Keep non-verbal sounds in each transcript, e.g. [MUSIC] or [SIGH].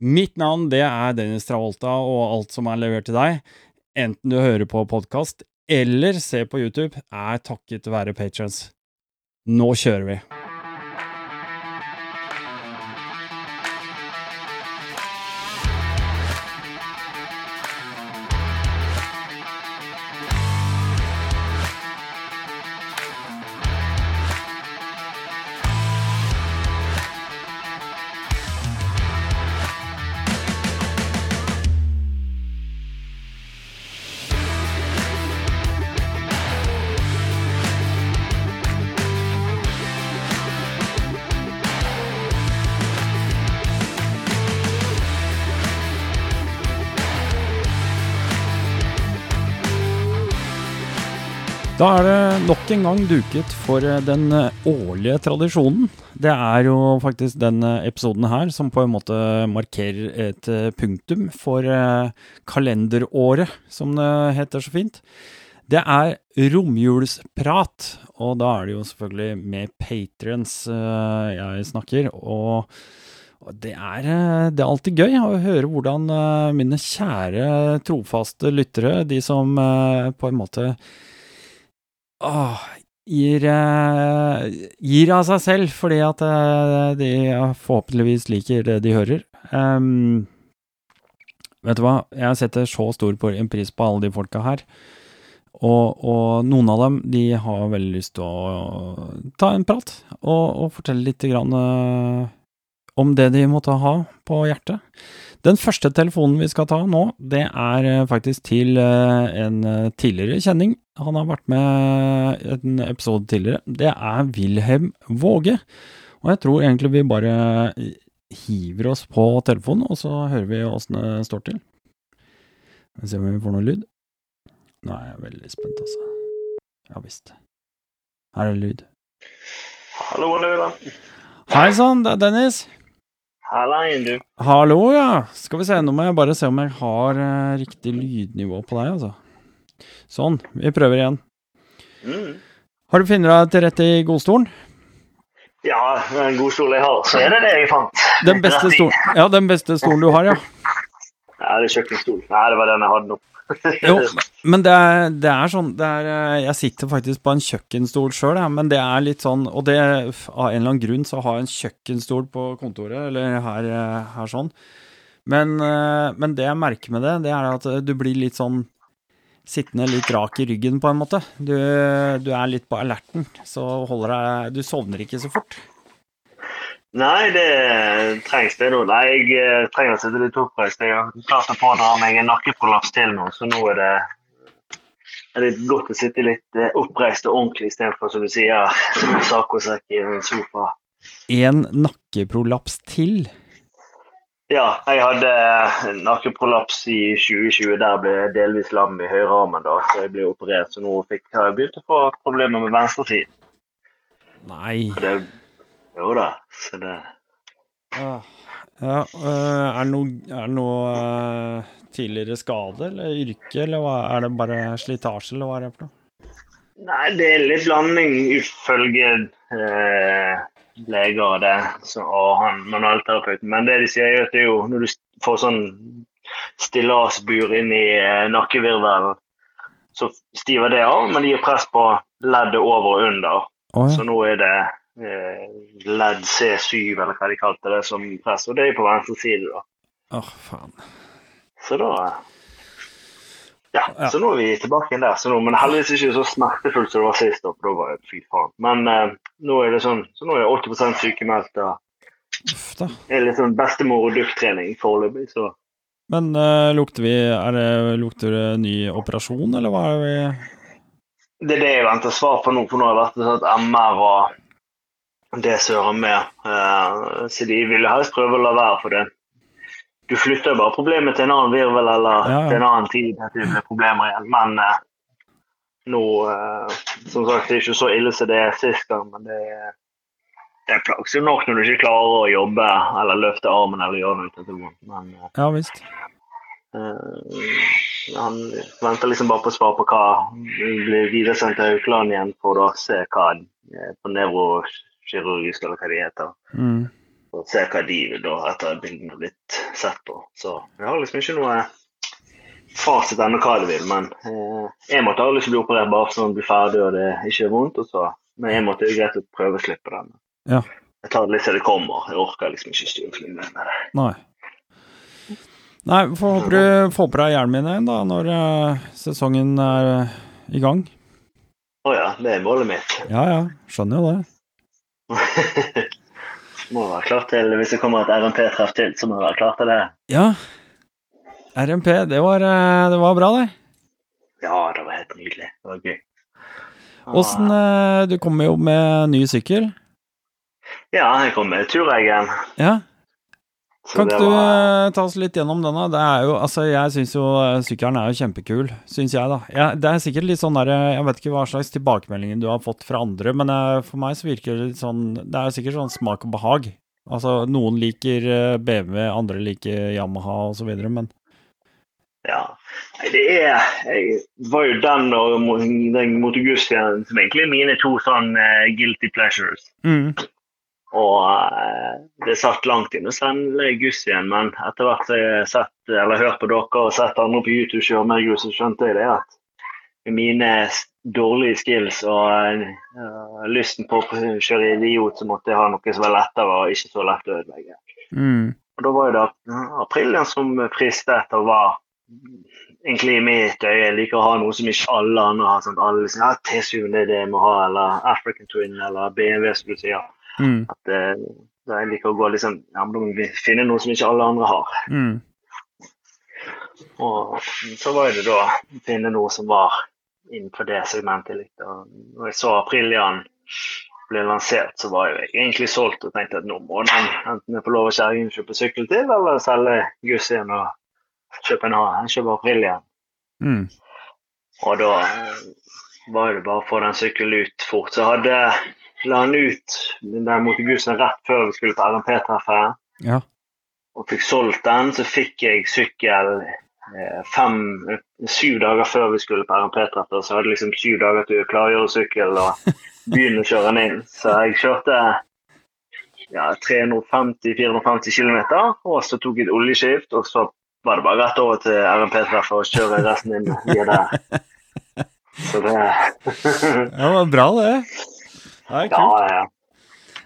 Mitt navn det er Dennis Travolta, og alt som er levert til deg, enten du hører på podkast eller ser på YouTube, er takket være patrons. Nå kjører vi! Da er det nok en gang duket for eh, den eh, årlige tradisjonen. Det er jo faktisk denne episoden her som på en måte markerer et eh, punktum for kalenderåret, som det heter så fint. Det er romjulsprat, og da er det jo selvfølgelig med patrons jeg snakker. og det er, det er, alltid gøy å høre hvordan mine kjære, trofaste lyttere, de som på en måte åh, gir, uh, gir av seg selv fordi at uh, de forhåpentligvis liker det de hører. Um, vet du hva, jeg setter så stor pris på alle de folka her. Og, og, noen av dem de har veldig lyst til å ta en prat og, og fortelle litt grann, uh, om det de måtte ha på hjertet. Den første telefonen vi skal ta nå, det er faktisk til en tidligere kjenning han har vært med en episode tidligere. Det er Wilhelm Våge. Og jeg tror egentlig vi bare hiver oss på telefonen, og så hører vi åssen det står til. Vi ser om vi får noe lyd. Nå er jeg veldig spent, altså. Ja visst. Her er det lyd. Hallo, hallo. Hei sann, det er Dennis. Hallaien, du. Hallo, ja. Skal vi se, nå må jeg bare se om jeg har uh, riktig lydnivå på deg, altså. Sånn, vi prøver igjen. Mm. Har du funnet deg til rette i godstolen? Ja, den godstolen jeg har, så er det det jeg fant. Den beste stolen, [LAUGHS] ja, den beste stolen du har, ja. Ja, det er kjøkkenstol. Nei, det var den jeg hadde nå. [LAUGHS] jo, men det er, det er sånn det er, Jeg sitter faktisk på en kjøkkenstol sjøl, men det er litt sånn Og det, av en eller annen grunn så har jeg en kjøkkenstol på kontoret, eller her, her sånn. Men, men det jeg merker med det, det er at du blir litt sånn sittende litt rak i ryggen, på en måte. Du, du er litt på alerten, så holder deg Du sovner ikke så fort. Nei, det trengs det nå. Nei, jeg eh, trenger å sitte litt oppreist. Jeg har klart å pådra meg en nakkeprolaps til nå, så nå er det, er det godt å sitte litt eh, oppreist og ordentlig istedenfor, som du sier, [LAUGHS] som en saccosekk i en sofa. En nakkeprolaps til? Ja, jeg hadde nakkeprolaps i 2020. Der ble jeg delvis lam i høyrearmen. da, så Jeg ble operert, så nå fikk jeg begynt å få problemer med venstresiden. Nei. Det, jo da, så det Ja, ja øh, Er det noe, er det noe uh, tidligere skade eller yrke, eller er det bare slitasje, eller hva er det for noe? Nei, det er litt landing ifølge eh, leger og det, så, og han manualterapeuten. Men det de sier, er at det er jo når du får sånn stillasbur inn i eh, nakkevirvelen, så stiver det av, men de gir press på leddet over og under. Oh, ja. Så nå er det eh, ledd C7, eller hva de kalte det, som press. Og det er på venstre side, da. Åh, oh, faen. Så da ja, ja, så nå er vi tilbake igjen der. Så nå, men heldigvis ikke så smertefullt som det var sist. Da, for da var det fy faen. Men eh, nå er det sånn, så nå er jeg 80 sykemeldt. Det er litt sånn bestemor- og dufttrening foreløpig, så Men uh, lukter vi er det, Lukter det ny operasjon, eller hva er vi Det er det jeg venter svar på nå, for nå har det vært sånn at MR og det søren med. Uh, så de ville helst prøve å la være for det du flytter bare problemet til en annen virvel eller Ja, ja. til en annen tid. at det blir problemer igjen. Men eh, nå eh, Som sagt, det er ikke så ille som det er sist gang, men det er det er plagsomt nok når du ikke klarer å jobbe eller løfte armen eller gjøre noe det. Men eh, Ja visst. Eh, han venter liksom bare på svar på hva blir videresendt til Haukeland igjen for å se hva eh, på nevrokirurgisk eller hva de heter. Mm. Og se hva de vil da etter bildene har blitt sett på. Så jeg har liksom ikke noe fasit ennå hva de vil, men eh, jeg måtte ha lyst til å bli operert bare sånn det blir ferdig og det ikke er vondt. Og så, men jeg måtte jo greit å prøve å slippe den. Ja. Jeg tar det litt til det kommer. Jeg orker liksom ikke styre for med det. Nei. Nei, får håpe du får på deg hjelmen igjen da, når uh, sesongen er uh, i gang. Å ja, det er målet mitt. Ja ja, skjønner jo det. [LAUGHS] må være klar til, Hvis det kommer et RMP-treff til, så må du være klar til det. Ja. RMP, det var, eh, det var bra, det. Ja, det var helt nydelig. Det var gøy. Åssen eh, Du kommer jo med ny sykkel. Ja, jeg kom med turreggen. Ja. Så Kan ikke du var- du ta oss litt gjennom den, da? Altså, jeg syns jo eh, sykkelen er jo kjempekul, syns jeg, da. Jeg, det er sikkert litt sånn der Jeg vet ikke hva slags tilbakemeldinger du har fått fra andre, men jeg, for meg så virker det litt sånn Det er sikkert sånn smak og behag. Altså, noen liker eh, BMW, andre liker Yamaha og så videre, men Ja. Det er Jeg var jo den og den Moto som egentlig er mine to sånn uh, guilty pleasures. mm. Og eh, det satt langt inne å sende Guss igjen, men etter hvert som jeg sett eller hørt på dere og sett andre på YouTube kjøre mer grus, så skjønte jeg det at mine dårlige skills og uh, lysten på å kjøre idiot, så måtte jeg ha noe som var lettere og ikke så lett å ødelegge. Mm. Og da var det Aprilien som fristet og var egentlig i mitt øye. Jeg liker å ha noe som ikke alle andre har. Sånn, alle sier, ja, T7 det er det jeg må ha, eller African Twin eller BMW, som du sier. Mm. At, eh, da jeg liker å gå liksom, ja, men da må vi finne noe som ikke alle andre har. Mm. Og så var det da å finne noe som var innenfor det segmentet litt. Og når jeg så Aprilian ble lansert, så var jeg egentlig solgt og tenkte at nå må den enten får lov å kjæringen kjøpe sykkel til, eller selge Gussien og kjøpe en annen. Kjøpe Aprilian. Mm. Og da eh, var det bare å få den sykkelen ut fort. Så hadde la den ut den mot Gusen rett før vi skulle på RMP-treffet Ja. og fikk solgt den, så fikk jeg sykkel eh, fem, syv dager før vi skulle på RMP-treffet. Så hadde jeg liksom syv dager til å klargjøre sykkel og [LAUGHS] begynne å kjøre den inn. Så jeg kjørte ja, 350-450 km, og så tok jeg et oljeskift, og så var det bare rett over til RMP-treffet og kjøre resten inn via der. [LAUGHS] Så det ja, det var bra, det. Er kult. Ja, ja.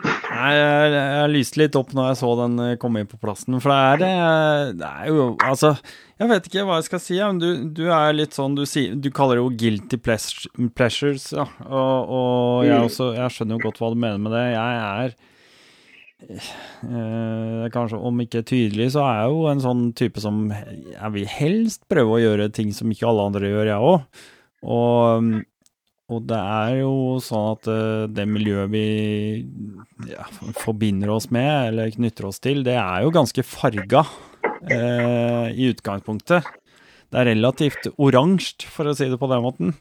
Nei, jeg, jeg lyste litt opp når jeg så den eh, komme inn på plassen, for det er, eh, det er jo Altså, jeg vet ikke hva jeg skal si, men du, du er litt sånn Du, si, du kaller det jo guilty pleasures, ja, og, og jeg, Mm. også, jeg skjønner jo godt hva du mener med det. Jeg er eh, Kanskje om ikke tydelig, så er jeg jo en sånn type som Jeg vil helst prøve å gjøre ting som ikke alle andre gjør, jeg òg. Og og det er jo sånn at eh, det miljøet vi ja, forbinder oss med, eller knytter oss til, det er jo ganske farga eh, i utgangspunktet. Det er relativt oransje, for å si det på den måten.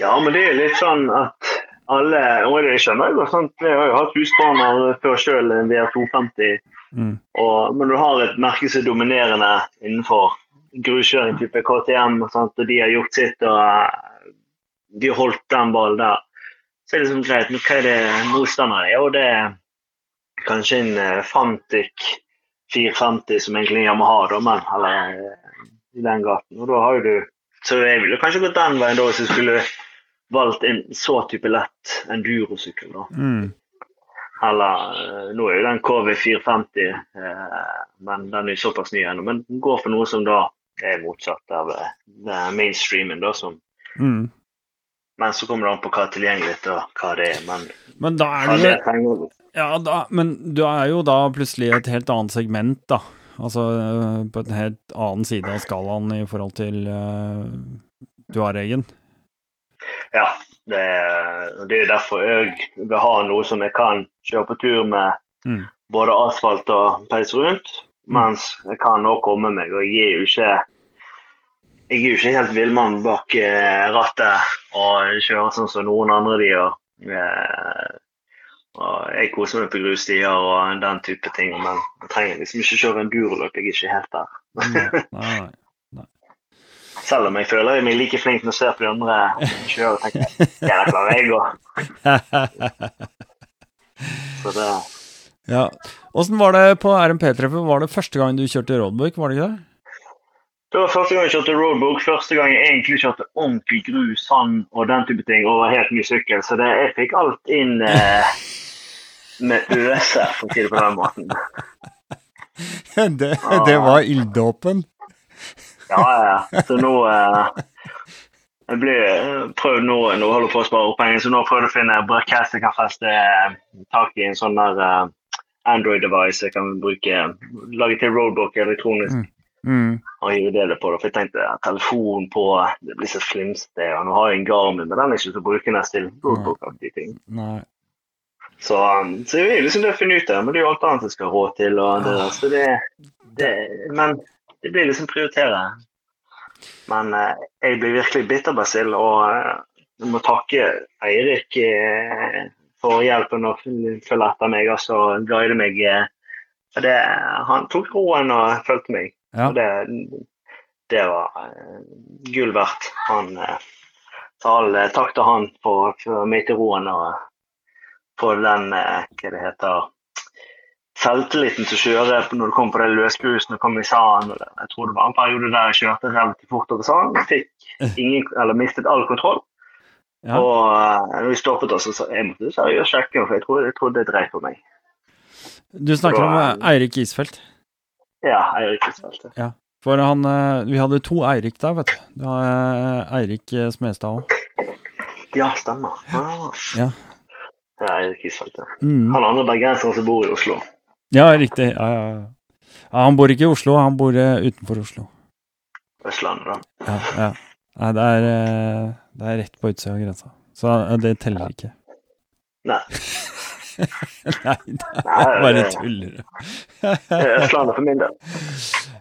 ja, men det er litt sånn at alle Og det skjønner jeg godt. sant? Jeg har jo hatt husbaner før sjøl, en VR250. Mm. Og men du har et merke som er dominerende innenfor gruskjøring, type KTM, sant? og de har gjort sitt og de holdt den ballen der, så er det liksom greit. Hva er det motstanderen er? Og det er kanskje en eh, Fantic 450 som egentlig er Yamaha, da, men eller eh, i den gaten. Og da har jo du Så jeg ville kanskje gått den veien da hvis jeg skulle valgt en så type lett endurosykkel, da. Mm. Eller eh, nå er jo den KV450, eh, men den er jo såpass ny ennå. Men den går for noe som da er motsatt av mainstreamen, da. Som, Mm. Men så kommer det an på hva er tilgjengelig og hva det er. Men Men da er det det Ja, da, men du er jo da plutselig et helt annet segment, da. Altså eh, på en helt annen side av skalaen i forhold til uh, Tuaregen. Ja, det det er derfor jeg vil ha noe som jeg kan kjøre på tur med Mm. både asfalt og peis rundt. mens jeg kan nå komme meg. Og jeg er jo ikke jeg er jo ikke helt villmann bak eh, rattet og kjører sånn som noen andre de gjør. Eh, jeg koser meg på grusstier og den type ting, men jeg trenger liksom ikke kjøre en enduroløp. Jeg er ikke helt der. [LAUGHS] Nei, nei. Selv om jeg føler jeg er like flink når jeg ser på de andre kjøre og tenker [LAUGHS] [LAUGHS] ja, det klarer jeg òg. Ja. Åssen var det på RMP-treffet? Var det første gang du kjørte roadbook, var det ikke det? Det var første gang jeg kjørte roadbook. Første gang jeg egentlig kjørte ordentlig grus, sand og den type ting over helt ny sykkel. Så det, jeg fikk alt inn eh, med øse, for å si det på den måten. [LAUGHS] det, det var ilddåpen. Ja, ja. Så nå eh, Jeg blir prøvd nå Nå holder jeg på å spare opp penger, så nå prøver jeg å finne brakett jeg kan feste eh, tak i en sånn der eh, Android-device jeg kan bruke. Lage til roadbook elektronisk. Mm. Mm. og jeg det på. det, For jeg tenkte ja, telefon på, det blir så flimsete. Og nå har jeg en Garmin, men den er ikke så brukende til roadbook-aktige ting. Nei. Så, um, så det er liksom det finne ut av, men det er jo alt annet jeg skal ha råd til. Og det, der, så det, det, men det blir liksom prioritere. Men eh, jeg blir virkelig bitterbasil, og eh, jeg må takke Eirik eh, for hjelpen og følge etter meg altså, og guide meg. Eh, det, han tok roen og fulgte meg. Ja. Og det, det var uh, gull verdt. Han eh, Så all eh, takk til han for, for meg til roen og på den eh, hva det heter selvtilliten til å kjøre når du kom på det løsgrusen og kom i sanden. Jeg tror det var en periode der jeg kjørte relativt fort over sanden. Fikk ingen, eller mistet all kontroll. Ja. Og eh, når vi stoppet oss, så jeg måtte seriøst sjekke, for jeg trodde, jeg trodde det dreit på meg. Du snakker om eh, Eirik Isfeldt. Ja, Eirik Isfeldt. For han eh, Vi hadde to Eirik der, vet du. Har eh, Eirik eh, Smestad òg. Ja, stemmer. Ah. Ja. Det er Eirik Isfeldt, ja. Mm. Han andre bergenseren som bor i Oslo. Ja, riktig. Ja, ja, ja. ja, han bor ikke i Oslo, han bor utenfor Oslo. Østlandet, da. Ja, ja. Nei, det er, det er rett på utsida av grensa. Så det teller ikke. Nei, [LAUGHS] [LAUGHS] Nei, det er bare tuller. det er Østlandet for min del.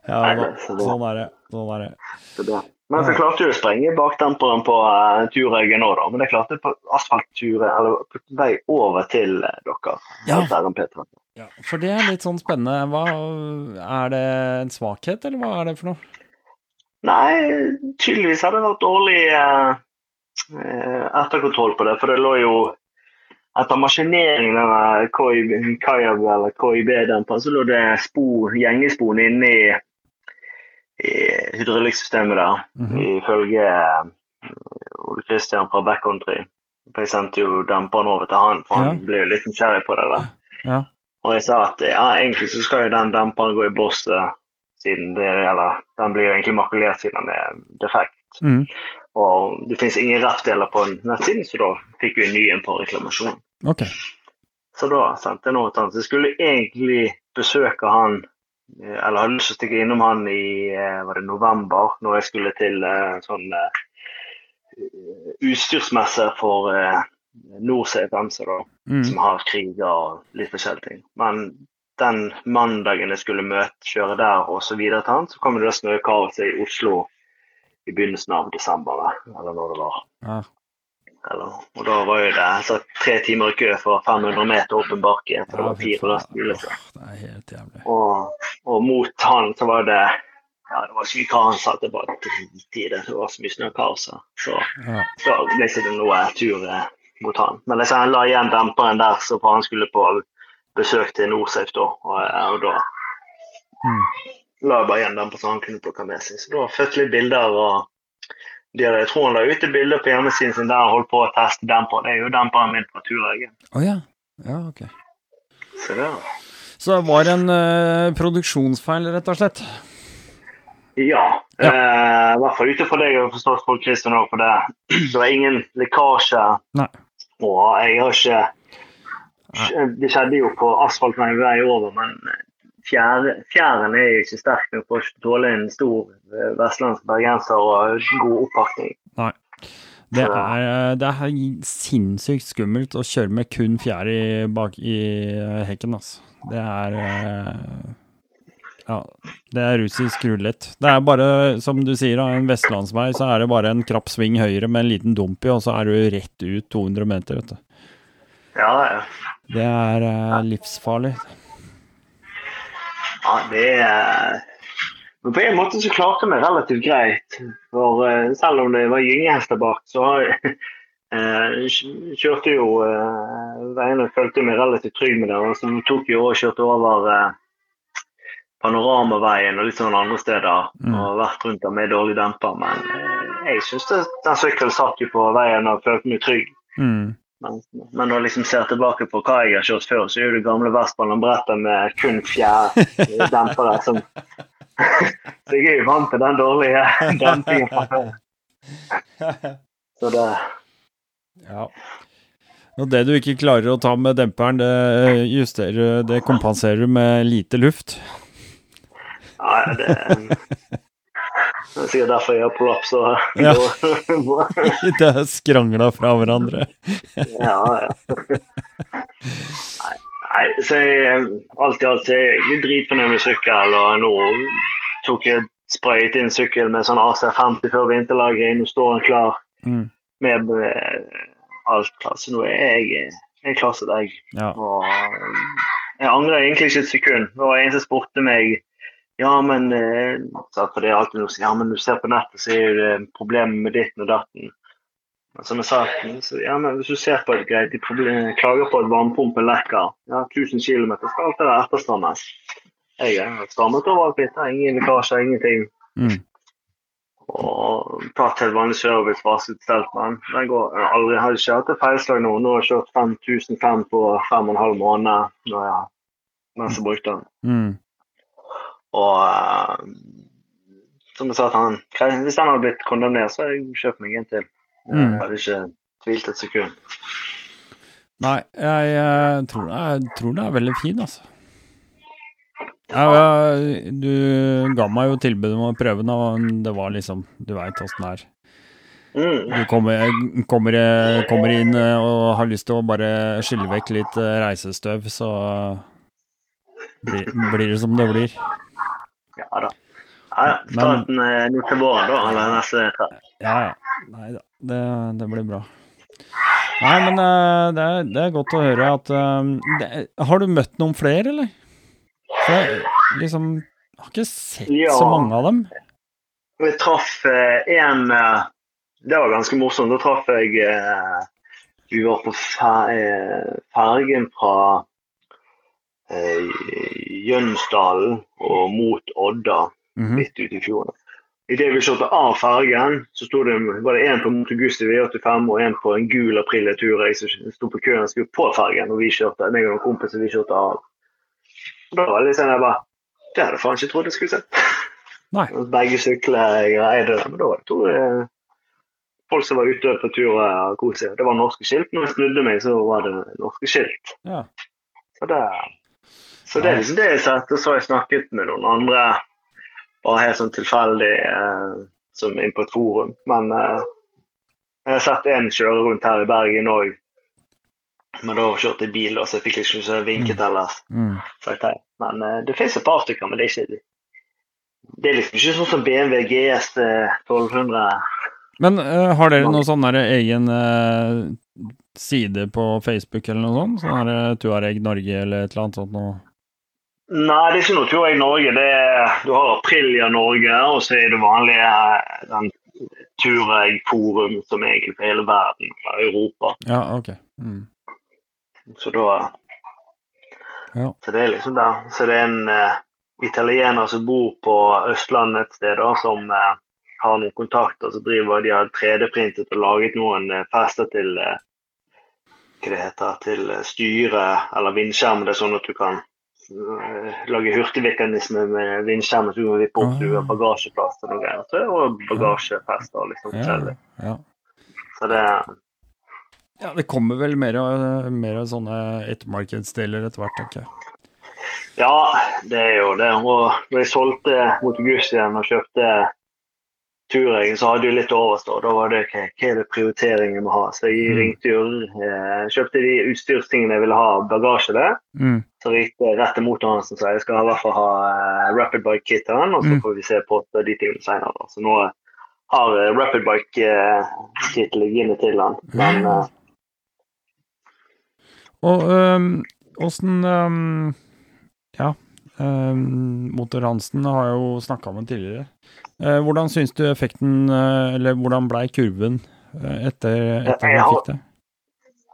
Ja, da, sånn er det. Sånn er det. Det. Men så klarte jeg å sprenge bakdemperen på uh, turøygen nå, da. Men jeg klarte på asfaltturet, eller på vei over til uh, dere. Ja. Ja, for det er litt sånn spennende. Hva, er det en svakhet, eller hva er det for noe? Nei, tydeligvis har det vært dårlig eh, eh, etterkontroll på det. For det lå jo etter maskineringen av KIB eller KIB-demperen, så lå det spor, gjengespon inne i, i hydraulikksystemet der. Mhm. Ifølge eh, Ole Kristian fra Backcountry. For Jeg sendte jo demperen over til han, for han Ja. ble jo litt nysgjerrig på det. der. Ja. Og jeg sa at ja, egentlig så skal jo den demperen gå i boss, eh, siden det, eller den blir jo egentlig makulert siden den er defekt. Mm. Og det finnes ingen rappdeler på nettsiden, så da fikk vi en ny en på reklamasjon. Ok. Så da sendte jeg noe til han. Så jeg skulle egentlig besøke han, eh, eller hadde lyst til å stikke innom han i eh, var det november, når jeg skulle til eh, sånn uh, utstyrsmesse for uh, Norsafe MC, da Mm. som har kriger og litt forskjellige ting. Men den mandagen jeg skulle møte, kjøre der og så videre til han, så kom det snøkaoset i Oslo i begynnelsen av desember, eller når det var. Ja. Eller, og da var jo det altså, tre timer i kø for 500 meter opp en bakke. For det var fire lastebiler. Det er helt jævlig. Og, og mot han så var det ja, det var ikke mye hva han sa, det var drit i det. Det var så mye snøkaos. her. Så Ja. da ble ikke det noe tur eh, mot han. Men liksom, han la igjen demperen der, så for han skulle på besøk til Norsafe da. Og, og da Mm. La jeg bare igjen demperen så han kunne plukke med seg. Så da fikk litt bilder. og de, hadde- Jeg tror han la ut et bilde på hjemmesiden sin der han holdt på å teste demper. Det er jo demperen min fra Turøygen. Oh, ja. Ja, ok. Så det Så det var en uh, produksjonsfeil, rett og slett? Ja. Eh, I hvert fall ute for deg og forstått for Christian òg, for det, [CLEARS THROAT] det var ingen lekkasje. Nei. Og jeg har ikke Det skjedde jo på asfaltveien vei over, men fjære- fjæren er jo ikke sterk nok for å tåle en stor eh, vestlandsk bergenser og god oppakning. Nei. Det er, det er sinnssykt skummelt å kjøre med kun fjær i, bak i eh, hekken, altså. Det er eh, Ja, det er russisk rulett. Det er bare, som du sier, en vestlandsvei, så er det bare en krapp sving høyre med en liten dump i, og så er du rett ut 200 meter, vet du. Ja, ja. Det er eh, livsfarlig. Ja det Men på en måte så klarte vi relativt greit. For eh, selv om det var gyngehester bak, så [LAUGHS] eh, kjørte jo eh, veiene følte meg relativt trygg med det. Så så tok jo og kjørte over Panoramaveien og litt sånn andre steder. Mm. Og vært rundt der med dårlig demper. Men jeg syns den sykkelen satt jo på veien og følte meg trygg. Mm. Men, men når jeg liksom ser tilbake på hva jeg har kjørt før, så er det gamle Vestbanen-brettet med kun fjærdempere som [LAUGHS] Så jeg er jo vant til den dårlige [LAUGHS] dempingen fra før. Så det Ja. Og det du ikke klarer å ta med demperen, det justerer Det kompenserer du med lite luft. Ja, det, [LAUGHS] det er sikkert derfor jeg har prolaps Ja. [LAUGHS] Det [LAUGHS] er skrangla fra hverandre. [LAUGHS] ja, ja. Nei, nei, så jeg, alt i alt er jeg dritfornøyd med sykkel, og nå tok jeg sprayet inn sykkel med sånn AC50 før vinterlaget, Nå står den klar Mm. med eh, alt klar. Så nå er jeg, jeg klar som deg. Ja. Og jeg angrer egentlig ikke et sekund. Det var en som spurte meg ja, men eh, for det er alltid noe, si, ja, men du ser på nettet, så er det problemer med ditten og datten. Men Som jeg sa, så, ja, men hvis du ser på et greit, de problem, klager på at varmepumpen lekker. Ja, 1000 km skal alt det etterstrammes. Jeg har strammet over alt dette. Ingen lekkasjer, ingenting. Mm. Og tatt helt vanlig service, vasket men Den går aldri har ikke hatt et feilslag nå. Nå har jeg kjørt 5005 på fem og en halv måned når jeg mens jeg brukte den. Mm. Og eh, som jeg sa til han, hvis han hadde blitt kondemnert, så hadde jeg kjøpt meg en til. Mm. Jeg hadde ikke tvilt et sekund. Nei, jeg, jeg, tror, jeg tror det er veldig fin, altså. Ja, ja, du ga meg jo tilbud om å prøve den, og det var liksom Du veit åssen det er. Mm. Du kommer, kommer, kommer inn eh, og har lyst til å bare skylle vekk litt eh, reisestøv, så blir, blir det som det blir. Ja da. Ja, ja. Starten er eh, nå til våren, da. Eller neste tre. Ja, ja. Nei da, det, det blir bra. Nei, men eh, det er, det er godt å høre at eh, det, Har du møtt noen flere, eller? For jeg liksom har ikke sett Ja. så mange av dem. Vi traff én en Det var ganske morsomt. Da traff jeg Vi var på fergen fra Jønsdalen og mot Odda, Mhm. midt ute i fjorden. Idet vi kjørte av fergen, så det, var det en på Motor Augusti V85 og en på en gul Aprilia-tur jeg som sto på køen og skulle på fergen. Og vi kjørte, meg og noen kompiser vi kjørte av. Da var det litt sånn jeg bare Det hadde jeg faen ikke trodd jeg skulle se. Nei. [LAUGHS] Begge sykler greide det, men da var det to eh, folk som var ute på tur og koste seg. Det var norske skilt. Når jeg snudde meg, så var det norske skilt. Ja. Så det, så det er liksom det jeg sett. Og så har jeg snakket med noen andre, bare helt sånn tilfeldig, eh, som inn på et forum. Men eh, jeg har sett en kjøre rundt her i Bergen òg. Men da kjørte jeg bil, og så jeg fikk liksom ikke vinket ellers. Mm. sagt hei. Men eh, det finnes et par stykker, men det er ikke det er liksom ikke sånn som BMW GS eh, 1200. Men uh, har dere noen sånn egen uh, side på Facebook eller noe sånt? Sånn der Tuareg Norge eller et eller annet sånt noe? Nei, det er ikke noe i Norge. Det er, du har Aprilia Norge, og så er det vanlige eh, den Tureg Forum, som er egentlig for hele verden, og Europa. Ja, ok. Mm. Så da Ja. Så det er liksom der. Så det er en uh, italiener som bor på Østlandet et sted, da, som uh, har noen kontakter. som driver de har 3D-printet og laget noen uh, fester til hva det heter, til styre eller vindskjerm. Det er sånn at du kan lage hurtigmekanisme med vindskjermen så du kan vippe opp Ah. bagasjeplass og noe greier. Og bagasjefester og liksom forskjellig. ja. Så det ja, det kommer vel mer, og- mer av sånne ettermarkedsdeler etter hvert, tenker jeg. Ja, det er jo det. Og når jeg solgte mot Guzzi igjen og kjøpte tur jeg, så hadde jeg litt overstå. Da var det hva, hva er det prioritering jeg må ha. Så jeg Mm. ringte jo, eh, kjøpte de utstyrstingene jeg ville ha, bagasje der. Mm. Så ringte jeg rett til motoren hans og sa jeg skal i hvert fall ha eh, Rapid Bike-kitten, og så Mm. får vi se på de tingene senere. Så nå har jeg Rapid Bike-kit liggende til han. Men eh, Og åssen um, um, Ja. um, Motor Hansen har jeg jo snakka med tidligere. Eh, hvordan syns du effekten, eh, eller hvordan blei kurven eh, etter, etter Jeg du fikk det?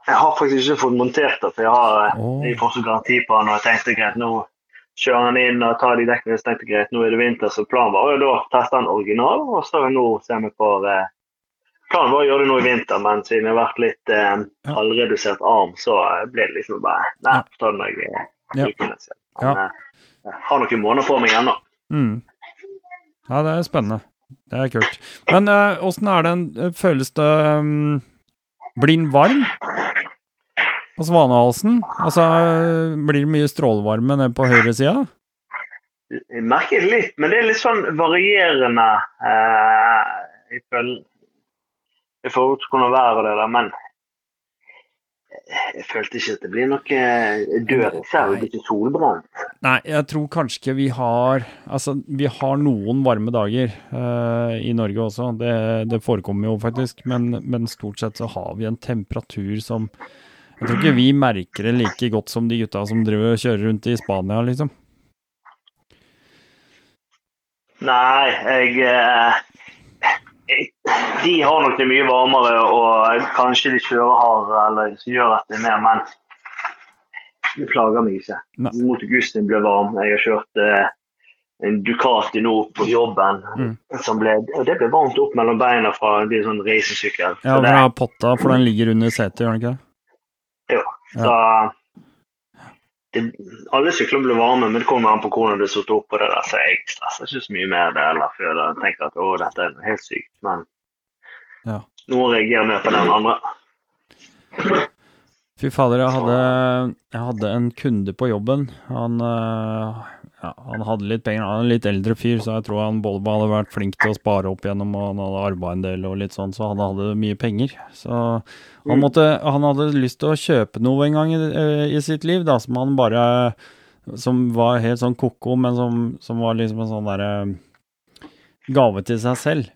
jeg har faktisk ikke fått montert det, for jeg har oh. Jeg får så garanti på den. Og jeg tenkte greit, nå kjører han inn og tar de dekkene. Så tenkte jeg greit, nå er det vinter, så planen var da å teste den original. Og så nå ser vi på eh, Planen var å gjøre det nå i vinter, men siden jeg har vært litt eh, halvredusert arm, så ble det liksom bare Nei, ta den jeg eh, Ja. Ja. Men, eh, jeg har noen måneder på meg ennå. Mm. Ja, det er spennende. Det er kult. Men åssen uh, er det eh, Føles det um, Blir den varm? På svanehalsen? Altså, eh, blir det mye strålevarme nede på høyre høyresida? Jeg merker det litt, men det er litt sånn varierende. Uh, jeg føler Jeg får hvordan været er der, men jeg følte ikke at det blir noe Jeg dør ikke av å bli solbrent. Nei, jeg tror kanskje ikke vi har Altså, vi har noen varme dager uh, i Norge også. Det, det forekommer jo faktisk. Men, men stort sett så har vi en temperatur som Jeg tror ikke vi merker det like godt som de gutta som driver og kjører rundt i Spania, liksom. Nei, jeg, uh... De har nok det mye varmere, og kanskje de kjører hardere eller gjør at det er mer, men det plager meg ikke. Mot augusten ble varm. Jeg har kjørt eh, en Ducati nå på jobben. Mm. Som ble, og det ble varmt opp mellom beina fra en sånn racersykkel. Ja, Så den har potta, for den ligger under setet, gjør den ikke det? Så det, alle sykler blir varme, men det kommer an på hvordan det er opp. på det der, så Jeg stresser ikke så mye med det. eller føler jeg tenker at å, dette er helt sykt. Men Ja. noen reagerer mer på det enn andre. Fy fader, jeg hadde, jeg hadde en kunde på jobben. Han, eh, ja, han hadde litt penger. Han er en litt eldre fyr, så jeg tror han Bolba hadde vært flink til å spare opp gjennom, og han hadde arva en del og litt sånn, så han hadde mye penger. Så han, Mm. måtte, han hadde lyst til å kjøpe noe en gang i, eh, i sitt liv, da, som han bare Som var helt sånn ko-ko, men som, som var liksom en sånn derre gave til seg selv.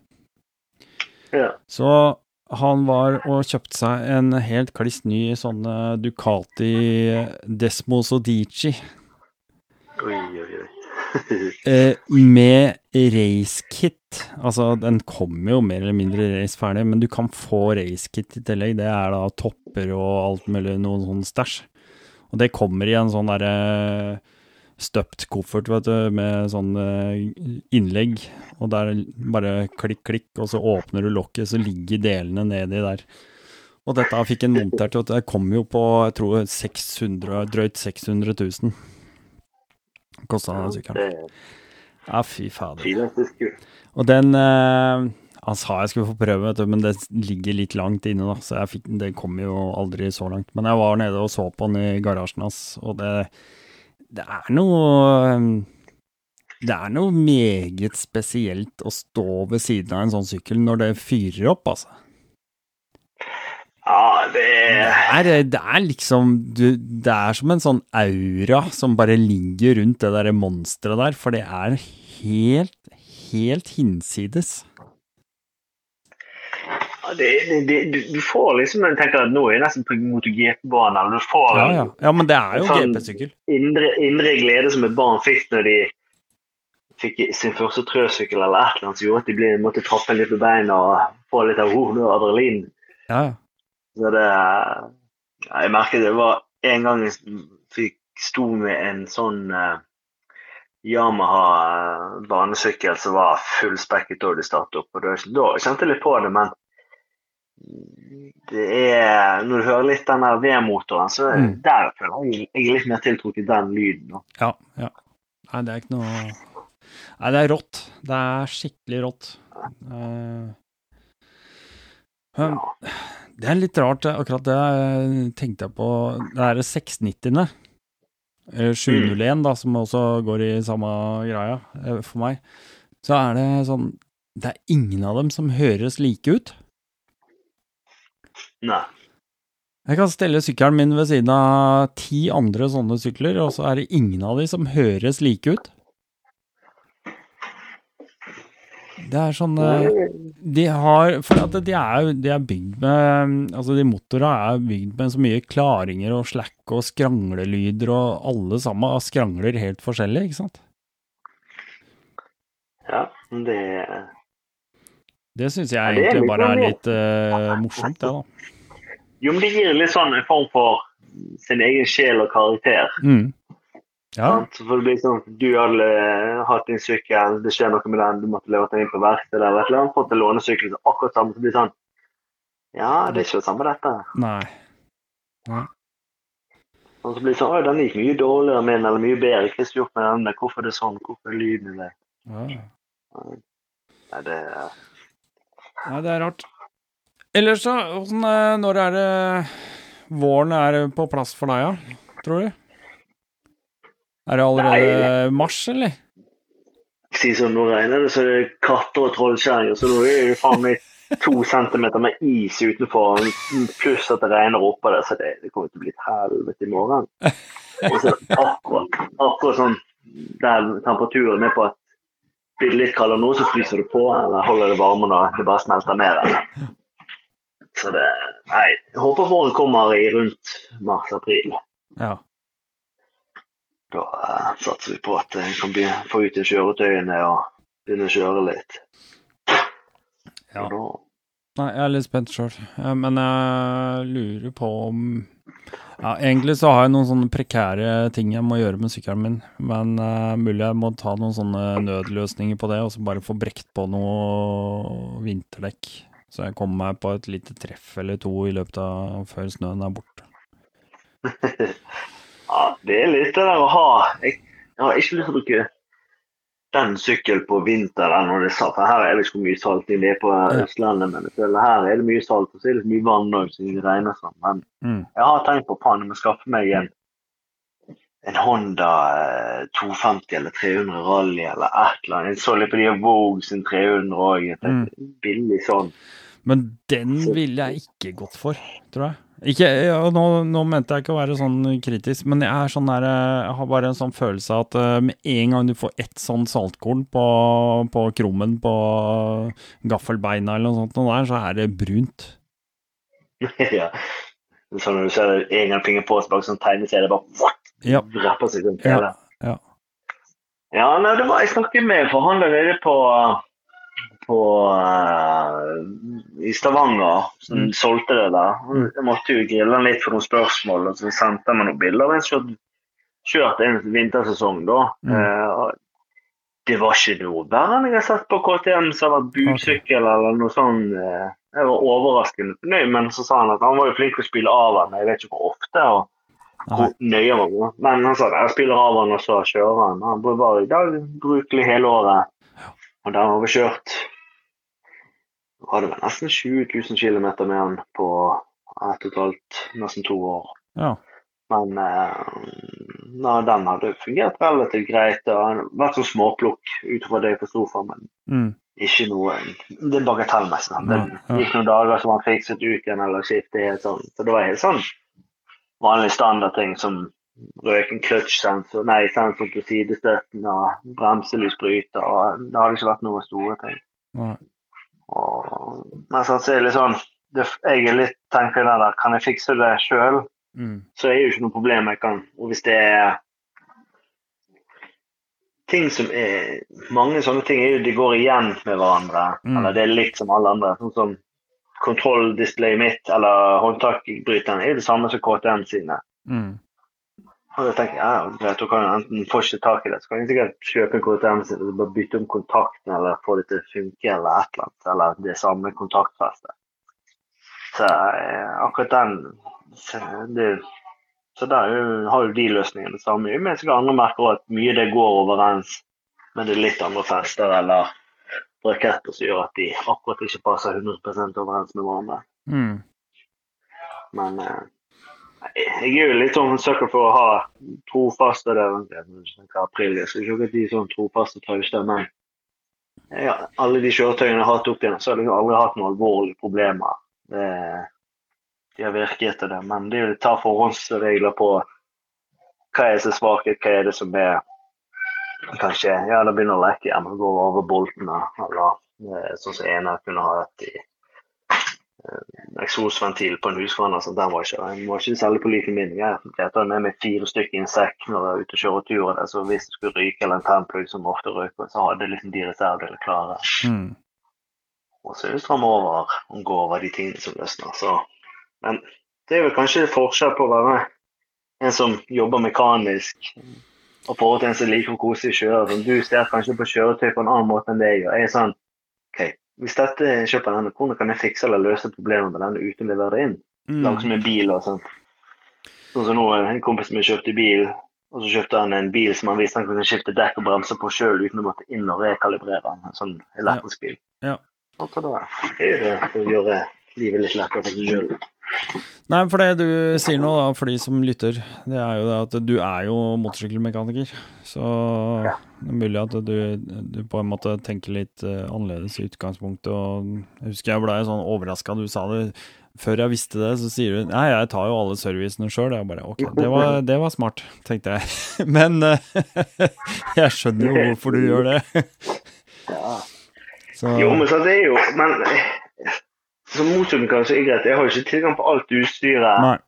Ja. Så han var og kjøpte seg en helt kliss ny sånn eh, Ducati Desmos Sodici Oi, oi, oi. [LAUGHS] eh, med racekit. Altså, den kommer jo mer eller mindre race ferdig, men du kan få racekit i tillegg. Det er da topper og alt mulig, noen sånn stæsj. Og det kommer i en sånn derre støpt koffert, vet du, med sånn eh, innlegg. Og der bare klikk, klikk, og så åpner du lokket, så ligger delene nedi der. Og dette fikk en montert, og. Det kom jo på, jeg tror, 600, drøyt 600 000. Kosta den sykkelen. Ja, fy fader. er. Og den eh, Han sa jeg skulle få prøve, vet du, men det ligger litt langt inne, da, så jeg fikk, det kom jo aldri så langt. Men jeg var nede og så på den i garasjen hans, og det, det er noe Det er noe meget spesielt å stå ved siden av en sånn sykkel når det fyrer opp, altså. Ja, det Det er det er liksom du, Det er som en sånn aura som bare ligger rundt det derre monsteret der, for det er helt, helt hinsides. ja, det, det, du, får liksom Jeg tenker at nå er jeg nesten på MotoGP-banen. eller Du får Ja, ja. ja, men det er jo Sånn- GP-sykkel. indre, indre glede som et barn fikk når de fikk sin første trøsykkel eller et eller annet som gjorde at de ble, måtte trappe litt på beina og få litt av nå er adrenalin. Ja, ja. Så det, jeg merket det var en gang jeg fikk, sto med en sånn eh, Yamaha banesykkel som var fullspekket da de startet opp. og Da, kjente jeg litt på det, men det er, når du hører litt den der V-motoren, så Mm. der føler jeg jeg er litt mer tiltrukket den lyden. nå. Ja, ja. Nei, det er ikke noe Nei, det er rått. Det er skikkelig rått. Men det er litt rart, akkurat det eh, tenkte jeg på. Det er 690-ene. eh, 701, da, som også går i samme greia eh, for meg. Så er det sånn det er ingen av dem som høres like ut. Nei. Jeg kan stelle sykkelen min ved siden av ti andre sånne sykler, og så er det ingen av de som høres like ut. Det er sånn eh, De har For at de er, de er bygd med Altså, de motorene er bygd med så mye klaringer og slack og skranglelyder, og alle sammen skrangler helt forskjellig, ikke sant? Ja, det Det syns jeg Ja, det egentlig bare er litt uh, morsomt, det, da. Jo, men det gir litt sånn en form for sin egen sjel og karakter. Mm. Ja. Så får det bli sånn Du hadde eh, hatt din sykkel, det skjer noe med den, du måtte levert den inn på verkstedet eller et eller annet, fått en lånesykkel som akkurat samme, så blir det sånn Ja, det er ikke det samme, dette. Nei. Og så blir det sånn Å, den gikk mye dårligere min, eller mye bedre. Hva har du gjort med den? Hvorfor er det sånn? Hvorfor er lyden i det? Ja. Nei, det er... Nei, det er rart. Ellers så, eh, Når er det våren er på plass for deg, ja? Tror du? Er det allerede mars, eller? Si som nå regner det så er det er katter og trollkjerringer, så nå er det faen meg to centimeter med is utenfor, pluss at det regner oppå det, så det, det kommer til å bli et helvete i morgen. Og så akkurat, akkurat sånn der temperaturen er på at blir det litt kaldere nå, så fryser det på, eller holder det varme når det bare smelter mer. Eller. Så det Nei, jeg håper våren kommer i rundt mars-april. Ja. Da eh, satser vi på at en kan bli, få ut kjøretøyene og begynne å kjøre litt. Ja. Da Nei, jeg er litt spent sjøl, men jeg lurer på om ja, Egentlig så har jeg noen sånne prekære ting jeg må gjøre med sykkelen min, men uh, mulig jeg må ta noen sånne nødløsninger på det, og så bare få brekt på noe vinterdekk. Så jeg kommer meg på et lite treff eller to i løpet av før snøen er borte. [LAUGHS] Ja, det er litt det der å ha Jeg, jeg har ikke lyst til å bruke den sykkelen på vinteren når det er salt. Her er det ikke hvor mye salting det er på Østlandet, men jeg føler her er det mye salt, og så er det mye vann òg så det regner sånn. Men Mm. jeg har tenkt på faen, jeg må skaffe meg en en Honda eh, 250 eller 300 Rally eller et eller annet. Jeg så litt på de Vogue sin 300 òg. Billig sånn. Men den ville jeg ikke gått for, tror jeg. Ikke, ja, nå, nå mente jeg ikke å være sånn kritisk, men jeg er sånn der, jeg har bare en sånn følelse av at eh, med en gang du får ett sånn saltkorn på, på krummen på gaffelbeina eller noe sånt, noe der, så er det brunt. [LAUGHS] ja. Sånn når du ser en gang fingeren på, så bare sånn tegneserie, bare Ja. rapper seg rundt Ja, hele. ja. Ja, nei, det var, jeg snakket med forhandler nede på, på eh, i Stavanger, som Mm. solgte det der. Jeg måtte jo grille han litt for noen spørsmål, og så sendte han meg noen bilder Jeg kjørte, kjørte en vintersesong da. Mm. Eh, det var ikke noe verre enn jeg har sett på KTM som har vært budsykkel eller noe sånt. eh, Jeg var overraskende fornøyd, men så sa han at han var jo flink til å spille av han. Jeg vet ikke hvor ofte. og hvor nøye han var. Men han sa at jeg spiller av han og så kjører han. Han var i dag brukelig hele året. Og da har vi kjørt var det vel nesten 20 000 km med han på et og et halvt, nesten to år. Ja. Men eh, nei, den hadde fungert relativt greit. han har vært sånn småplukk utover det jeg forsto for, men Mm. ikke noe Det er bagatellmessig. Det Ja, ja. gikk noen dager som han fikset ut igjen eller skiftet helt sånn. Så det var helt sånn vanlig standardting som røken clutch-sensor, nei, sensor på sidestøtten og bremselysbryter. og Det hadde ikke vært noen store ting. Nei. Men så er det litt sånn det, Jeg er litt tenker der, der, kan jeg fikse det sjøl? Mm. så er det jo ikke noe problem jeg kan. Og hvis det er ting som er Mange sånne ting er jo de går igjen med hverandre. Mm. Eller det er likt som alle andre. Sånn som kontrolldisplayet mitt eller håndtakbryteren er jo det samme som KTM sine. Mm. Og da tenker jeg, ja, greit, kan jeg enten få ikke tak i det, så kan jeg sikkert kjøpe en KTM sin og bare bytte om kontakten eller få det til å funke eller et eller annet. Eller det samme kontaktfestet. Så eh, akkurat den så det, Så der er har jo de løsningene det samme. Men så kan andre merker at mye det går overens, med det litt andre fester eller braketter som gjør at de akkurat ikke passer 100 overens med hverandre. Mm. Men eh, jeg er jo litt sånn sucker for å ha trofaste der. er april, jeg skal ikke akkurat de sånn trofaste tauste, men jeg, alle de kjøretøyene jeg har hatt opp igjen, så har jeg aldri hatt noen alvorlige problemer. Det, de har virket etter det. Men det er å ta forhåndsregler på hva er som er svakhet, hva er det som er kanskje Ja, det begynner å leke igjen. går over boltene. Eller sånn som ene kunne ha hatt i eksosventil på en husvann. altså den var ikke, den var ikke særlig pålitelig. Jeg tar med meg fire stykker i en sekk når jeg er ute og kjører tur. Så hvis det skulle ryke eller en tennplugg som ofte røyker, så hadde liksom de reservedeler klare. Mm. Og så er det framover over og gå over de tingene som løsner. Så. Men det er vel kanskje forskjell på å være en som jobber mekanisk og forhold til en som liker å kose i kjøre. Du ser kanskje på kjøretøy på en annen måte enn det jeg gjør. Jeg er sånn OK, hvis dette kjøper denne, hvordan kan jeg fikse eller løse problemet med denne uten å levere det inn? Mm. Langs med bil og sånt. Sånn som nå, en kompis min kjøpte bil, og så kjøpte han en bil som han visste han kunne skifte dekk og bremser på sjøl uten å måtte inn og rekalibrere den. En sånn elektrisk bil. Ja. Og så da, det det gjøre livet litt lettere for seg sjøl. Nei, for det du sier nå, da, for de som lytter, det er jo det at du er jo motorsykkelmekaniker. Så Ja. det er mulig at du, du på en måte tenker litt eh, annerledes i utgangspunktet. Og jeg husker jeg ble sånn overraska du sa det. Før jeg visste det, så sier du nei, jeg tar jo alle servicene sjøl. Jeg bare ok, det var, det var smart, tenkte jeg. [LAUGHS] Men eh, [LAUGHS] jeg skjønner jo hvorfor du gjør det. Ja. [LAUGHS] Så, Jo, men så det er jo Men som motormekaniker er greit. Jeg har jo ikke tilgang på alt utstyret. nei.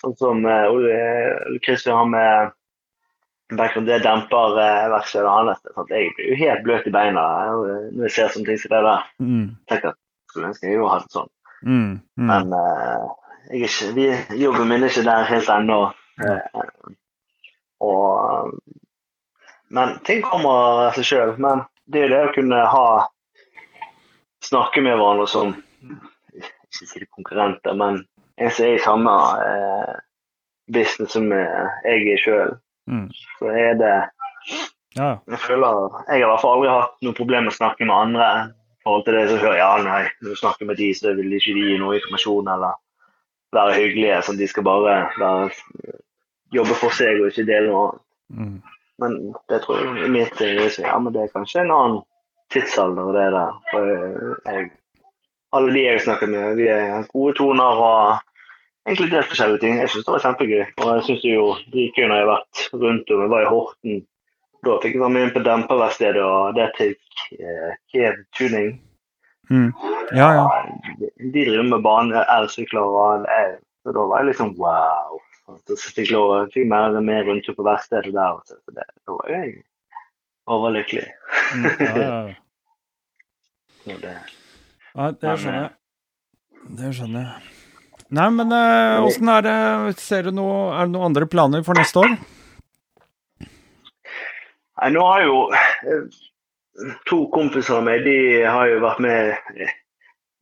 Sånn som uh, Ole Kristian har med background, det demper eh, verkstedet hans. Jeg blir jo helt bløt i beina eh, når jeg ser sånne ting som det der. Mm, tenker at skulle ønske jeg jo hadde sånn. mm, mm. Men uh, jeg er ikke, vi, jobben min er ikke der helt ennå. Uh, og Men ting kommer av seg sjøl. Men det er jo det å kunne ha Snakke med hverandre som Ikke konkurrenter, men en som er i samme eh, business som eh, jeg er sjøl. Mm. Så er det Ja, jeg føler Jeg har i hvert fall aldri hatt noe problem med å snakke med andre. I forhold til det så hører jeg ja, nei, når du snakker med de, så vil ikke de gi noe informasjon eller være hyggelige. Så de skal bare være, jobbe for seg og ikke dele noe annet. Mm. Men det tror jeg mitt er, så, ja, men det er kanskje en annen tidsalder, det der. For jeg, alle de jeg snakker med, vi er gode toner og egentlig delt forskjellige ting. Jeg syns det var kjempegøy. Og jeg syns jo dritgøy når jeg har vært rundt om. Jeg var i Horten. Da fikk jeg være med inn på demperverkstedet, og det fikk eh, Kiev Tuning. Mm. Ja, ja. De, de driver med bane, elsykler og jeg, så da var jeg liksom wow. Så fikk jeg fikk mer og mer rundt på verkstedet der. Så det, da var jeg overlykkelig. Mm. ja, ja, [LAUGHS] det, Nei, det skjønner jeg. Det skjønner jeg. Nei, men åssen åssen er det Ser du noe Er det noen andre planer for neste år? Nei, nå har jo eh, to kompiser av meg, de har jo vært med eh,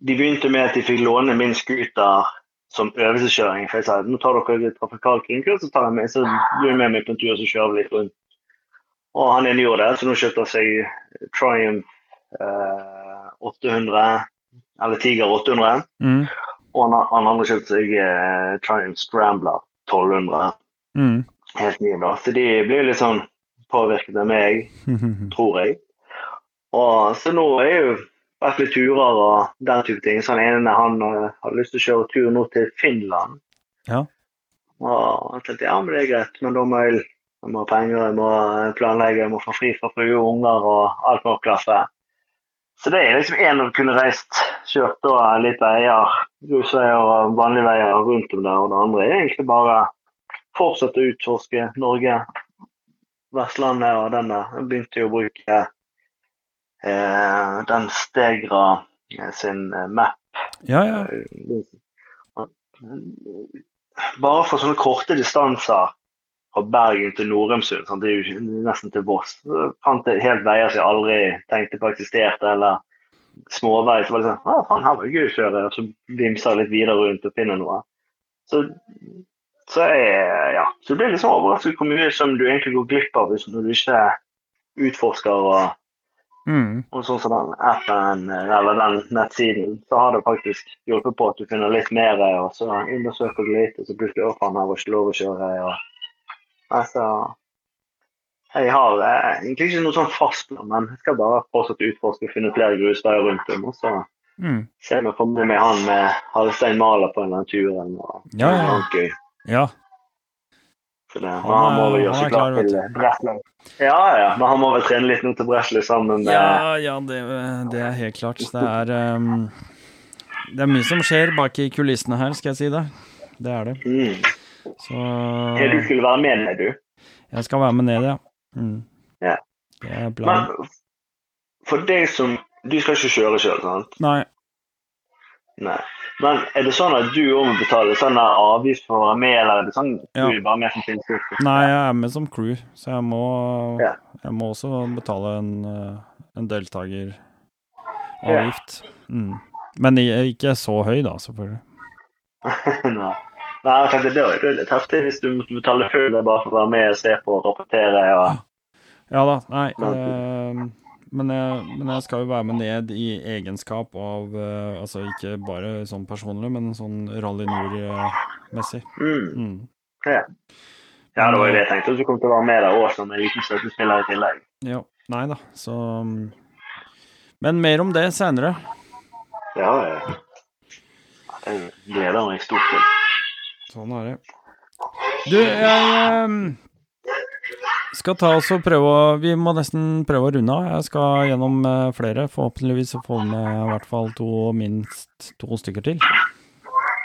De begynte med at de fikk låne min scooter som øvelseskjøring. For jeg sa nå tar dere et trafikalt kringkurs, så tar jeg med, så blir jeg med meg på en tur, og så kjører vi litt rundt. Og han ene gjorde det, så nå kjøpte han seg Triumph eh, 800, eller Tiger 800. Mm. Og han, han andre kjøpte seg eh, Triumph Scrambler 1200. Mm. Helt nye da. Så de blir litt sånn påvirket av meg, [LAUGHS] tror jeg. Og så nå er jeg jo vært litt turer og den type ting. Så han ene han uh, hadde lyst til å kjøre tur nå til Finland. Ja. Og jeg tenkte ja, men det er greit, men da må jeg, jeg må ha penger, jeg må planlegge, jeg må få fri fra frue og unger og alt må klaffe. Så det er liksom én å kunne reist, kjørt da litt veier, grusveier og vanlige veier rundt om der. Og det andre er egentlig bare fortsette å utforske Norge, Vestlandet og den der. Jeg begynte jo å bruke eh, den Stegra eh, sin eh, map. Ja, ja. Bare for sånne korte distanser fra Bergen til Norheimsund, sånn, det er jo nesten til Voss, fant helt veier som jeg aldri tenkte på eksisterte, eller småveier. Så var det sånn Å, faen, her var det gøy å kjøre. Og så vimser jeg litt videre rundt og finner noe. Så, så, jeg, ja. så det blir liksom overrasket hvor mye som du egentlig går glipp av hvis når du ikke utforsker og Mm. og sånn som den appen eller den nettsiden, så har det faktisk hjulpet på at du finner litt mer, og så undersøker du litt, og så plutselig å faen, her var ikke lov å kjøre. Og, altså, Jeg har eh, egentlig ikke noe sånn fast plan, men jeg skal bare fortsatt utforske og finne flere grusveier rundt om. Og så Mm. se om jeg kommer med han med halvstein maler på en eller annen tur. Og, Ja, ja. gøy. Ja. Så det, Han han, må vel gjøre seg klar, til Breslau. Ja, ja, men han må vel trene litt nå til Breslau sammen med Ja, ja, det, det er helt klart. Det er um, Det er mye som skjer bak i kulissene her, skal jeg si det. Det er det. mm. Så Ja, Du skulle være med, ned, du. jeg skal være med ned, ja. Mm. Ja. Det er planen. Men for deg som Du skal ikke kjøre sjøl, sant? Nei. Nei. Men er det sånn at du òg må betale sånn avgift for å være med, eller er det sånn Ja. du er bare med som tilskuer? Nei, jeg er med som crew, så jeg må, Ja. jeg må også betale en, eh, en deltakeravgift. Mm. Men ikke så høy, da, selvfølgelig. [LAUGHS] Nei. Nei, det var jo litt heftig hvis du måtte betale full bare for å være med og se på og rapportere. Og... Ja da, nei. Eh, men, jeg, men jeg skal jo være med ned i egenskap av eh, Altså ikke bare sånn personlig, men sånn Rally Nord-messig. Mm. Mm. Ja. ja, det var jo det jeg tenkte. Du kom til å være med der òg som en liten støttespiller i tillegg. Ja. Nei da, så. Men mer om det seinere. Ja. Ja, gleder jeg meg stort til. Sånn er det. Du, jeg ehm, skal ta oss og prøve å Vi må nesten prøve å runde av. Jeg skal gjennom eh, flere. Forhåpentligvis få med i hvert fall to, minst to stykker til.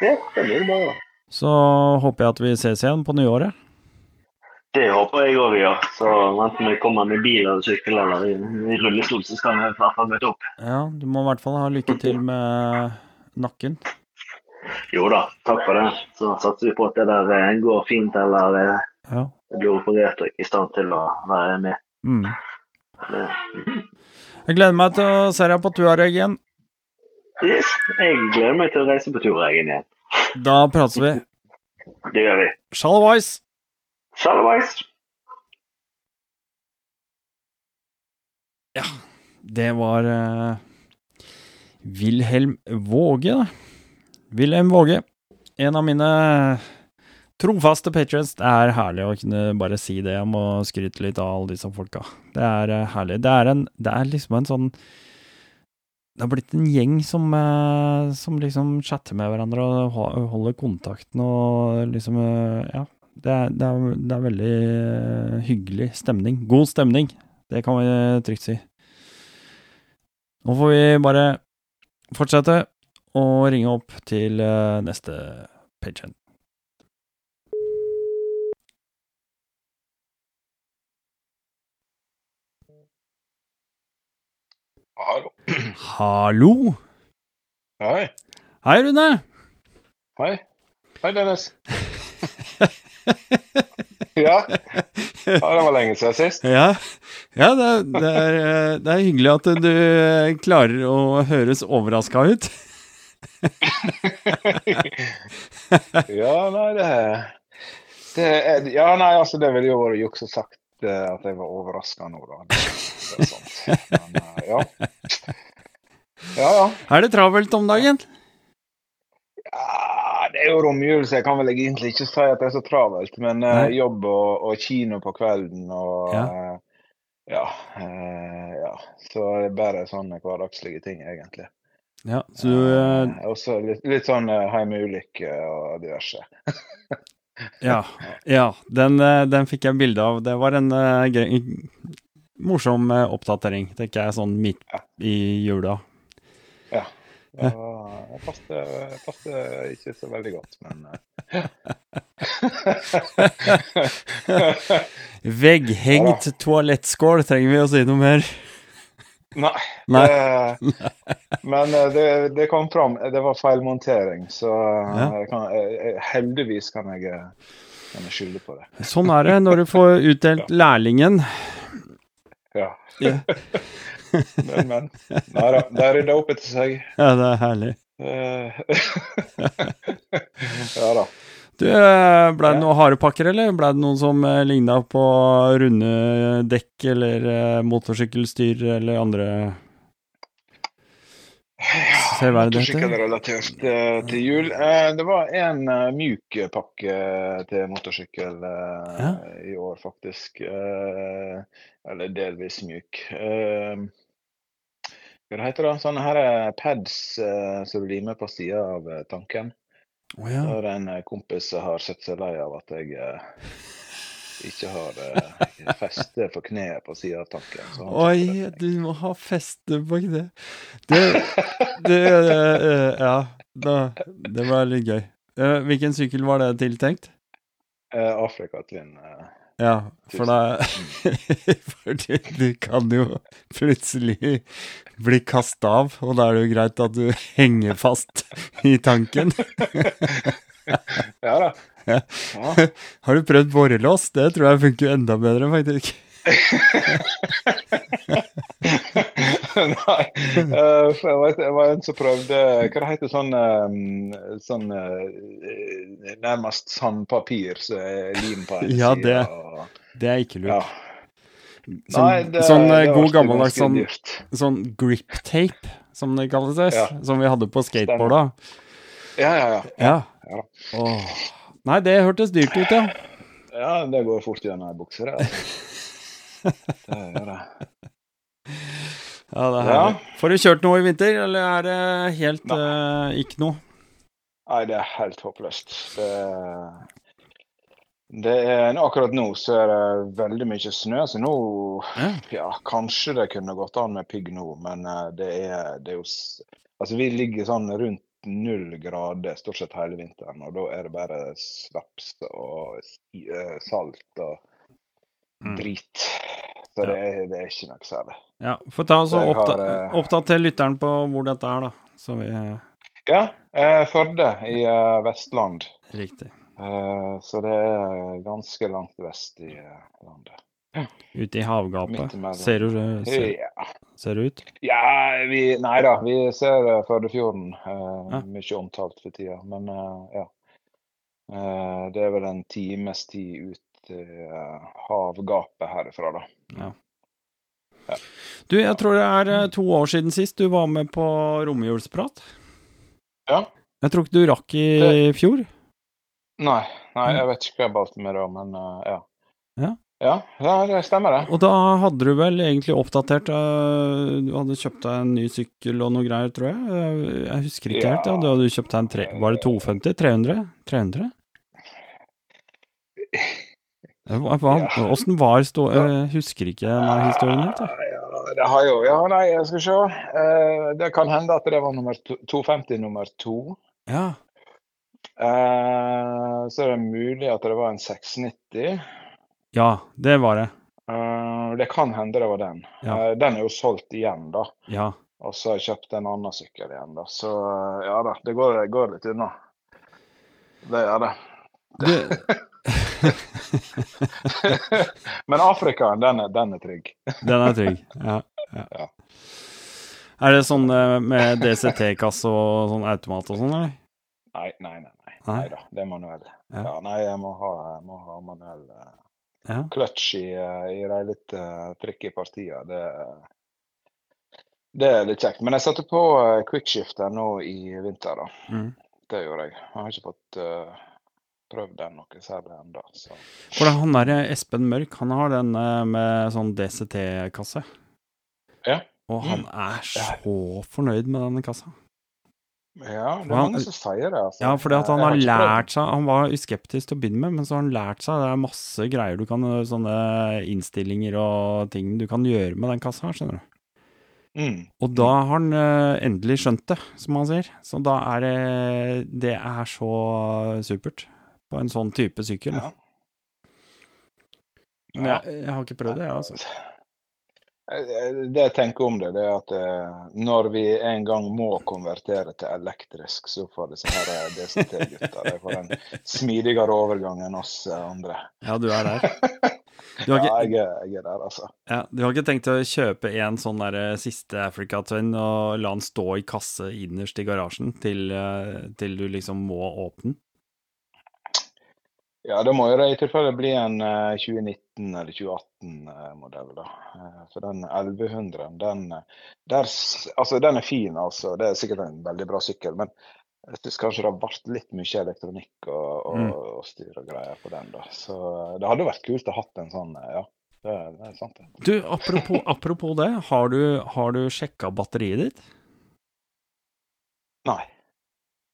Ja, det blir bra da. Så håper jeg at vi ses igjen på nyåret. Det håper jeg òg vi gjør. Så enten vi kommer med bil eller sykkel eller i, i rullestol, så skal vi i hvert fall møte opp. Ja, du må i hvert fall ha lykke til med nakken. Jo da, takk for det. Så satser vi på at det der eh, går fint, eller eh, Ja. blir operert og ikke i stand til å være med. Mm. Det, Jeg gleder meg til å se deg på Tuareg igjen. yes, jeg gleder meg til å reise på tur igjen. Da prates vi. Det gjør vi. Shalawais! Shalawais! Det var uh, Wilhelm Våge, da. Wilhelm Våge. En av mine trofaste patrions. Det er herlig å kunne bare si det. Jeg må skryte litt av alle disse folka. Det er eh, herlig. Det er, en, det er liksom en sånn Det har blitt en gjeng som, eh, som liksom chatter med hverandre og holder kontakten og liksom eh, Ja. Det er, det er, det er veldig hyggelig stemning. God stemning. Det kan vi trygt si. Nå får vi bare fortsette å ringe opp til eh, neste page. Hallo. Hallo! Hei. Hei, Rune! Hei. Hei, Dennis. [LAUGHS] ja. ja, det var lenge siden sist. Ja, ja det, er, det, er, eh, det er hyggelig at du eh, klarer å høres overraska ut. [LAUGHS] ja, nei, det, det er, Ja, nei, altså, det ville jo vært juks å sagt eh, at jeg var overraska nå, da. Det, det er sant. Men eh, ja. Ja, ja. Er det travelt om dagen? Ja, det er jo romjulelse. Jeg kan vel egentlig ikke si at det er så travelt. Men uh, jobb og, og kino på kvelden og Ja. ja, eh, ja. Så det er bare sånne hverdagslige ting, egentlig. Ja, så du eh, også litt, litt sånn uh, heimeulykke og diverse. [LAUGHS] Ja. ja den, eh, den fikk jeg bilde av. Det var en uh, grei, morsom uh, oppdatering, tenker jeg, sånn midt i jula. Ja. Det ja, passer, ikke så veldig godt, men eh. [LAUGHS] Vegghengt toalettskål, trenger vi å si noe mer? Nei. Nei. Det, [LAUGHS] men eh, det, det kom fram. Det var feil montering, så eh, Ja. jeg kan, eh, heldigvis kan jeg, eh, kan jeg skylde på det. Sånn er det når du får utdelt lærlingen. Ja. Ja. [LAUGHS] men, men. Nei da, de rydda opp etter seg. Ja, det er herlig. Eh, [LAUGHS] ja da. Du, eh, ble det noen harde harepakker, eller ble det noen som eh, ligna på runde dekk eller eh, motorsykkelstyr eller andre ja, motorsykkelrelatert til jul. Det var en mjuk pakke til motorsykkel ja. i år, faktisk. eller delvis mjuk. hva heter det? Sånne her pads som du limer på sida av tanken. Oh, ja. Det en kompis som har sett seg lei av at jeg ikke har eh, [LAUGHS] feste på kneet på sida av tanken. Oi, du må ha feste på kneet. Det, det, eh, Ja, da, det var litt gøy. Uh, hvilken sykkel var det tiltenkt? Uh, Afrikatvinn. Ja, for da [LAUGHS] For du, du, kan jo plutselig bli kasta av, og da er det jo greit at du henger fast i tanken. ja da. Ja. Har du prøvd borrelås? Det tror jeg funker enda bedre, faktisk. Nei, uh, jeg, vet, jeg var en som prøvde Hva det heter sånn, um, sånn uh, Nærmest sandpapir som er lim på en ja, side. Ja, det, det, er ikke lurt. Ja. Sånn, Nei, det, sånn det god gammeldags sånn, sånn grip tape, som det kalles, ja. som vi hadde på skateboarda. Ja, ja, ja. ja. ja. Nei, det hørtes dyrt ut, ja. Ja, det går fort gjennom ei bukse, det. [LAUGHS] Det gjør jeg. Ja, det er ja. Får du kjørt noe i vinter, eller er det helt uh, ikke noe? Nei, det er helt håpløst. Det, det er, akkurat nå så er det veldig mye snø, så nå ja. ja kanskje det kunne gått an med pigg nå, men eh, det er, det er jo Altså, vi ligger sånn rundt null grader stort sett hele vinteren. Og da er det bare slaps og eh, salt og. Drit. Så det, det er ikke noe særlig. Ja, Få ta oss oppta eh, oppdater lytteren på hvor dette er, da. Så vi Ja, eh, Førde i eh, Vestland. Riktig. Eh, så det er ganske langt vest i eh, landet. Ute i havgapet? Ser du, ser, ja. ser du ut? Ja, vi Nei da, vi ser Førdefjorden. Uh, ja. Mye omtalt for tida. Men ja. Det er vel en times tid ut til havgapet herifra, da. Ja. ja. Du, jeg tror det er to år siden sist du var med på romjulsprat. Ja. Jeg tror ikke du rakk i det... fjor? Nei, nei, jeg vet ikke hva jeg valgte med da, men ja. ja. Ja, ja, det stemmer det. Og da hadde du vel egentlig oppdatert uh, Du hadde kjøpt deg en ny sykkel og noe greier, tror jeg? Uh, jeg husker ikke ja. helt. Ja. Du hadde kjøpt deg en tre, Var det 250? 300? 300? Hva, ja. Åssen var stå... Jeg husker ikke denne historien helt. Ja, det har jo Ja, nei, jeg skal se. Uh, det kan hende at det var nummer 250 nummer to. Ja. så er det mulig at det var en 690. Ja, det var det. Det kan hende det var den. Ja. Den er jo solgt igjen, da. Ja. Og så har jeg kjøpt en annen sykkel igjen, da. Så ja da, det går, går litt unna. Det gjør det. det... [LAUGHS] [LAUGHS] Men Afrika, den er, den er, trygg. [LAUGHS] den er trygg, ja, ja. ja. Er det sånn med DCT-kasse og sånn automat og sånn, eller? Nei, nei, nei. Nei, nei da, det er manuell. Ja. ja. nei, jeg må ha, jeg må ha manuell ja. clutch i, eh, i de litt uh, tricky partiene. Det, det, er litt kjekt. Men jeg satte på quickshifter nå i vinter, da. Mm. Det gjorde jeg. Jeg har ikke fått uh, prøvd den noe særlig ennå. For han der Espen Mørk, han har den med sånn DCT-kasse. Ja. Og han mm. er så fornøyd med denne kassa. Ja, det er mange som sier det. Altså. Ja, fordi at han har lært seg Han var skeptisk til å begynne med, men så har han lært seg Det er masse greier du kan Sånne innstillinger og ting du kan gjøre med den kassa, skjønner du. Mm. Og da har han uh, endelig skjønt det, som han sier. Så da er det Det er så supert på en sånn type sykkel. Ja. Men jeg, jeg, har ikke prøvd det, jeg, altså. Det jeg tenker om det, det er at eh, når vi en gang må konvertere til elektrisk, så får disse her eh, DCT-gutta det får en smidigere overgang enn oss eh, andre. Ja, du er der. [LAUGHS] Du ikke, ja, jeg, jeg, er der, altså. Ja, du har ikke tenkt å kjøpe en sånn der siste Africa Twin og la den stå i kasse innerst i garasjen til, til du liksom må åpne den? Ja, det må jo det i tilfelle bli en uh, 2019- eller 2018-modell. da. Uh, for den 1100, den, der, altså, den er fin, altså. Det er sikkert en veldig bra sykkel. Men jeg syns kanskje det har vært litt mye elektronikk og, og, mm. og styr og greier på den. da. Så det hadde vært kult å hatt en sånn, ja. Det, det er sant, det. Du, apropos, apropos det. Har du, har du sjekka batteriet ditt? Nei.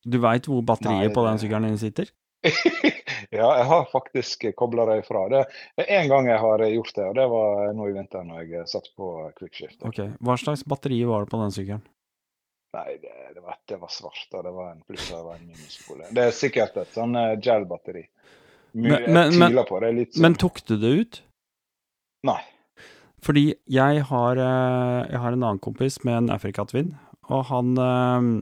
Du veit hvor batteriet Nei, på den sykkelen din sitter? [LAUGHS] ja, jeg har faktisk kobla det ifra. Det er én gang jeg har gjort det, og det var nå i vinter når jeg satt på quickshift. Ok, Hva slags batteri var det på den sykkelen? Nei, det, det, var, det, var, svart, og det var en pluss og en minuspole. Det er sikkert et sånn uh, gel-batteri. Men, men, men, sånn... men, tok du det ut? Nei. Fordi jeg har, uh, jeg har en annen kompis med en Afrika Twin, og han uh,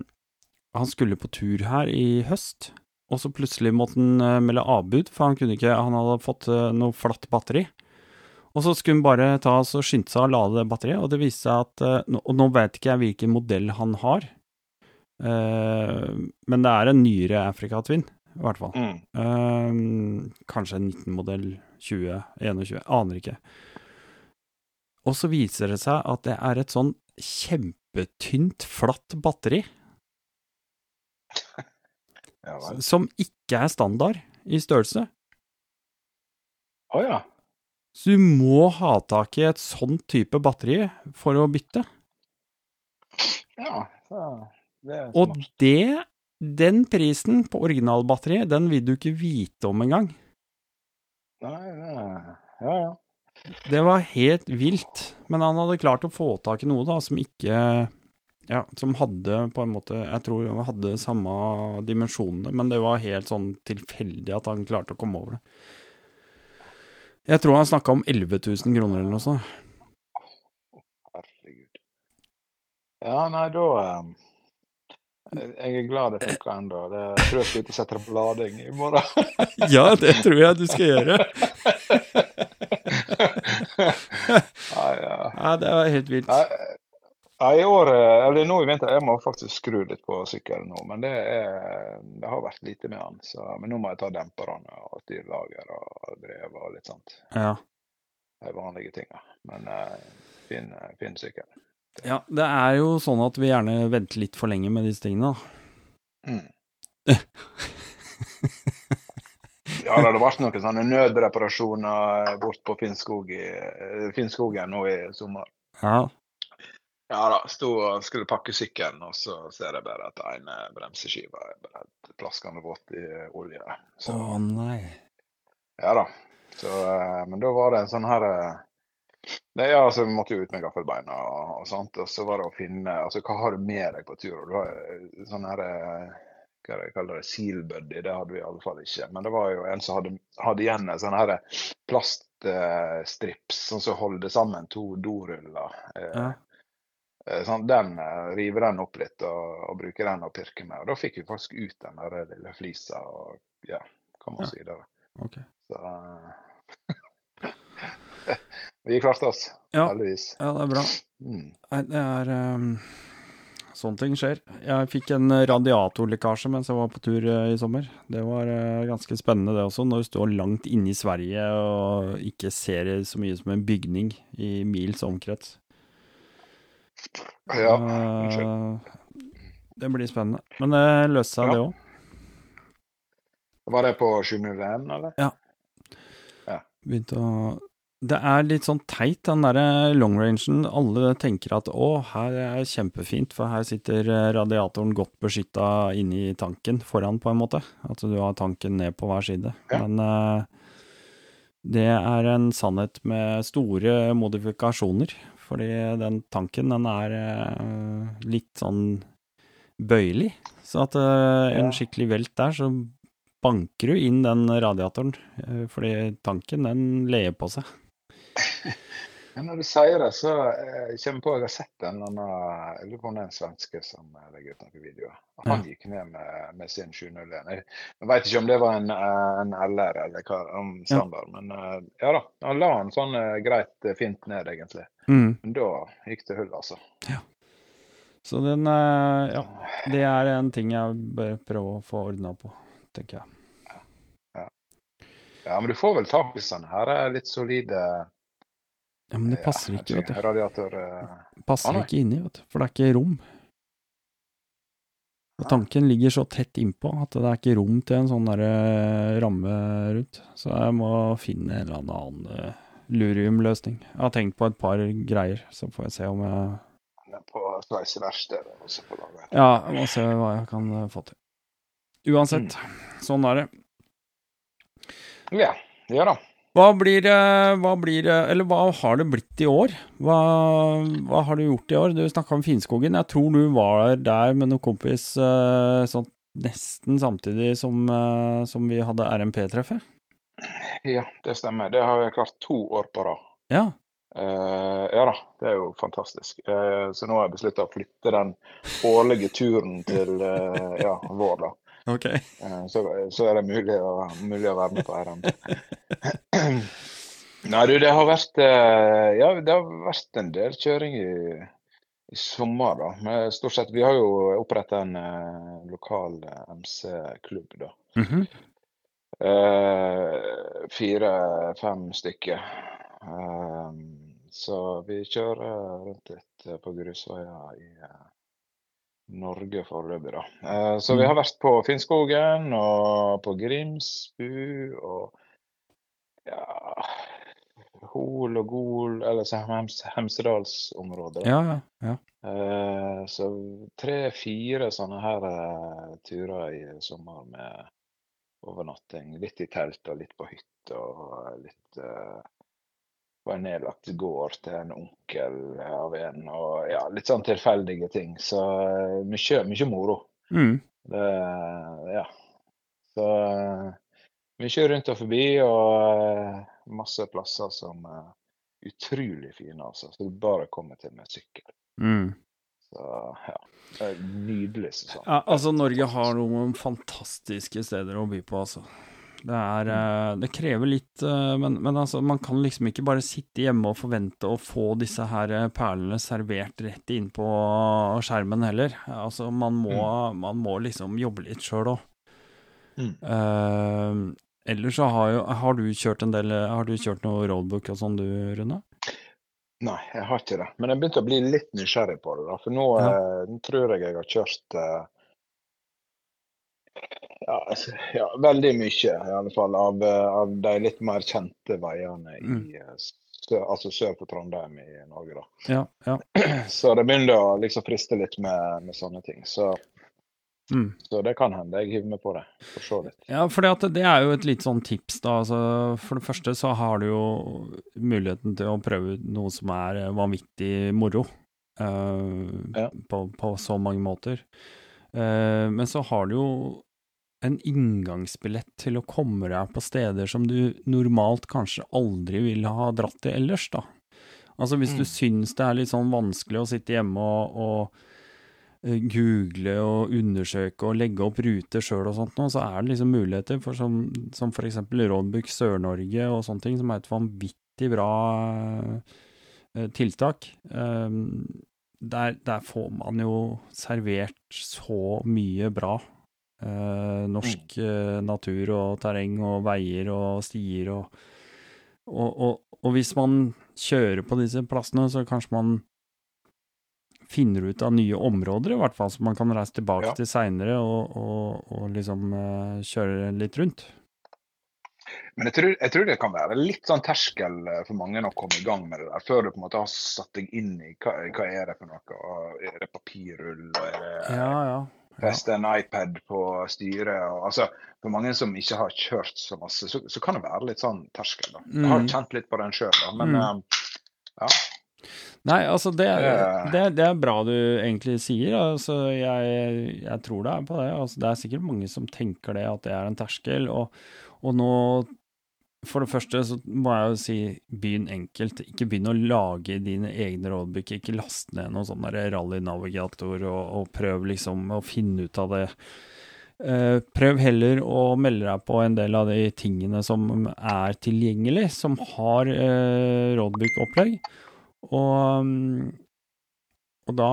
han skulle på tur her i høst, og så plutselig måtte han uh, melde avbud, for han kunne ikke Han hadde fått uh, noe flatt batteri. Og så skulle han bare ta og skynde seg å lade det batteriet, og det viste seg at uh, Og nå vet ikke jeg hvilken modell han har, men det er en nyere Africa Twin, i hvert fall. Mm. kanskje en 19-modell 2021, aner ikke. Og så viser det seg at det er et sånn kjempetynt, flatt batteri [LAUGHS] ja, som ikke er standard i størrelse. Å oh, ja. Så du må ha tak i et sånn type batteri for å bytte. Ja, det er smart. Og det, den prisen på originalbatteriet, den vil du ikke vite om engang. Nei, ja, ja. Det var helt vilt. Men han hadde klart å få tak i noe da, som ikke ja, som hadde på en måte Jeg tror han hadde samme dimensjonene, men det var helt sånn tilfeldig at han klarte å komme over det. Jeg tror han snakka om 11 000 kroner eller noe sånt. Herregud. Ja, nei, da um, Jeg er glad det funka ennå. Jeg tror jeg skal ut og sette det på lading i morgen. [LAUGHS] ja, det tror jeg du skal gjøre. [LAUGHS] ja, ja. nei, det var helt vilt. Nei, i år, eh, eller nå i vinter, jeg må faktisk skru litt på sykkelen nå. Men det, er, det har vært lite med den. Så, men nå må jeg ta demperne og styrlager og drev og litt sånt. Ja. De vanlige tinga. Men uh, fin, fin sykkel. Ja, det er jo sånn at vi gjerne venter litt for lenge med disse tingene, da. Mm. [LAUGHS] ja, det har vært noen sånne nødreparasjoner bort på Finnskogen nå i sommer. Ja, ja da, sto og skulle pakke sykkelen, og så ser jeg bare at ene bremseskiva er bare helt plaskende våt i olje. Å oh, nei. Ja da. Så, eh, men da var det en sånn her Nei, ja, altså, Vi måtte jo ut med gaffelbeina og, og sånt. Og så var det å finne altså, Hva har du med deg på tur? Du har eh, sånn her hva jeg kaller det, seal buddy, det hadde vi i alle fall ikke. Men det var jo en som hadde, hadde igjen en sånn plaststrips, sånn som holder sammen to doruller. Ja. Eh, sånn, den, river den opp litt og, og bruker den å pirke med. Og da fikk vi faktisk ut den der lille flisa og ja, kom oss ja. videre. Okay. Så [LAUGHS] vi klarte oss, ja. heldigvis. Ja, det er bra. Mm. Det er um, Sånne ting skjer. Jeg fikk en radiatorlekkasje mens jeg var på tur uh, i sommer. Det var uh, ganske spennende det også, når du står langt inne i Sverige og ikke ser så mye som en bygning i mils omkrets. Ja, unnskyld. det blir spennende. Men det løste seg, ja. det òg. Var det på 701, eller? Ja. ja. Begynte å Det er litt sånn teit, den derre long-rangen. Alle tenker at å, her er kjempefint, for her sitter radiatoren godt beskytta inni tanken foran, på en måte. At du har tanken ned på hver side. Ja. Men det er en sannhet med store modifikasjoner. Fordi den tanken, den er uh, litt sånn bøyelig. Så at uh, en skikkelig velt der, så banker du inn den radiatoren. Uh, fordi tanken, den ler på seg. [LAUGHS] Ja, når du sier det, så eh, kommer på at jeg har sett en annen Jeg lurer på om det er en svenske som legger ut noen videoer. Han gikk ned med, med sin 701. Jeg, jeg vet ikke om det var en, en LR eller hva, om standard, ja. men uh, ja da. Han la den sånn greit fint ned, egentlig. Mm. Men da gikk det hull, altså. Ja. Så den Ja, det er en ting jeg bør prøve å få ordna på, tenker jeg. Ja. Ja, men du får vel tak i sånne her er litt solide Ja, men det passer ja, ikke, vet du. Radiator uh... Passer ah, ikke inni, vet du. For det er ikke rom. Og Ja. tanken ligger så tett innpå at det er ikke rom til en sånn der eh, ramme rundt. Så jeg må finne en eller annen uh, luriumløsning. Jeg har tenkt på et par greier, så får jeg se om jeg på sveiseverkstedet. og så får lage- Ja, jeg må se hva jeg kan eh, få til. Uansett, sånn er det. Ja, ja da. Hva blir, eh, hva blir eh, Eller hva har det blitt i år? Hva, hva har du gjort i år? Du snakka om Finnskogen. Jeg tror du var der med noen kompis eh, sånn nesten samtidig som, som vi hadde RMP-treffet. Ja, det stemmer. Det har jeg klart to år på rad. Ja. Uh, ja da, det er jo fantastisk. Uh, så nå har jeg beslutta å flytte den årlige turen til uh, ja, vår, da. Ok. Eh, så, så er det mulig å, mulig å være med på RM. [CLEARS THROAT] Nei, du, det har vært eh, Ja, det har vært en del kjøring i, i sommer, da. Men stort sett, vi har jo oppretta en uh, lokal MC-klubb, da. Mm -hmm. uh, Fire-fem stykker. Uh, så vi kjører rundt litt på grusveier i eh, Norge foreløpig, da. Eh, så vi Mm. har vært på Finnskogen og på Grimsbu og ja Hol og Gol, eller Hems Hemsedalsområdet. Ja, ja. ja. Eh, så tre-fire sånne her uh, turer i sommer med overnatting. Litt i telt og litt på hytte og litt eh, på en nedlagt gård til en onkel av en. Og ja, litt sånn tilfeldige ting. Så eh, mye, mye moro. Mm. Det, ja. Så eh, mye rundt og forbi, og eh, masse plasser som er utrolig fine, altså. Så du bare kommer til med sykkel. Mm. Så ja. Det er nydelig sesong. Ja, altså, Norge har noen fantastiske steder å by på, altså. Det er eh, Det krever litt, eh, men, men altså, man kan liksom ikke bare sitte hjemme og forvente å få disse her eh, perlene servert rett inn på skjermen heller. Altså, man må, man må liksom jobbe litt sjøl òg. Mm. ellers så har jo Har du kjørt en del Har du kjørt noe roadbook og sånn, du, Rune? Nei, jeg har ikke det. Men jeg begynte å bli litt nysgjerrig på det. da, For nå, Ja. eh, tror jeg jeg har kjørt eh, ja, altså, ja, veldig mye, i alle fall, av, eh, av de litt mer kjente veiene Mm. i eh, altså sør for Trondheim i Norge. da. Ja. ja. [CLEARS THROAT] Så det begynner å liksom friste litt med, med sånne ting. Så, Mm. så det kan hende jeg hiver meg på det. For så litt. Ja, for det er jo et litt sånn tips, da. Altså, for det første så har du jo muligheten til å prøve ut noe som er eh, vanvittig moro. Uh, Ja. på, på så mange måter. Uh, men så har du jo en inngangsbillett til å komme deg på steder som du normalt kanskje aldri ville ha dratt til ellers, da. Altså hvis du Mm. syns det er litt sånn vanskelig å sitte hjemme og, og eh, google og undersøke og legge opp ruter sjøl og sånt nå, så er det liksom muligheter for som, som for eksempel Roadbook Sør-Norge og sånne ting, som er et vanvittig bra eh, tiltak. Um, der, der får man jo servert så mye bra. Eh, norsk eh, natur og terreng og veier og stier og og, og og hvis man kjører på disse plassene, så kanskje man finner ut av nye områder, i hvert fall, som man kan reise tilbake Ja. til seinere og, og, og liksom eh, kjøre litt rundt. Men jeg tror, jeg tror det kan være litt sånn terskel for mange å komme i gang med det der, før du på en måte har satt deg inn i hva, hva er det for noe. Og Er det papirrull, og er det Ja, ja. Feste en iPad på styret? Og, altså, for mange som ikke har kjørt så masse, så, så kan det være litt sånn terskel. da. Jeg har Mm. kjent litt på den sjøl, men Mm. eh, ja. Nei, altså det, Det- det, det er bra du egentlig sier. Altså jeg, jeg tror det er på det. Altså det er sikkert mange som tenker det, at det er en terskel. Og, og nå, for det første så må jeg jo si begynn enkelt. Ikke begynn å lage dine egne rådbøker. Ikke last ned noen sånn rallynavigator og, og prøv liksom å finne ut av det. Eh, prøv heller å melde deg på en del av de tingene som er tilgjengelig, som har uh, roadbook-opplegg. Og, mm, og da,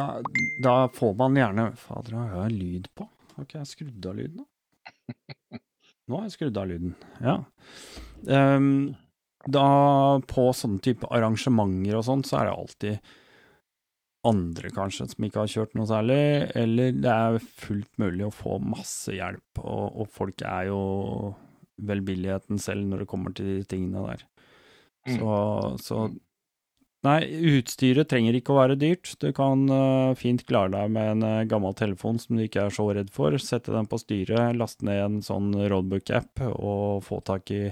da Da får man gjerne Fader, har jeg lyd på? Har ikke jeg skrudd av lyden? Nå har jeg skrudd av lyden. Ja. Um, da på sånne type arrangementer og sånn, så er det alltid andre, kanskje, som ikke har kjørt noe særlig, eller det er fullt mulig å få masse hjelp, og, og folk er jo velbilligheten selv når det kommer til de tingene der. Mm. Så, så Nei, utstyret trenger ikke å være dyrt. Du kan uh, fint klare deg med en uh, gammel telefon som du ikke er så redd for. Sette den på styret, laste ned en sånn roadbook-app og få tak i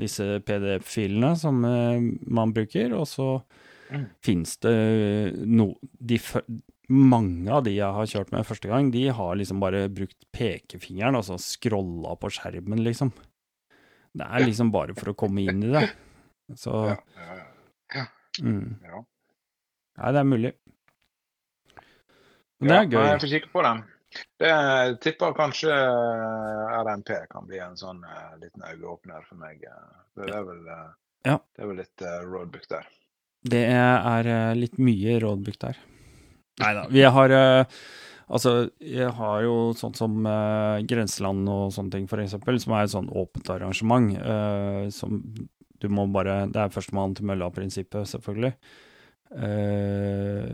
disse PDF-filene som uh, man bruker, og så Mm. fins det no... De, mange av de jeg har kjørt med første gang, de har liksom bare brukt pekefingeren, altså scrolla på skjermen, liksom. Det er liksom bare for å komme inn i det. Så Ja, ja, ja. Mm. ja. Nei, det er mulig. Men det er gøy. Jeg får kikke på den. Det tipper kanskje RNP kan bli en sånn uh, liten øyeåpner for meg. eh. Det er vel, uh, Ja. det er vel litt uh, roadbook der. Det er eh, litt mye roadbook der. Nei da. Vi har eh, Altså, jeg har jo sånn som eh, Grenseland og sånne ting, eksempel, som er et sånn åpent arrangement. eh, som du må bare Det er førstemann til mølla-prinsippet, selvfølgelig. Uh,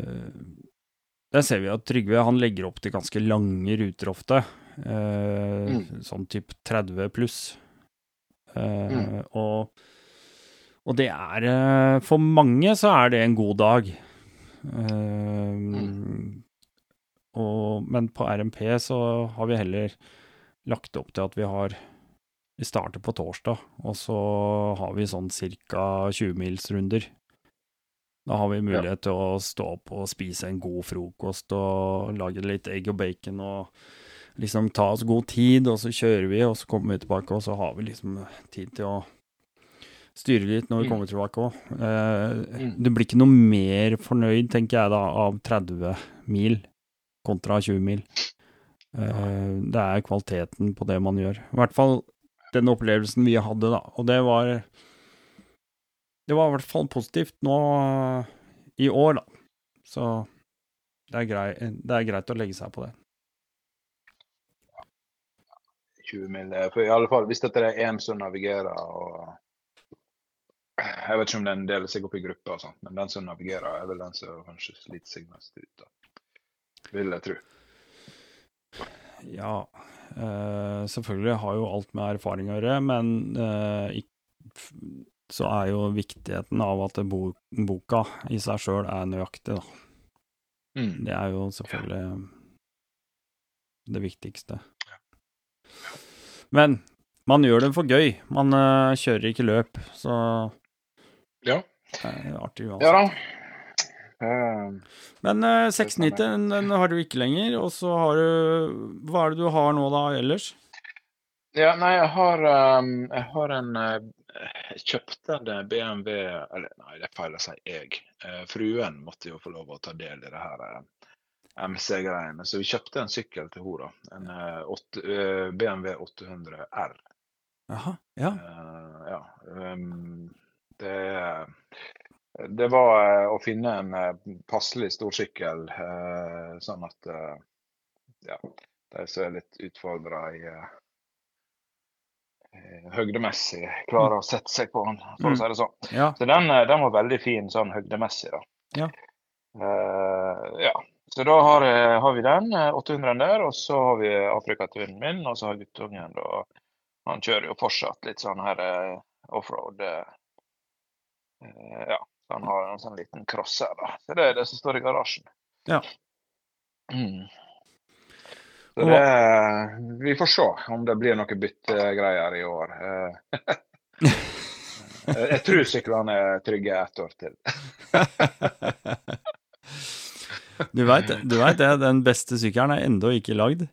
der ser vi at Trygve han legger opp til ganske lange ruter ofte. Uh, Mm. Sånn type 30 pluss. Uh, Mm. Og og det er For mange så er det en god dag. Mm. og, men på RMP så har vi heller lagt opp til at vi har Vi starter på torsdag, og så har vi sånn ca. 20-milsrunder. Da har vi mulighet til å stå opp og spise en god frokost og lage litt egg og bacon og liksom ta oss god tid, og så kjører vi, og så kommer vi tilbake, og så har vi liksom tid til å styre litt når vi Mm. kommer tilbake òg. Eh, Mm. Du blir ikke noe mer fornøyd, tenker jeg da, av 30 mil kontra 20 mil. Eh, det er kvaliteten på det man gjør. I hvert fall den opplevelsen vi hadde, da. Og det var Det var i hvert fall positivt nå i år, da. Så det er, grei, det er greit å legge seg på det. 20 mil. For i alle fall, hvis dette er én som navigerer og Jeg vet ikke om den deler seg opp i grupper, og sånt, men den som navigerer, er vel den som kanskje sliter seg mest ut. da. Vil jeg tro. Ja, eh, selvfølgelig har jo alt med erfaring å gjøre, men uh, så er jo viktigheten av at bo boka i seg sjøl er nøyaktig, da. Mm. Det er jo selvfølgelig det viktigste. Men man gjør det for gøy. Man uh, kjører ikke løp, så Ja. det er artig uansett. Ja da. Eh, Men uh, 690 den, den har du ikke lenger, og så har du Hva er det du har nå da ellers? Ja, nei, jeg har, um, jeg har en eh, Jeg kjøpte en BMW Eller nei, det er feil å si jeg. Uh, fruen måtte jo få lov å ta del i det her uh, MC-greiene, så vi kjøpte en sykkel til henne. En eh, åtte- eh, BMW 800 R. Aha, ja. Eh, ja. um, det, det var eh, å finne en eh, passelig stor sykkel, eh, sånn at ja, de som er litt utfordra i høgdemessig, høydemessig, klarer å sette seg på den, for å si det sånn. ja. Så den, den var veldig fin sånn høydemessig, da. Ja. Uh, ja. Så da har, har vi den, 800-en der, og så har vi Afrikatvinnen min, og så har guttungen da Han kjører jo fortsatt litt sånn her offroad. Eh, ja. Så han har en sånn liten crosser, da. Så det er det som står i garasjen. Ja. Mm. Så det Vi får se om det blir noe byttegreier i år. Eh, Jeg tror syklene er trygge ett år til. [LAUGHS] Du veit det, den beste sykkelen er ennå ikke lagd.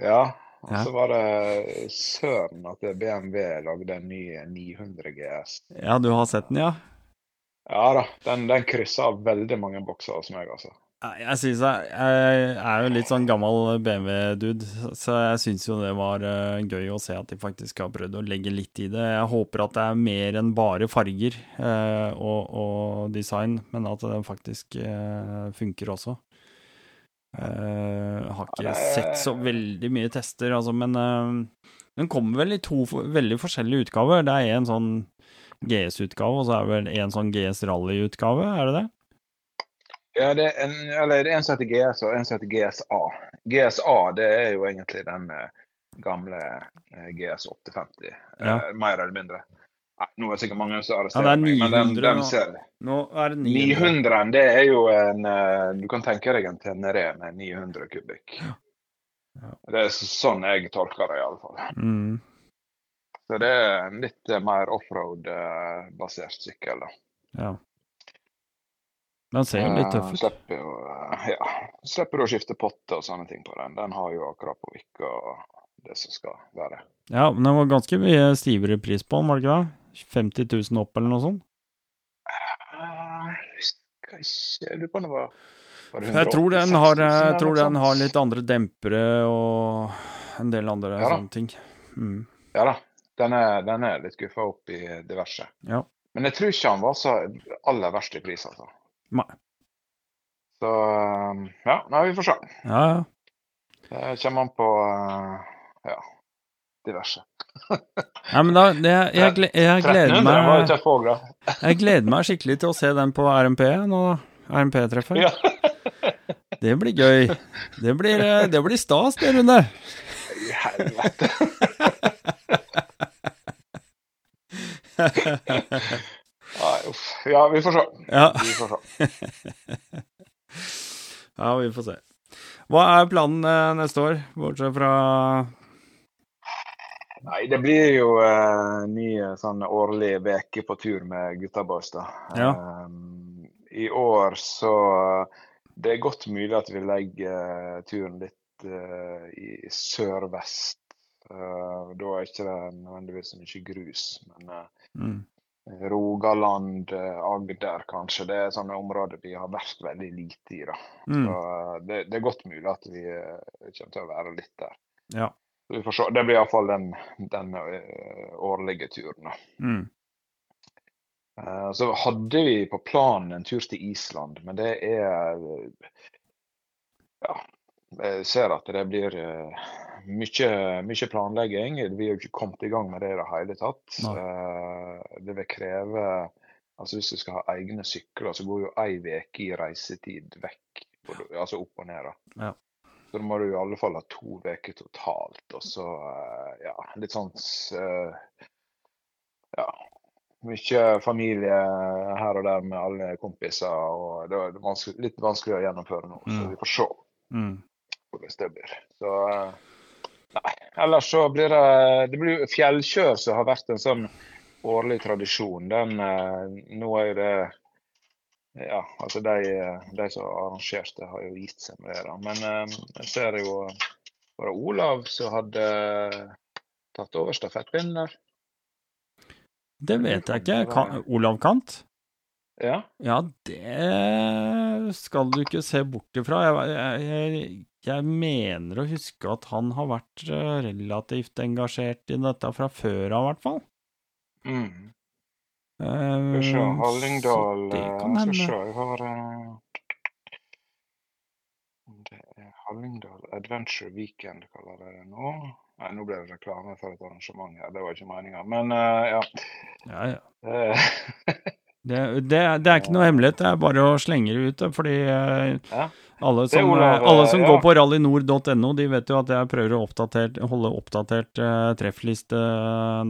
Ja. Og så var det søren at BMW lagde en ny 900 GS. Ja, du har sett den, ja? Ja da, den, den krysser veldig mange bokser hos meg, altså. Jeg synes jeg, jeg er jo litt sånn gammel BMW-dude, så jeg syns jo det var eh, gøy å se at de faktisk har prøvd å legge litt i det. Jeg håper at det er mer enn bare farger eh, og, og design, men at det faktisk eh, funker også. Eh, har ikke sett så veldig mye tester, altså, men den kommer vel i to veldig forskjellige utgaver. Det er en sånn GS-utgave, og så er det vel en sånn GS Rally-utgave, er det det? Ja, det er en, eller er en som heter GS og en som heter GSA. GSA det er jo egentlig den eh, gamle eh, GS 850, Ja. eh, mer eller mindre. Nei, nå er det sikkert mange som Ja, arresterer det er meg, men den, den ser Nå er det 900. 900 det er jo en eh, Du kan tenke deg en Tenere med 900 kubikk. Ja. Det er sånn jeg tolker det, iallfall. Mm. Så det er en litt eh, mer offroad-basert sykkel. da. Ja. Den ser jo litt tøff Eh, ut. Slipper jo eh, ja, slipper å skifte potte og sånne ting på den. Den har jo akkurat på vikk og det som skal være. Ja, men den var ganske mye stivere pris på den, var det ikke det? 50 000 opp, eller noe sånt? Eh, Jeg lurer på om det var Jeg tror den har, jeg tror den har litt andre dempere og en del andre Ja sånne ting. Mm. Ja da. Den er, den er litt guffa opp i diverse. Ja. Men jeg tror ikke han var så aller verst i pris, altså. Nei. Så ja, nei, vi får se. Ja, ja. Det kommer an på eh, ja, diverse. Nei, men da, det, jeg, jeg, jeg, gleder 1300 var jo meg, jeg gleder meg skikkelig til å se den på RMP nå. RMP-treffet. Ja. Det blir gøy. Det blir, eh, det blir stas, det, Rune. Helvete. Nei, uff. Ja, vi får se. Ja. Vi får se. [LAUGHS] ja, vi får se. Hva er planen eh, neste år, bortsett fra Nei, det blir jo eh, ny eh, sånn årlig veke på tur med gutta boys, da. Ja. Um, I år så Det er godt mulig at vi legger eh, turen litt uh, i sør-vest. Eh, da er ikke det nødvendigvis så mye grus, men uh, mm. Rogaland, eh, Agder kanskje. Det er sånne områder vi har vært veldig lite i. da. Mm. Så det, det er godt mulig at vi kommer til å være litt der. Ja. Vi får se. Det blir iallfall den, den årlige turen. da. Mm. Uh, Så hadde vi på planen en tur til Island, men det er Ja. Jeg ser at det blir eh, mye, mye planlegging. Vi har jo ikke kommet i gang med det i det hele tatt. Nei. Eh, Det vil kreve Altså Hvis du skal ha egne sykler, så går jo ei uke i reisetid vekk. Altså opp og ned. da. Ja. Så da må du i alle fall ha to uker totalt. Og så eh, ja, litt sånn ja, mye familie her og der med alle kompiser. og Det er vanskelig, litt vanskelig å gjennomføre nå, så Mm. vi får se Mm. Hvordan det blir. Så eh, nei, ellers så blir det Det blir fjellkjør som har vært en sånn årlig tradisjon. Den eh, Nå er jo det Ja, altså de, de som arrangerte, har jo gitt seg med det. da. Men eh, jeg ser jo Var det Olav som hadde tatt over stafettpinnen der? Det vet jeg ikke. Kan, Olav Kant? Ja. Ja, det skal du ikke se bort ifra. Jeg, jeg, jeg, jeg mener å huske at han har vært eh, relativt engasjert i dette fra før av, i hvert fall. Mm. Eh, Skal se, Hallingdal det eh, kan Skal se, jeg har eh, Det er Hallingdal Adventure Weekend, kaller de det nå. Nei, nå ble det reklame for et arrangement her, det var ikke meninga. Men uh, ja. Ja, ja. [LAUGHS] Eh, Det, det, det er ikke noe hemmelighet, det er bare å slenge det ut. Fordi eh, Ja. alle som, Olav, eh, alle som ja. går på rallynord.no, de vet jo at jeg prøver å holde oppdatert uh, treffliste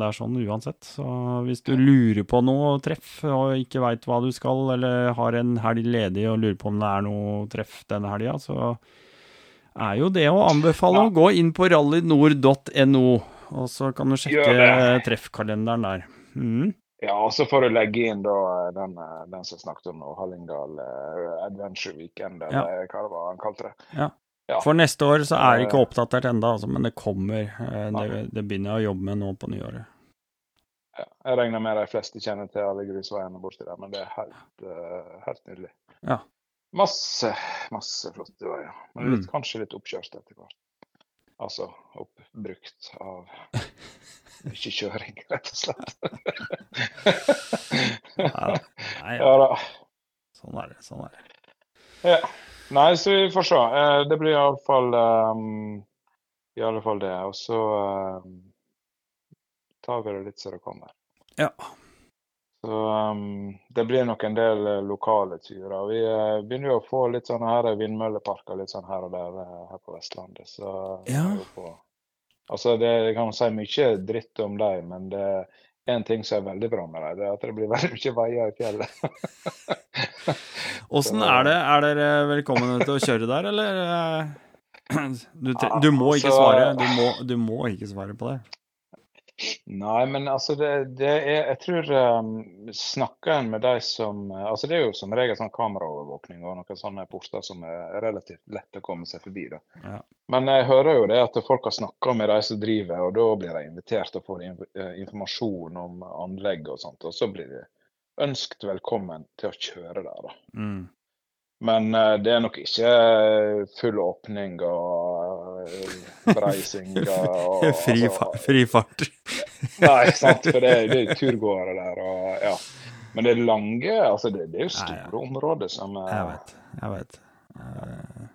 der sånn uansett. Så hvis du lurer på noe treff og ikke veit hva du skal, eller har en helg ledig og lurer på om det er noe treff denne helga, så er jo det å anbefale Ja. å gå inn på rallynord.no, og så kan du sjekke treffkalenderen der. Mm. Ja, og så får du legge inn da den, eh, den som snakket om nå, Hallingdal uh, Adventure Weekend, eller hva det var han kalte det. Ja. For neste år så er det ikke Eh. oppdatert enda, altså, men det kommer. Uh, Det, det begynner jeg å jobbe med nå på nyåret. Ja, jeg regner med de fleste kjenner til alle grusveiene borti der, men det er helt, uh, helt nydelig. Ja. Masse, masse flotte veier. Men litt, Mm. kanskje litt oppkjørt etter hvert. Altså oppbrukt av [LAUGHS] mye kjøring, rett og slett. Nei, da. Sånn er det. sånn er det. Ja. Nei, så vi får se. Eh, det blir iallfall um, I alle fall det. Og så um, tar vi det litt så det kommer. Ja. Så um, det blir nok en del lokale turer. Vi uh, begynner jo å få litt sånne her vindmølleparker litt sånn her og der uh, her på Vestlandet. Så ja. på, altså det, Jeg kan si mye dritt om dem, men det er en ting som er veldig bra med dem, det er at det blir [LAUGHS] veldig mye veier i fjellet. [LAUGHS] Åssen er det? Er dere velkomne til å kjøre der, eller? [CLEARS THROAT] Du, du må ikke svare. Du må, du må ikke svare på det. Nei, men altså det, det er Jeg tror um, snakker en med de som Altså det er jo som regel sånn kameraovervåkning og noen sånne porter som er relativt lett å komme seg forbi. da. Ja. Men jeg hører jo det at folk har snakka med de som driver, og da blir de invitert og får inf eh, informasjon om anlegg og sånt. Og så blir de ønsket velkommen til å kjøre der, da. Mm. Men uh, det er nok ikke full åpning og uh, [LAUGHS] og Fri, altså- fart. [LAUGHS] Nei, sant, for det, det er turgåere der. og ja. Men det er lange altså det, det er jo store nei, ja. områder som er Jeg vet. Jeg vet. Eh,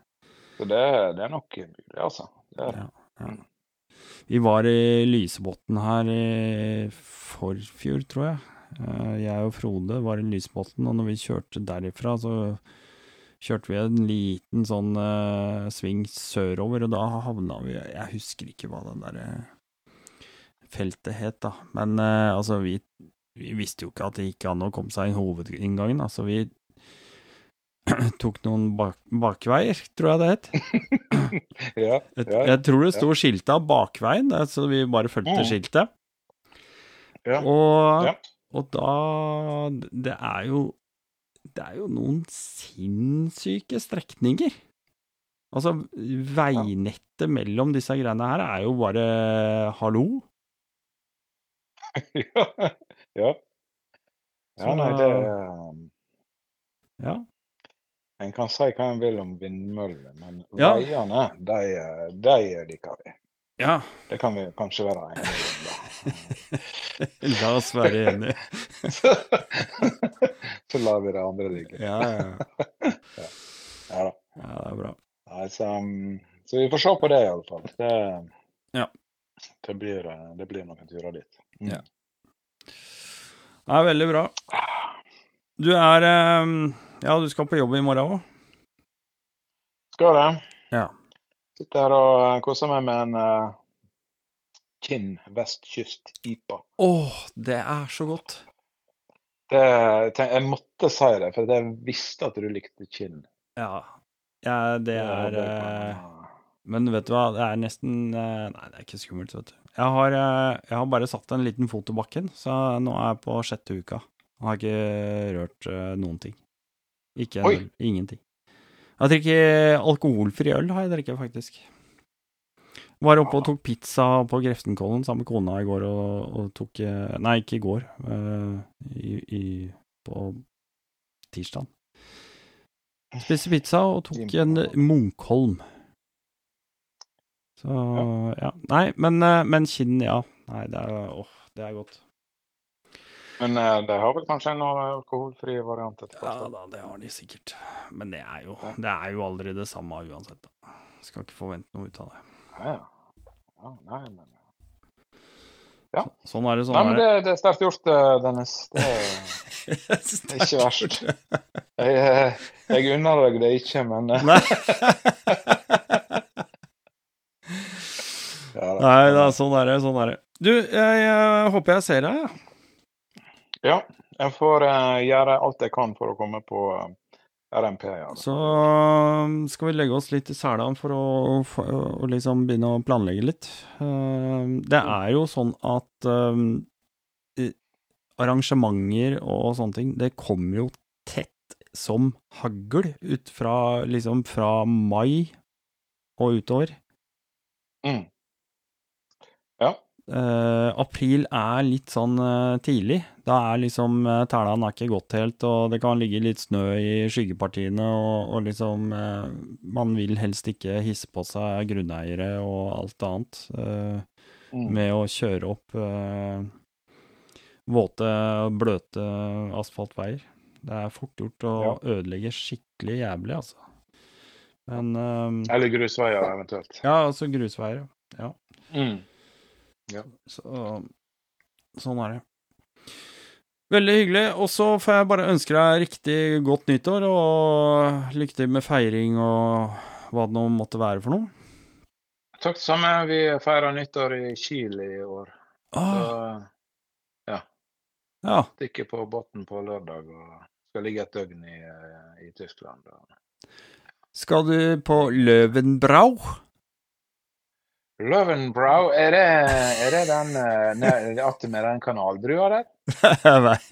Så det, det er nok mulig, altså. Det er, Ja, ja. Vi var i Lysebotn her i forfjor, tror jeg. Eh, Jeg og Frode var i Lysebotn, og når vi kjørte derifra, så kjørte vi en liten sånn uh, sving sørover, og da havna vi Jeg husker ikke hva det derre feltet het, da. Men uh, altså, vi, vi visste jo ikke at det gikk an å komme seg inn hovedinngangen. Altså, vi [CLEARS THROAT] tok noen bak bakveier, tror jeg det het. [LAUGHS] ja, ja, jeg tror det sto av bakveien, så vi bare fulgte Mm. skiltet. ja. Og, Ja. og da Det er jo Det er jo noen sinnssyke strekninger. Altså, veinettet mellom disse greiene her er jo bare hallo. [LAUGHS] ja. ja. Ja, nei, det Ja. En kan si hva en vil om vindmøller, men Ja. veiene, de, de liker vi. Ja. Det kan vi kanskje være enige om, da. [LAUGHS] La oss være enige. [LAUGHS] Så lar vi det andre ligge. Ja, [LAUGHS] ja. Ja da. ja, det er bra. Nei, så, um, så vi får se på det, i alle fall. Det, Ja. det, blir, eh, det blir noen turer dit. Mm. Ja. Det er veldig bra. Du er eh, Ja, du skal på jobb i morgen òg? Skal det. Ja. Sitter her og eh, koser meg med en uh, Kinn vestkyst-IPA. Åh, det er så godt. Det, jeg måtte si det, for jeg visste at du likte Kinn. Ja. ja det er uh, Men vet du hva, det er nesten uh, Nei, det er ikke skummelt, vet du. Jeg har, eh, jeg har bare satt en liten fot i bakken, så nå er jeg på sjette uka. Jeg har ikke rørt eh, noen ting. Ikke en Ingenting. Jeg drikker alkoholfri øl, har jeg drukket, faktisk. Var oppe og tok pizza på Greftenkollen sammen med kona i går, og, og tok eh, Nei, ikke i går. eh, i, i, på tirsdag. Spiste pizza og tok en Munkholm. Så ja. Nei, men, eh, men kinn, ja. Nei, det er åh, det er godt. Men uh, de har vel kanskje en alkoholfri variant etter Ja da, det har de sikkert. Men det er jo, det er jo aldri det samme uansett, da. Skal ikke forvente noe ut av det. Ja, ja. ja, nei, men, Sånn er det, nei, sånn men er det, det er sterkt gjort, eh, Dennis. Det, er, det [LAUGHS] er ikke verst. jeg, eh, jeg unner deg det ikke, men eh, Nei. [LAUGHS] [LAUGHS] ja, da. Nei da, sånn er det, sånn er det. Du, jeg, jeg håper jeg ser deg, jeg. Ja, jeg får uh, gjøre alt jeg kan for å komme på eh, RMP. Ja. Så um, skal vi legge oss litt i selen for å, for å liksom begynne å planlegge litt. Uh, Det er jo sånn at uh, arrangementer og sånne ting, det kommer jo tett som hagl ut fra liksom fra mai og utover. Mm. Ja. Eh, april er litt sånn uh, tidlig. Da er liksom uh, tælene er ikke gått helt, og det kan ligge litt snø i skyggepartiene, og, og liksom uh, Man vil helst ikke hisse på seg grunneiere og alt annet eh, Mm. med å kjøre opp eh, våte, bløte asfaltveier. Det er fort gjort å Ja. ødelegge skikkelig jævlig, altså. Men Eller grusveier, eventuelt. Ja, altså grusveier. Ja. Mm. Så sånn er det. Veldig hyggelig. Og så får jeg bare ønske deg riktig godt nyttår, og lykke til med feiring og hva det nå måtte være for noe. Takk det samme. Vi feirer nyttår i Chile i år. Så Ah, ja. ja. Stikker på båten på lørdag og skal ligge et døgn i, i Tyskland. Skal du på Løvenbrau? Löwenbrau, er det, er det den uh, attmed den kanalbrua der?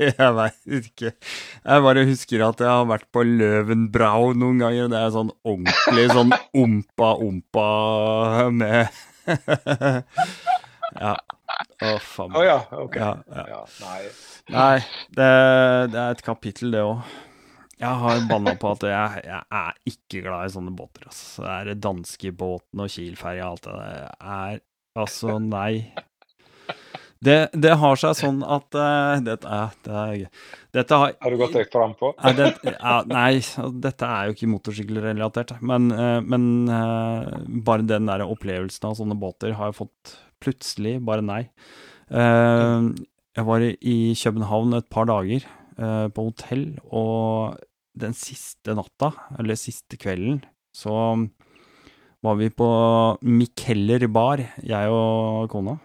jeg veit ikke. Jeg bare husker at jeg har vært på Løvenbrau noen ganger. Det er sånn ordentlig sånn ompa-ompa med [LAUGHS] Ja. Å, faen Å ja, OK. Ja, ja. Ja, nei. Nei, det, det er et kapittel, det òg. Jeg har banna på at jeg, jeg er ikke glad i sånne båter. Altså. Det er danskebåten og Kiel-ferja og alt det der. er Altså, nei. Det, det har seg sånn at uh, dette, uh, det er, dette har Har du gått deg frampå? uh, det, nei, dette er jo ikke motorsykkelrelatert. Men, eh, men eh, bare den der opplevelsen av sånne båter har jeg fått plutselig bare nei. Jeg var i- København et par dager på hotell, og den siste natta, eller siste kvelden, så var vi på Mikkeller bar, jeg og kona.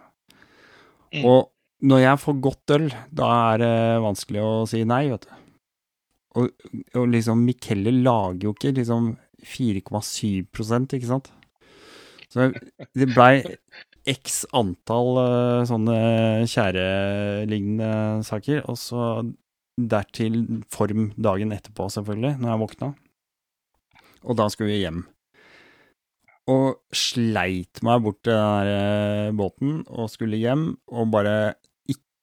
Mm. Og når jeg får godt øl, da er det vanskelig å si nei, vet du. Og, og liksom, Mikkeller lager jo ikke liksom 4,7% ikke sant? Så det blei x antall eh, sånne tjærelignende saker, og så dertil form dagen etterpå, selvfølgelig, når jeg våkna. Og da skulle vi hjem. Og sleit meg bort til den der eh, båten og skulle hjem, og bare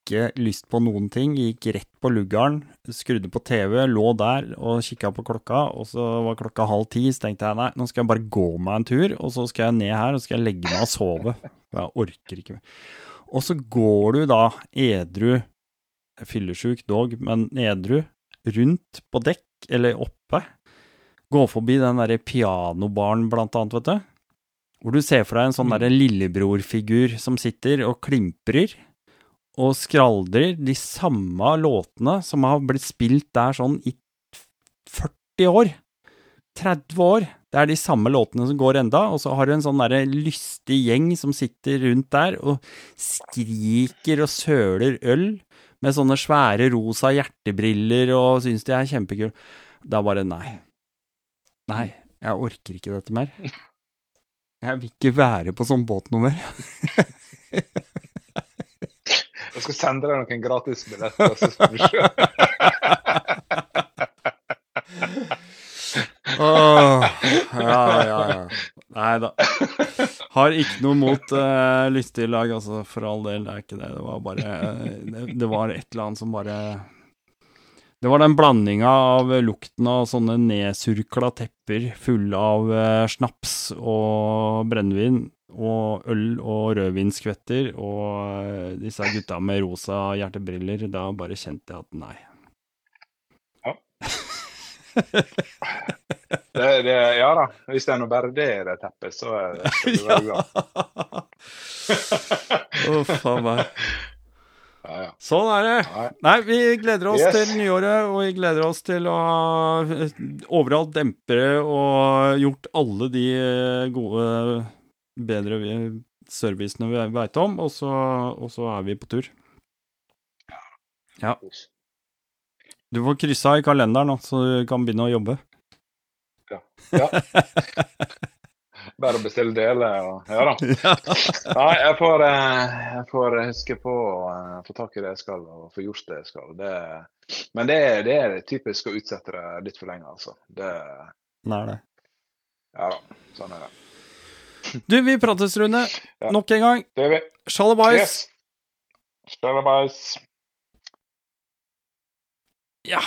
ikke lyst på noen ting. Gikk rett på luggeren, skrudde på TV, lå der og kikka på klokka, og så var klokka halv ti, så tenkte jeg nei, nå skal jeg bare gå meg en tur, og så skal jeg ned her og skal jeg legge meg og sove. Jeg orker ikke mer. Og så går du da edru, fyllesyk dog, men edru, rundt på dekk, eller oppe. Går forbi den derre pianobaren, blant annet, vet du. Hvor du ser for deg en sånn derre lillebrorfigur som sitter og klimprer og skraldrer de samme låtene som har blitt spilt der sånn i 40 år. 30 år. Det er de samme låtene som går enda, og så har du en sånn derre lystig gjeng som sitter rundt der og skriker og søler øl med sånne svære rosa hjertebriller og syns de er kjempekule. Da bare nei. Nei, jeg orker ikke dette mer. Jeg vil ikke være på sånn båt noe mer. [LAUGHS] Jeg skal sende deg noen gratisbilletter. så skal du se. [LAUGHS] oh, ja, ja, ja. Nei da. Har ikke noe mot uh, lystige lag, altså, for all del. Det er ikke det. Det var bare det, det var et eller annet som bare Det var den blandinga av lukten av sånne nedsurkla tepper fulle av eh, snaps og brennevin og øl og rødvinskvetter og eh, disse gutta med rosa hjertebriller. Da bare kjente jeg at nei. Det, det, ja da. Hvis det er noe bare det i det teppet, så er det, skal du være glad. Uff a meg. Ja, ja. Sånn er det. Nei. Nei, vi gleder oss Yes. til nyåret, og vi gleder oss til å eh, overalt dempere og gjort alle de eh, gode, bedre servicene vi veit om, og så, og så er vi på tur. Ja. Du får kryssa i kalenderen, så du kan begynne å jobbe. Ja. Bare å bestille deler og Ja da. [LAUGHS] Nei, jeg får, eh, jeg får huske på å eh, få tak i det jeg skal, og få gjort det jeg skal. Det, men det, det er typisk å utsette det litt for lenge, altså. Det, er det. ja da. Sånn er det. Du, vi prates, Rune. Ja. Nok en gang. Det er vi. Shalabais. Yes. Shalabais. Ja.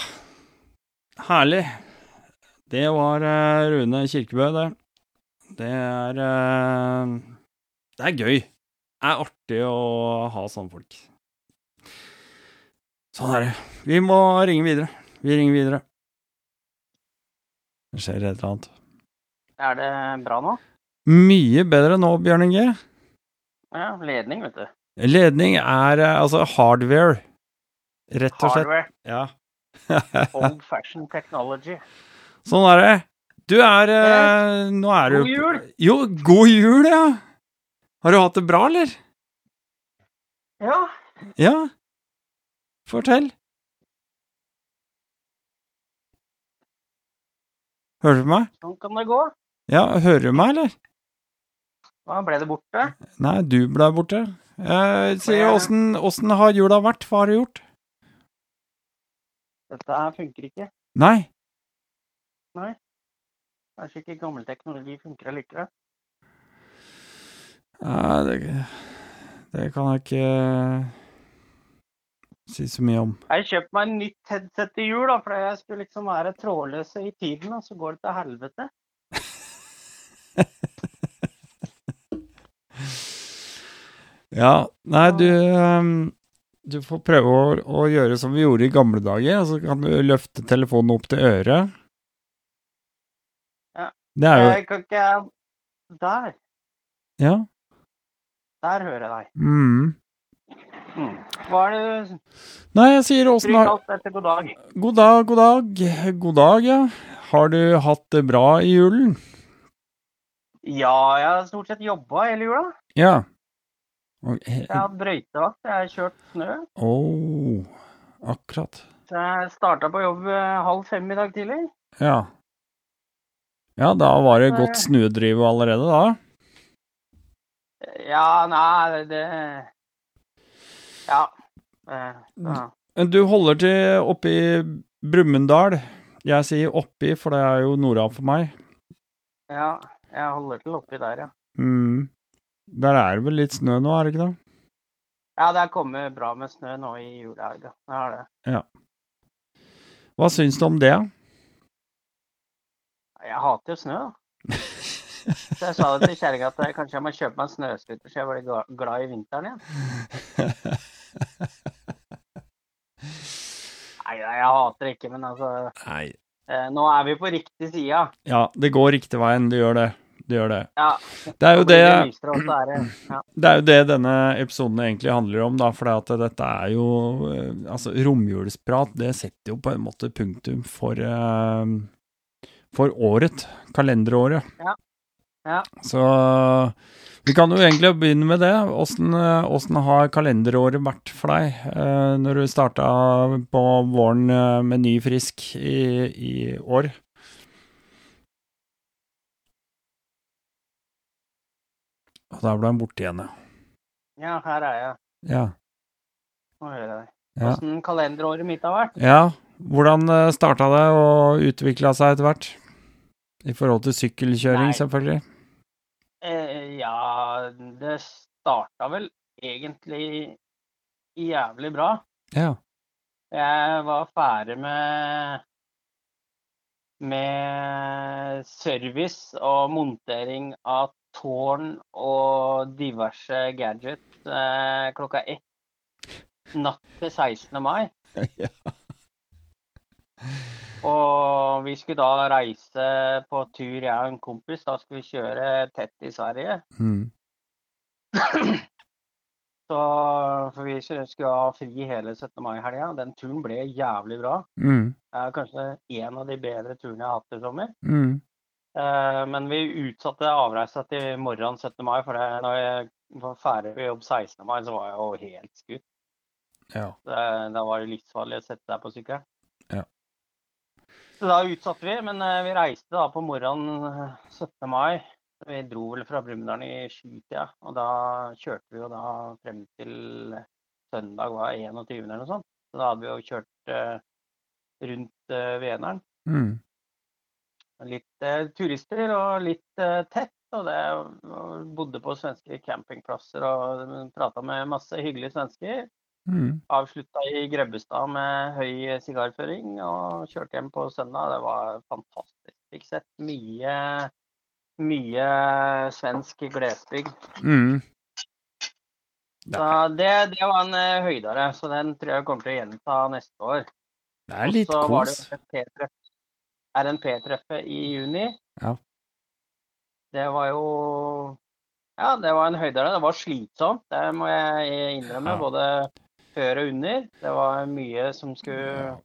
Herlig. Det var eh, Rune Kirkebø, det. Det er eh, Det er gøy. Det er artig å ha sånne folk. Sånn er det. Vi må ringe videre. Vi ringer videre. Det skjer et eller annet. Er det bra nå? Mye bedre nå, Bjørn Inge. Ja, ledning, vet du. Ledning er eh, altså hardware. Rett og slett. Hardware. Ja. [LAUGHS] Old fashion technology. sånn er det. Du er eh, Nå er du God jul! Jo, god jul, ja. Har du hatt det bra, eller? Ja. Ja. Fortell. Hører du meg? Sånn kan det gå. Ja, hører du meg, eller? Hva ble det borte? Nei, du ble borte. Eh, si, åssen har jula vært? Hva har du gjort? Dette her funker ikke. Nei. Nei. Kanskje ikke gammel teknologi funker allikevel. Nei, det, det kan jeg ikke si så mye om. Jeg kjøpte meg en nytt headset til jul, da, for jeg skulle liksom være trådløs i tiden, og så går det til helvete. [LAUGHS] Ja, nei, du ehm, Du får prøve å, å gjøre som vi gjorde i gamle dager, og så kan du løfte telefonen opp til øret. Ja. Det er jo Jeg kan ikke Der. Ja. Der hører jeg deg. Mm. Mm. Hva er det Nei, jeg sier åssen har god dag. God dag, god dag. God dag, ja. Har du hatt det bra i julen? Ja, jeg har stort sett jobba hele jula. Ja. Jeg har brøytevakt, jeg har kjørt snø. Oh, akkurat. Så jeg starta på jobb eh, halv fem i dag tidlig. Ja. Ja, da var det godt snuedrive allerede, da. Ja, nei, det Ja. Eh, ja. Du holder til oppe i Brumunddal. Jeg sier oppi, for det er jo norda for meg. ja. Jeg holder til oppi der, ja. Mm. Der er det vel litt snø nå, er det ikke det? Ja, det er kommet bra med snø nå i julehelga. Det har det. Ja. Hva syns du om det? Jeg hater jo snø, da. Så jeg sa det til kjerringa at jeg kanskje jeg må kjøpe meg en snøscooter, så jeg blir glad i vinteren igjen. [LAUGHS] Nei, nei, jeg hater det ikke, men altså Nei. eh, Nå er vi på riktig side. Ja, det går riktig veien. Det gjør det. Det gjør det. Ja. Det er jo det det er jo det denne episoden egentlig handler om, da, for dette er jo eh, Altså, romjulsprat, det setter jo på en måte punktum for eh, For året. Kalenderåret. Ja. Ja. Så vi kan jo egentlig begynne med det. Åssen eh, har kalenderåret vært for deg eh, når du starta på våren eh, med ny frisk i, i år? Og der ble han borte igjen, ja. ja, her er jeg. Ja. Nå hører jeg deg. Ja. Åssen kalenderåret mitt har vært? Ja, hvordan starta det og utvikla seg etter hvert? I forhold til sykkelkjøring, Nei. selvfølgelig. Eh, ja, det starta vel egentlig jævlig bra. Ja. Jeg var ferdig med med service og montering av tårn og diverse gadgets eh, klokka ett natt til 16. mai. [LAUGHS] Ja. Og vi skulle da reise på tur, jeg og en kompis. Da skulle vi kjøre tett i Sverige. Mm. [CLEARS THROAT] Så for vi skulle ha fri hele 17. mai-helga. Den turen ble jævlig bra. Mm. Det er kanskje en av de bedre turene jeg har hatt i sommer. Mm. Eh, men vi utsatte avreisa til morgenen 17. mai, for det, når jeg var ferdig på jobb 16. mai, så var jeg jo helt skutt. Ja. Det, da var det livsfarlig å sette deg på sykkelen. Ja. Så da utsatte vi, men eh, vi reiste da på morgenen eh, 17. mai. Vi dro vel fra Brumunddal i sjutida, og da kjørte vi jo da frem til søndag var 21. eller noe sånt. Så da hadde vi jo kjørt eh, rundt Veneren. Mm. Litt eh, turister og litt eh, tett. Og det og bodde på svenske campingplasser og prata med masse hyggelige svensker. Mm. Avslutta i Grebbestad med høy sigarføring og kjørte hjem på søndag. Det var fantastisk. Fikk sett mye, mye svensk glesbygd. Mm. Så det, det var en eh, høydare, så den tror jeg kommer til å gjenta neste år. Det er litt så var det kos. RNP-treff- RNP-treffet i juni. Ja. det var jo Ja, det var en høydere. Det var slitsomt, det må jeg innrømme. Ja. Både før og under. Det var mye som skulle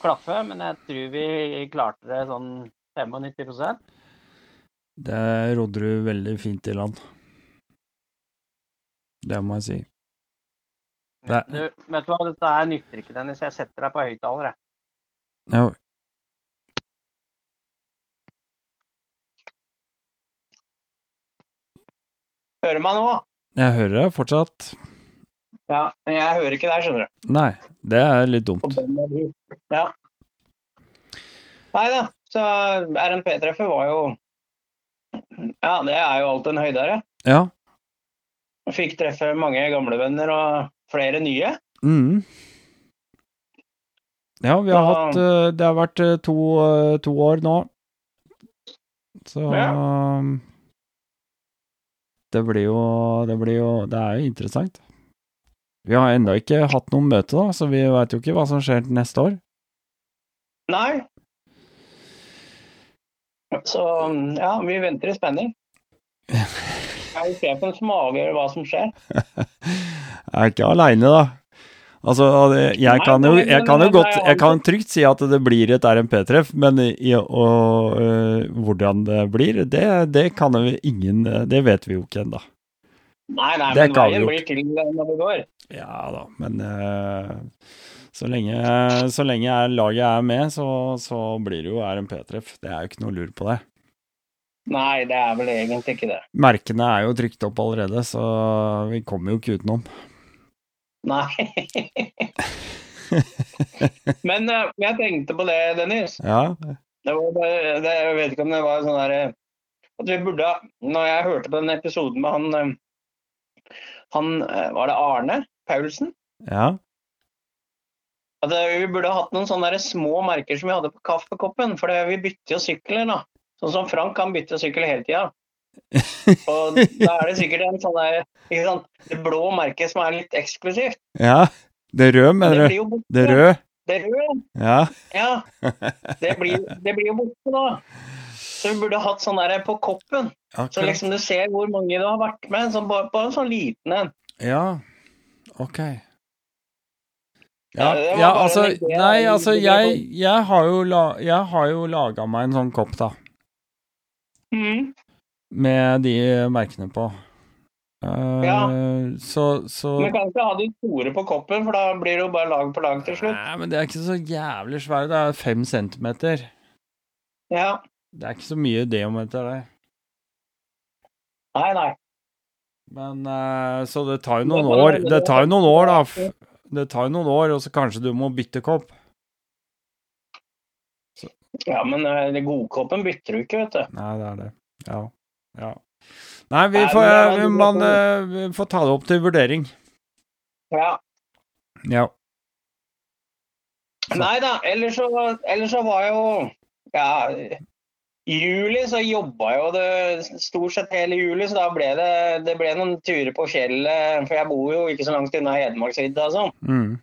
klaffe, men jeg tror vi klarte det sånn 95% Det rodde du veldig fint i land. Det må jeg si. Det- Du, vet du hva, dette her nytter ikke, Dennis. Jeg setter deg på høyttaler, jeg. Ja, Hører du meg nå? jeg hører deg fortsatt. Ja, men jeg hører ikke deg, skjønner du. Nei, det er litt dumt. Ja. Nei da, så RNP-treffet var jo Ja, det er jo alltid en høydere. Ja. Fikk treffe mange gamle venner og flere nye. Mm. Ja, vi har da, hatt eh, Det har vært eh, to, eh, to år nå. Så Ja. Det blir jo Det blir jo Det er jo interessant. Vi har ennå ikke hatt noe møte, da, så vi veit jo ikke hva som skjer neste år. Nei. Så ja, vi venter i spenning. [LAUGHS] Det er jo sjefen som avgjør hva som skjer. Jeg er ikke aleine, da. Altså, jeg kan jo, jeg kan jo godt Jeg kan trygt si at det blir et RMP-treff, men i, og, uh, hvordan det blir, det, det kan jo ingen Det vet vi jo ikke ennå. Nei, nei, Det men veien blir til når det går. Ja da, men uh, så lenge, så lenge er- laget er med, så, så blir det jo RMP-treff. Det er jo ikke noe lur på det. Nei, det er vel egentlig ikke det. Merkene er jo trykt opp allerede, så vi kommer jo ikke utenom. Nei. Men eh, jeg tenkte på det, Dennis. Ja, Det var, bare- det, jeg vet ikke om det var sånn der eh, At vi burde Når jeg hørte på den episoden med han eh, Han Var det Arne Paulsen? ja, At vi burde hatt noen sånne der små merker som vi hadde på kaffekoppen. For vi bytter jo sykler, da. Sånn som Frank han bytte sykkel hele tida. Og da er det sikkert en sånn der ikke sant? Det blå merket som er litt eksklusivt. ja. Det røde, Det mener du? jo borte. Det røde? Det røde. Ja. Ja. Det blir, det blir jo borte da. Så vi burde hatt sånn der på koppen. Så liksom du ser hvor mange du har vært med. Sånn, bare, bare en sånn liten en. Ja, ok. Ja, Ja, ja altså, nei, altså, jeg, jeg har jo, la, jeg har jo laga meg en sånn kopp, da, Mm. Med de merkene på. Uh, Ja. Så, så Men kan ikke ha de store på koppen, for da blir det jo bare lag på lag til slutt. Nei, men det er ikke så jævlig svære. Det er fem centimeter. Ja. Det er ikke så mye deometer, det. Nei, nei. Men uh, Så det tar jo noen år. Det tar jo noen år, da. Det tar jo noen år, og så kanskje du må bytte kopp. Ja, men uh, det godkoppen bytter du ikke, vet du. Nei, det er det. Ja. Ja. Nei, vi Nei, får, men er- vi- man eh, vi får ta det opp til vurdering. Ja. Ja. Så- Nei da, ellers så, ellers så var jo Ja, i juli så jobba jo det stort sett hele juli, så da ble det, det ble noen turer på fjellet. For jeg bor jo ikke så langt unna Hedmarksvidda sånn. Mm.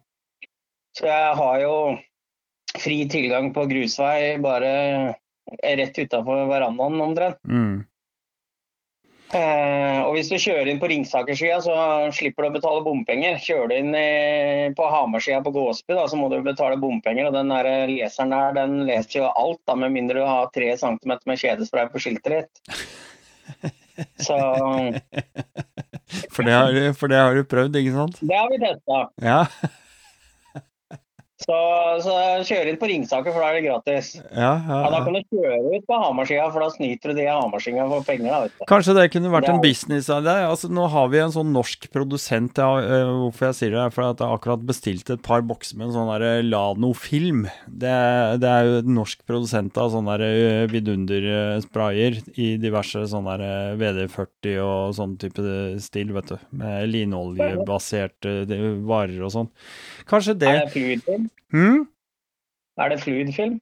Så jeg har jo fri tilgang på grusvei bare rett utafor verandaen omtrent. Mm. Eh, og hvis du kjører inn på Ringsakersida, så slipper du å betale bompenger. Kjører du inn i, på Hamarsida på Gåsby, da, så må du betale bompenger. Og den der leseren der, den leser jo alt, da, med mindre du har tre centimeter med kjedespray på skiltet ditt. [LAUGHS] Så For, det har, du- for det har du prøvd, ikke sant? det har vi testa. Ja. Så, så kjør inn på Ringsaker, for da er det gratis. ja, ja, Ja, Da kan du kjøre ut på Hamarsida, for da snyter du de hamarsinga for penger. da, vet du. Kanskje det kunne vært Det en er- business av det. Altså, nå har vi en sånn norsk produsent. Ja, øh, hvorfor jeg sier det, er fordi jeg akkurat bestilte et par bokser med en sånn der Lano-film. Det, det er jo et norsk produsent av sånne der, øh, vidundersprayer i diverse sånne der, øh, VD40 og sånn type stil, vet du. Med linoljebaserte varer og sånn. Kanskje det Er det fluidfilm? hm? Er det fluidfilm?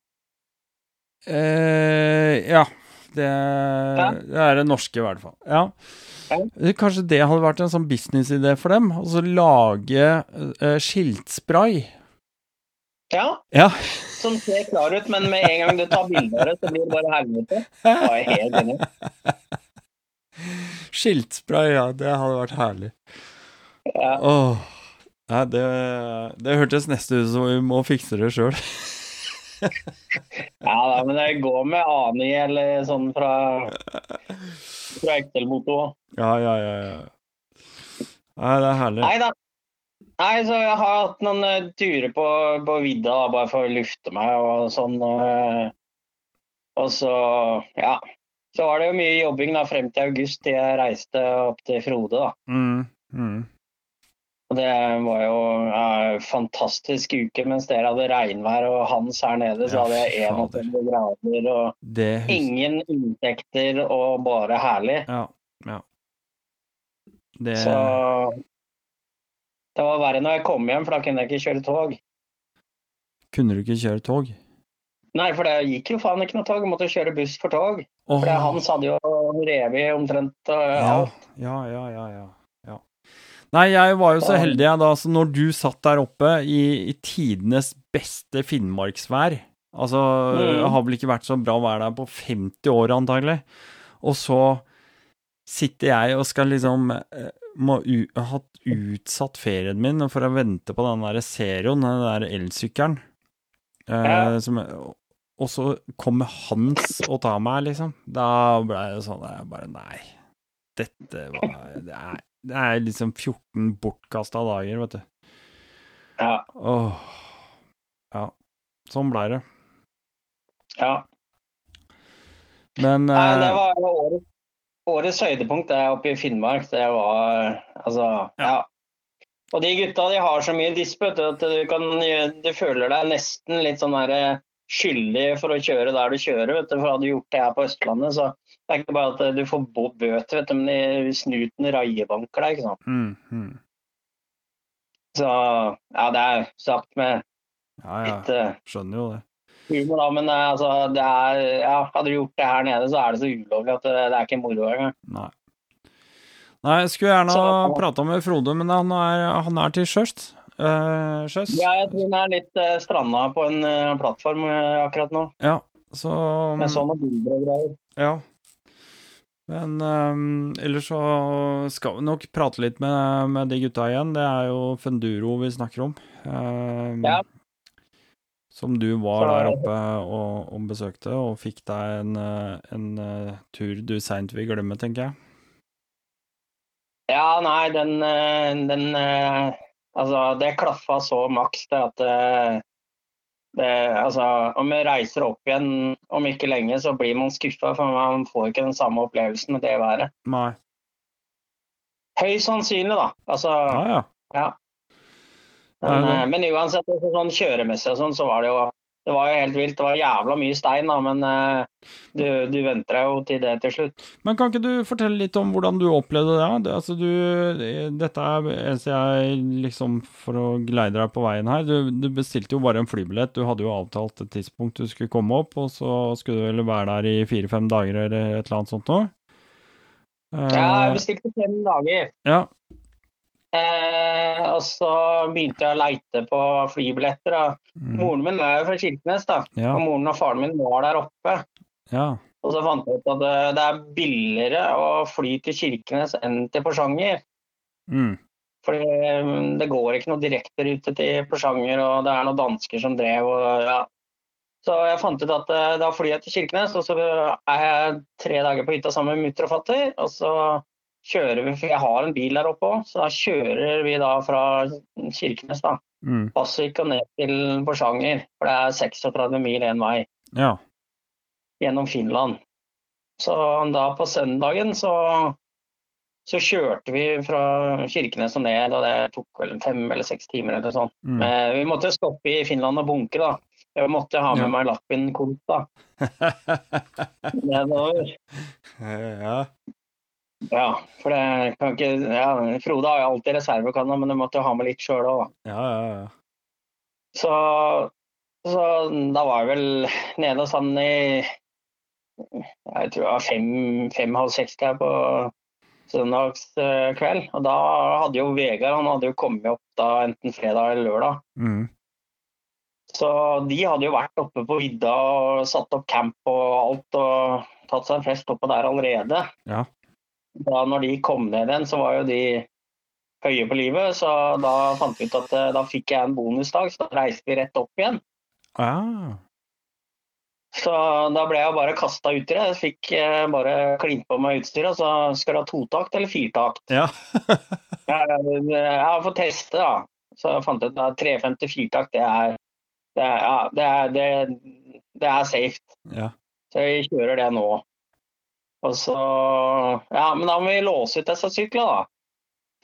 Eh, ja. Det, det er det norske, i hvert fall. Ja. Kanskje det hadde vært en sånn businessidé for dem? Altså lage eh, skiltspray. Ja, Ja. som ser klar ut, men med en gang du tar bilde av det, så blir det bare helvete. [LAUGHS] Da er jeg helt enig. Skiltspray, ja. Det hadde vært herlig. Ja. Åh. Nei, det, det hørtes nesten ut som vi må fikse det sjøl. Ja da, men det går med ANI eller sånn fra, fra Excel-moto. Ja, ja, ja, ja. Nei, det er herlig. Nei da. Nei, så jeg har hatt noen eh, turer på, på vidda da, bare for å lufte meg og sånn. Og, og så, ja. Så var det jo mye jobbing da frem til august til jeg reiste opp til Frode, da. Mm, mm. Og det var jo en fantastisk uke mens dere hadde regnvær og hans her nede. Så hadde jeg fader. 31 grader og Det ingen inntekter og bare herlig. Ja. ja. Det Så det var verre når jeg kom hjem, for da kunne jeg ikke kjøre tog. Kunne du ikke kjøre tog? Nei, for det gikk jo faen ikke noe tog. Jeg måtte kjøre buss for tog. Oh. For Hans hadde jo revet omtrent ja, alt. ja, ja, ja, ja. Nei, jeg var jo så heldig, jeg, da. Så når du satt der oppe i, i tidenes beste finnmarksvær Altså, Mm. det har vel ikke vært så bra vær der på 50 år, antagelig. Og så sitter jeg og skal liksom eh, må ha hatt utsatt ferien min for å vente på den der Zeroen, den der elsykkelen. Eh, som, og så kommer Hans og tar meg, liksom. Da ble det sånn Jeg bare Nei. Dette var Det er, det er liksom 14 bortkasta dager, vet du. Ja, Åh. Ja. Sånn blei det. ja. Men Nei, det eh, var årets, årets høydepunkt det oppe i Finnmark. Det var altså Ja. Og de gutta de har så mye disp at du, kan, du føler deg nesten litt sånn der eh, skyldig for å kjøre der du kjører. vet du, For hadde du gjort det her på Østlandet, så det er ikke bare at du får bøter, vet du, men snuten raiebanker deg. ikke sant? mm, mm. Så ja, det er sagt med Ja, ja. litt uh, Skjønner jo det. humor, da, men eh, altså, det er, ja, hadde du gjort det her nede, så er det så ulovlig at det, det er ikke moro engang. Nei. Nei, jeg skulle gjerne Så- ha prata med Frode, men han er, han er til sjøs. Uh. Ja, jeg tror han er litt uh, stranda på en uh, plattform eh, akkurat nå. Ja, så Med sånne bilder og greier. Ja. Men um, ellers så skal vi nok prate litt med, med de gutta igjen. Det er jo Funduro vi snakker om. Um, Ja. Som du var der oppe og, og besøkte, og fikk deg en, eh, en eh, tur du seint vil glemme, tenker jeg. Ja, nei, den, eh, den Altså, det klaffa så maks til at det, altså, om vi reiser opp igjen om ikke lenge, så blir man skuffa, for man får ikke den samme opplevelsen med det været. Nei. Høyst sannsynlig, da. Altså, ah, ja. ja. Men, eh, men uansett, altså, sånn kjøremessig og sånn, så var det jo det var jo helt vilt. Det var jævla mye stein, da, men eh, du, du venter deg jo til det til slutt. Men kan ikke du fortelle litt om hvordan du opplevde det? det altså du, dette er eneste jeg liksom For å gleide deg på veien her. Du, du bestilte jo bare en flybillett. Du hadde jo avtalt et tidspunkt du skulle komme opp, og så skulle du vel være der i fire-fem dager eller et eller annet sånt noe? Eh, Ja, jeg bestilte fem dager. ja. Eh, og så begynte jeg å leite på flybilletter. Mm, Moren min er jo fra Kirkenes, da. ja. Og moren og faren min var der oppe. Ja. Og så fant jeg ut at det, det er billigere å fly til Kirkenes enn til Porsanger. Mm. Fordi mm, det går ikke noe direkterute til Porsanger, og det er noen dansker som drev og ja. Så jeg fant ut at eh, da flyr jeg til Kirkenes, og så er jeg tre dager på hytta sammen med mutter og fatter. Og så kjører vi, for jeg har en bil der oppe òg, så da kjører vi da fra Kirkenes, da. Mm. Pasvik og ned til Porsanger. For det er 36 mil én vei Ja. gjennom Finland. Så da på søndagen så, så kjørte vi fra Kirkenes og ned, og det tok vel fem eller seks timer eller sånn. Mm. Men vi måtte stoppe i Finland og bunke, da. Jeg måtte ha med Ja. meg lappen kort, da. [LAUGHS] Nedover. ja. Ja, for det kan ikke ja, Frode har jo alltid reservekanna, men du måtte jo ha med litt sjøl òg, da. Ja, ja, ja. Så, så da var jeg vel nede hos han i Jeg tror det var fem, fem-halv seks der på søndagskveld. Og da hadde jo Vegard han hadde jo kommet opp da enten fredag eller lørdag. Mm. Så de hadde jo vært oppe på vidda og satt opp camp og alt og tatt seg en fest oppå der allerede. Ja. Da når de kom ned igjen, så var jo de høye på livet. Så da fant vi ut at eh, da fikk jeg en bonusdag, så da reiste vi rett opp igjen. Ah. Så da ble jeg bare kasta ut i det. Jeg fikk eh, bare klint på meg utstyret. Så skal du ha totakt eller firtakt? Ja. [LAUGHS] Jeg, jeg har fått teste, da. Så jeg fant ut at 350 firtakt, det er det er, ja, det er, det, det er safe. ja. Så jeg kjører det nå. Og så Ja, men da må vi låse ut disse syklene, da.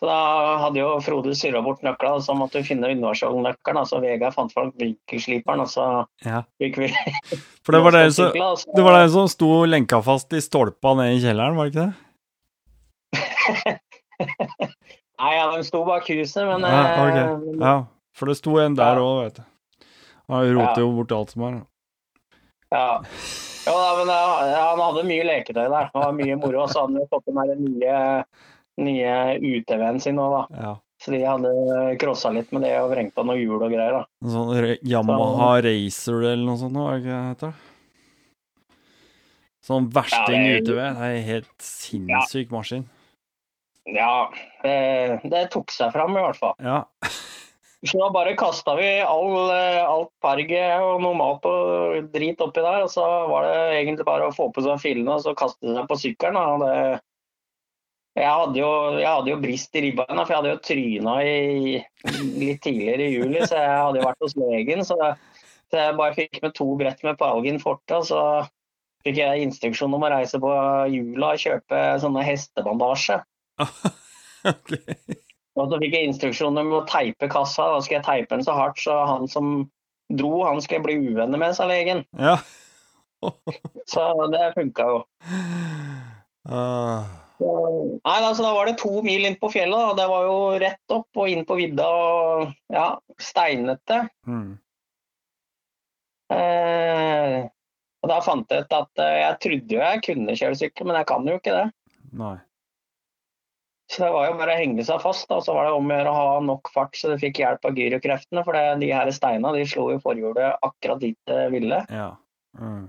Så da hadde jo Frode surra bort nøkla, og så måtte vi finne universalnøkkelen. Så Vegard fant fram vinkelsliperen, og så ja. fikk vi [LAUGHS] For det var dere som syklene, så- det var dere som sto lenka fast i stolpa nede i kjelleren, var det ikke det? [LAUGHS] Nei, ja, de sto bak huset, men Ja, okay. Ja, for det sto en der òg, vet du. Han roter Ja. jo bort alt som er. Ja. Jo, da, men ja, han hadde mye leketøy der. Det var mye moro. Og så hadde han jo fått den der nye, nye UTV-en sin òg, da. Ja. Så de hadde crossa litt med det og vrengt på noen hjul og greier. da. Sånn Yamaha Yamaha Racer eller noe sånt, Hva ikke det heter? Sånn versting Ja, det- UTV. Det er en helt sinnssyk maskin. Ja, det, det tok seg fram i hvert fall. Ja. [LAUGHS] Så da bare kasta vi all, eh, alt perget og noe mat og drit oppi der. Og så var det egentlig bare å få på seg fillene og så kaste seg på sykkelen. Jeg, hadde jo, jeg hadde jo brist i ribbeina, for jeg hadde jo tryna i, litt tidligere i juli. Så jeg hadde jo vært hos legen. Så, så jeg bare fikk med to brett med Palgin forte. Og så fikk jeg instruksjon om å reise på hjula og kjøpe sånne hestebandasje. [LAUGHS] ok. Og så fikk jeg instruksjoner om å teipe kassa. Da skal jeg teipe den så hardt så han som dro, han skulle bli uvenner med, sa legen. Ja. [LAUGHS] Så det funka jo. Uh. Så- Nei, altså, Da var det to mil inn på fjellet. Da. Det var jo rett opp og inn på vidda og ja, steinete. Mm. Eh, og da fant jeg ut at eh, jeg trodde jo jeg kunne kjøre sykkel, men jeg kan jo ikke det. Nei. Så det var jo bare å henge seg fast, da. og så var det om å gjøre å ha nok fart så du fikk hjelp av gyrokreftene. For det, de her steina de slo jo forhjulet akkurat dit det ville. Ja. Mm.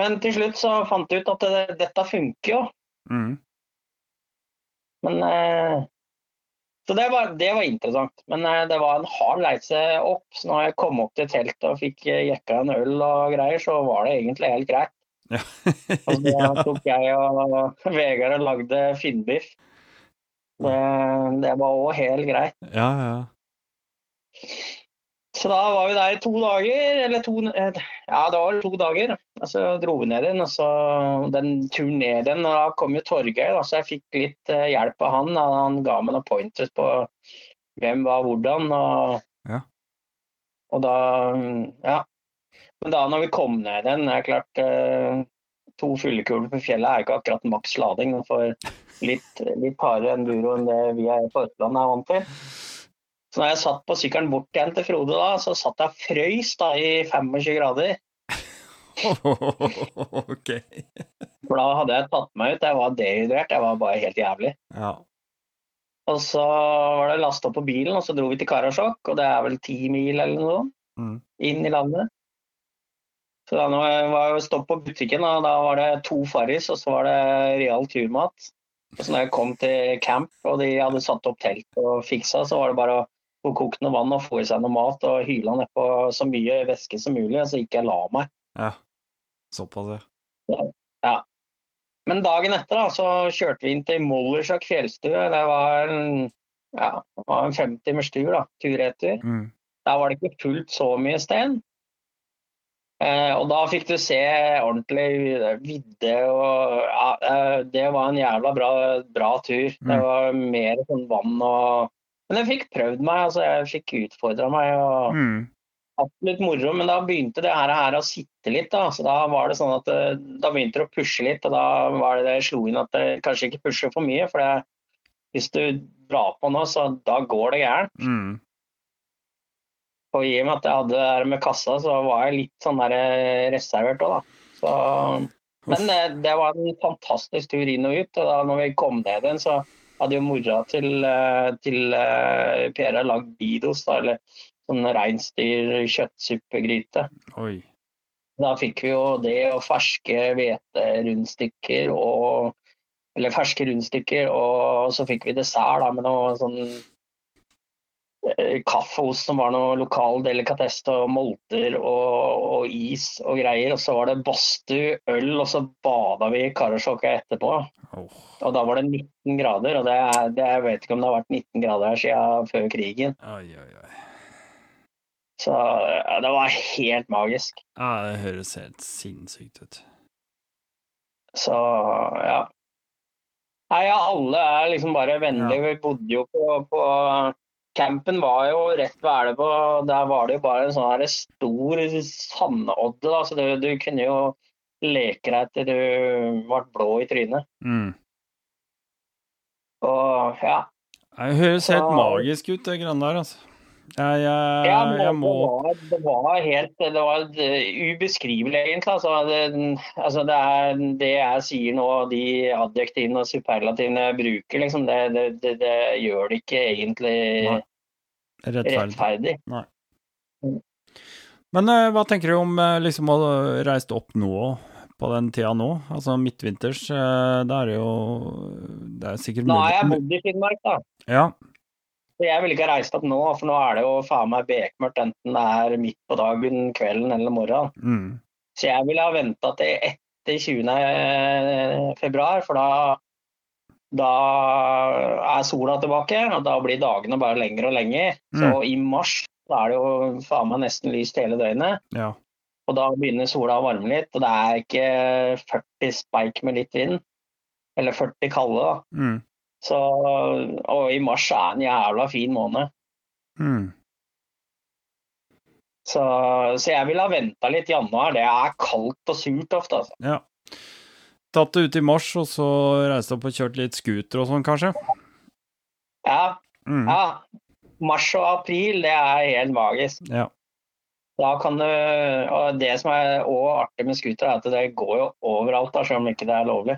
Men til slutt så fant jeg ut at det, dette funker jo. Mm. Men eh, Så det var, det var interessant. Men eh, det var en hard leise opp. Så når jeg kom opp til teltet og fikk eh, jekka en øl og greier, så var det egentlig helt greit. Ja. [LAUGHS] Og så [LAUGHS] ja. tok jeg og Vegard og lagde finnbiff. Det, det var òg helt greit. ja, ja. Så da var vi der i to dager, eller to Ja, det var to dager. Og så dro vi ned igjen. Og så den turen ned igjen, og da kom jo Torgeir, så jeg fikk litt eh, hjelp av han. Og Han ga meg noen pointers på hvem var hvordan. Og, Ja. og da mm, Ja. Men da når vi kom ned igjen, er klart eh, To fyllekuler på fjellet er ikke akkurat maks lading. Man får litt, litt hardere enduro enn det vi er på Østlandet er vant til. Så når jeg satt på sykkelen bort igjen til Frode, da, så satt jeg og frøys da, i 25 grader. [LAUGHS] ok. For da hadde jeg tatt meg ut. Jeg var dehydrert. Jeg var bare helt jævlig. Ja. Og så var det lasta på bilen, og så dro vi til Karasjok, og det er vel ti mil eller noe sånt, Mm. inn i landet. Så da jeg var jo stopp på butikken, og da var det to Farris, og så var det real turmat. Og så når jeg kom til camp, og de hadde satt opp telt og fiksa, så var det bare å få kokt noe vann og få i seg noe mat og hyle nedpå så mye væske som mulig, og så gikk jeg og la meg. ja. Såpass, ja. Men dagen etter da, så kjørte vi inn til Mollersjøk fjellstue. Det var en, ja, det var en 50-timers tur, da, tur-retur. Mm. Der var det ikke fullt så mye sten. Eh, og da fikk du se ordentlig vidde og ja, eh, Det var en jævla bra, bra tur. Det Mm. var mer sånn vann og Men jeg fikk prøvd meg, altså jeg fikk utfordra meg. og Mm. absolutt moro, men da begynte det her, her å sitte litt. Da så da var det sånn at eh, da begynte det å pushe litt, og da var det det jeg slo inn at det kanskje ikke pusher for mye. For det, hvis du drar på nå, så da går det gærent. Mm. Og i og med at jeg hadde det der med kassa, så var jeg litt sånn der eh, reservert òg, da. Så, men det, det var en fantastisk tur inn og ut. Og da når vi kom ned igjen, så hadde jo mora til, eh, til uh, Pera lagd bidos, da, eller sånn reinsdyr-kjøttsuppegryte. Da fikk vi jo det og ferske hveterundstykker og eller ferske rundstykker, og så fikk vi dessert da, med noe sånn eh, kaffeost som var noe lokal delikatesse, og molter og, og, is og greier. Og så var det badstue, øl, og så bada vi i Karasjok etterpå. Oh. Og da var det 19 grader, og det, det, jeg vet ikke om det har vært 19 grader her siden før krigen. oi, oi, oi. Så ja, det var helt magisk. Ja, det høres helt sinnssykt ut. Så ja. Nei, ja, alle er liksom bare vennlige. Vi bodde jo på, på Campen var jo rett ved elva, og der var det jo bare en sånn stor sandodde. Da. Så du, du kunne jo leke deg til du ble blå i trynet. Mm. Og ja. Det høres helt Så- magisk ut, det greiene der, altså. Jeg, jeg, ja jeg må det, var, det var helt Det var ubeskrivelig, egentlig. Altså, det, altså det, er, det jeg sier nå, de adjektivene og superlativene jeg bruker, liksom, det, det, det, det gjør det ikke egentlig Nei. rettferdig. rettferdig. Men eh, hva tenker du om eh, liksom å reise opp nå, på den tida nå? Altså midtvinters, eh, da er det jo Det er sikkert mulig Nå har jeg bodd i Finnmark, da. Ja. Så jeg ville ikke ha reist opp nå, for nå er det jo faen meg bekmørkt enten det er midt på dagen, kvelden eller morgenen. Mm. Så jeg ville ha venta til etter 20. februar, for da, da er sola tilbake, og da blir dagene bare lengre og lengre. Så Mm. i mars da er det jo faen meg nesten lyst hele døgnet. ja. Og da begynner sola å varme litt, og det er ikke 40 speik med litt vind. Eller 40 kalde, da. Mm. Så, og i mars er en jævla fin måned. Mm. Så, så jeg ville ha venta litt i januar. Det er kaldt og surt ofte, altså. ja. Tatt det ut i mars, og så reist opp og kjørt litt scooter og sånn, kanskje? Ja, Mm. ja. Mars og april, det er helt magisk. Ja. Da kan du Og det som er også artig med scooter, er at det går jo overalt, da, selv om ikke det er lovlig.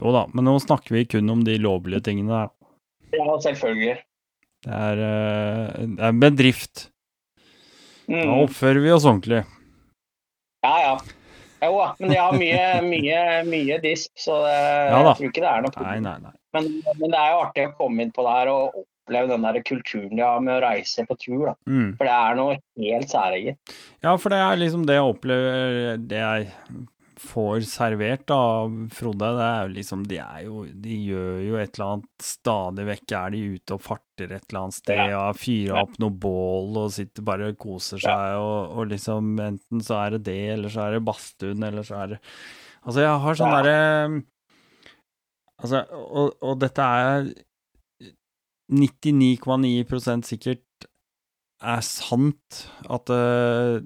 Jo da, men nå snakker vi kun om de lovlige tingene der. Ja, selvfølgelig. Det er, eh, det er bedrift. Da Mm. oppfører vi oss ordentlig. Ja, ja. Jo da, men de har mye, mye, mye disp, så det, Ja jeg tror ikke det er noe Nei, problem. nei, nei. Men, men det er jo artig å komme inn på det her og oppleve den der kulturen de har med å reise på tur. da. Mm. For det er noe helt særegent. Ja, for det er liksom det jeg opplever Det jeg får servert av Frode, det er jo liksom De er jo De gjør jo et eller annet Stadig vekk er de ute og farter et eller annet sted Ja. og fyrer opp noe bål og sitter bare og koser seg, og, og liksom Enten så er det det, eller så er det badstuen, eller så er det Altså, jeg har sånn Ja. derre Altså, og, og dette er 99,9% sikkert er sant at eh,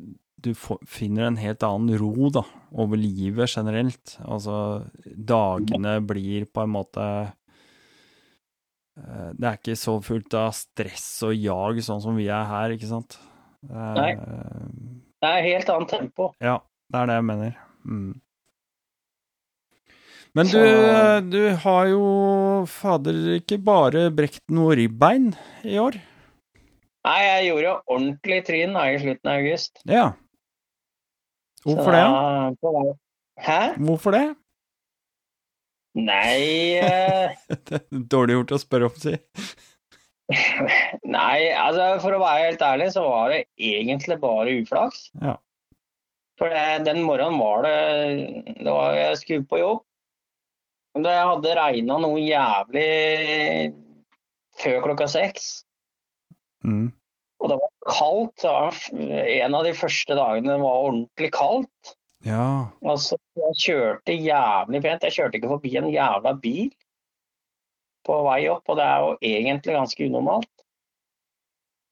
du finner en helt annen ro da, over livet generelt. Altså, dagene blir på en måte eh, Det er ikke så fullt av stress og jag sånn som vi er her, ikke sant? Er, Nei. eh, Det er helt annet tempo. ja, det er det jeg mener. Mm. Men du, du har jo fader ikke bare brekt noe ribbein i år? Nei, jeg gjorde jo ordentlig tryn i slutten av august. Ja. Hvorfor det? da? Hæ? Hvorfor det? Nei uh... [LAUGHS] Det er Dårlig gjort å spørre om, si. [LAUGHS] Nei, altså for å være helt ærlig, så var det egentlig bare uflaks. Ja. For det, den morgenen var det, det var, Jeg skulle på jobb. Det hadde regna noe jævlig før klokka seks. Mm. Og det var kaldt. Det var en av de første dagene det var ordentlig kaldt. Ja. Altså, jeg kjørte jævlig pent. Jeg kjørte ikke forbi en jævla bil på vei opp, og det er jo egentlig ganske unormalt.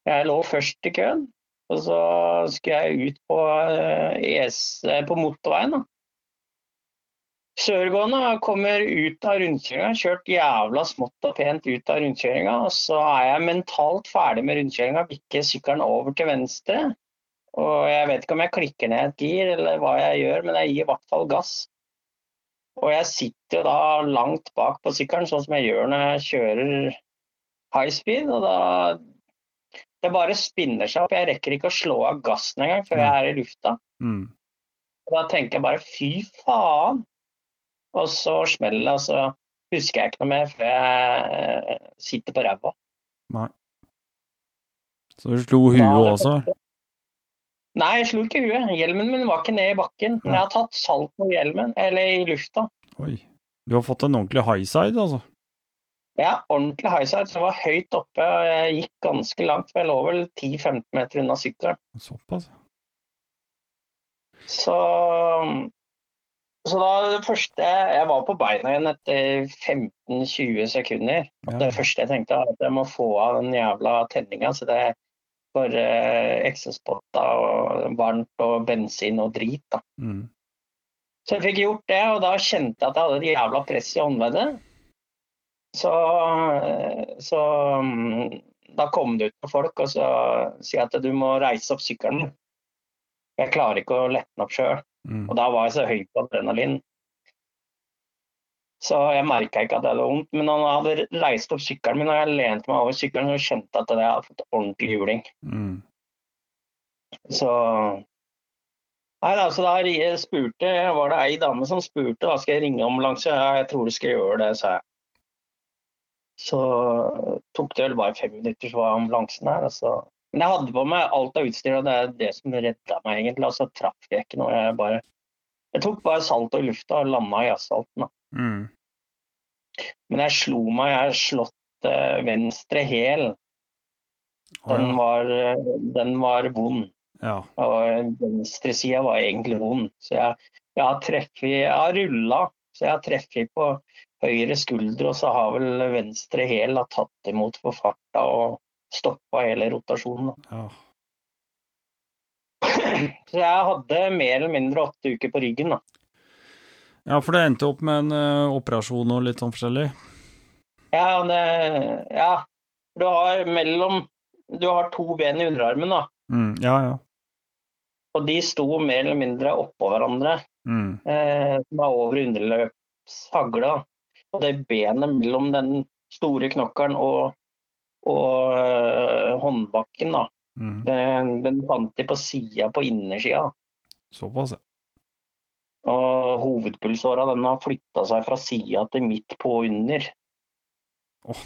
Jeg lå først i køen, og så skulle jeg ut på, eh, ES, eh, på motorveien. da. Sørgående kommer ut av rundkjøringa, kjørt jævla smått og pent ut av rundkjøringa. Og så er jeg mentalt ferdig med rundkjøringa, bikker sykkelen over til venstre. Og jeg vet ikke om jeg klikker ned et gir eller hva jeg gjør, men jeg gir i hvert fall gass. Og jeg sitter jo da langt bak på sykkelen, sånn som jeg gjør når jeg kjører high speed. Og da Det bare spinner seg opp. Jeg rekker ikke å slå av gassen engang før jeg er i lufta. Mm. Og da tenker jeg bare fy faen. Og så smeller det, og så husker jeg ikke noe mer før jeg eh, sitter på ræva. Nei. Så du slo huet også? Nei, jeg slo ikke huet. Hjelmen min var ikke ned i bakken. Men jeg har tatt salt på hjelmen, eller i lufta. Oi. Du har fått en ordentlig high side, altså? Ja, ordentlig high side. Så jeg var høyt oppe, og jeg gikk ganske langt. For jeg lå vel 10-15 meter unna sykkelen. Såpass? Så, så da det første Jeg var på beina igjen etter 15-20 sekunder. Ja. Det første jeg tenkte, var at jeg må få av den jævla tenninga. Så det er bare eksospotta og varmt og bensin og drit. da. Mm. Så jeg fikk gjort det, og da kjente jeg at jeg hadde et jævla press i håndleddet. Så, så mm, da kom det ut på folk og så sier at du må reise opp sykkelen. Jeg klarer ikke å lette den opp sjøl. Mm. Og da var jeg så høy på adrenalin. Så jeg merka ikke at det hadde vondt. Men han hadde leist opp sykkelen min, og jeg lente meg over sykkelen og kjente at jeg hadde fått ordentlig juling. Mm. Så Nei da, så da jeg spurte, var det ei dame som spurte da skal jeg ringe ambulanse. Ja, jeg tror du skal gjøre det, sa jeg. Så tok det vel bare fem minutter, så var ambulansen her. Altså. Men jeg hadde på meg alt av utstyr, og det er det som redda meg egentlig. Altså traff jeg ikke noe. Jeg bare Jeg tok bare salto i lufta og landa i asfalten. Da. Mm. Men jeg slo meg, jeg har slått uh, venstre hæl. Den, ja. var, eh, den var vond. ja. Og venstresida var egentlig vond. Så jeg, jeg har treffet Jeg har rulla, så jeg har treffet på høyre skulder, og så har vel venstre hæl tatt imot for farta og stoppa hele rotasjonen. ja. [CLEARS THROAT] Så jeg hadde mer eller mindre åtte uker på ryggen. da. Ja, for det endte opp med en uh, operasjon og litt sånn forskjellig. Ja, det, ja. Du har mellom Du har to ben i underarmen, da. Mm. Ja, ja. Og de sto mer eller mindre oppå hverandre. Mm. eh, som er over underløpshagle. Og det benet mellom den store knokkelen og, og eh, håndbakken, da, Mm. den, den fant de på sida på innersida. Såpass, ja. Og hovedpulsåra den har flytta seg fra sida til midt på og under. Oh.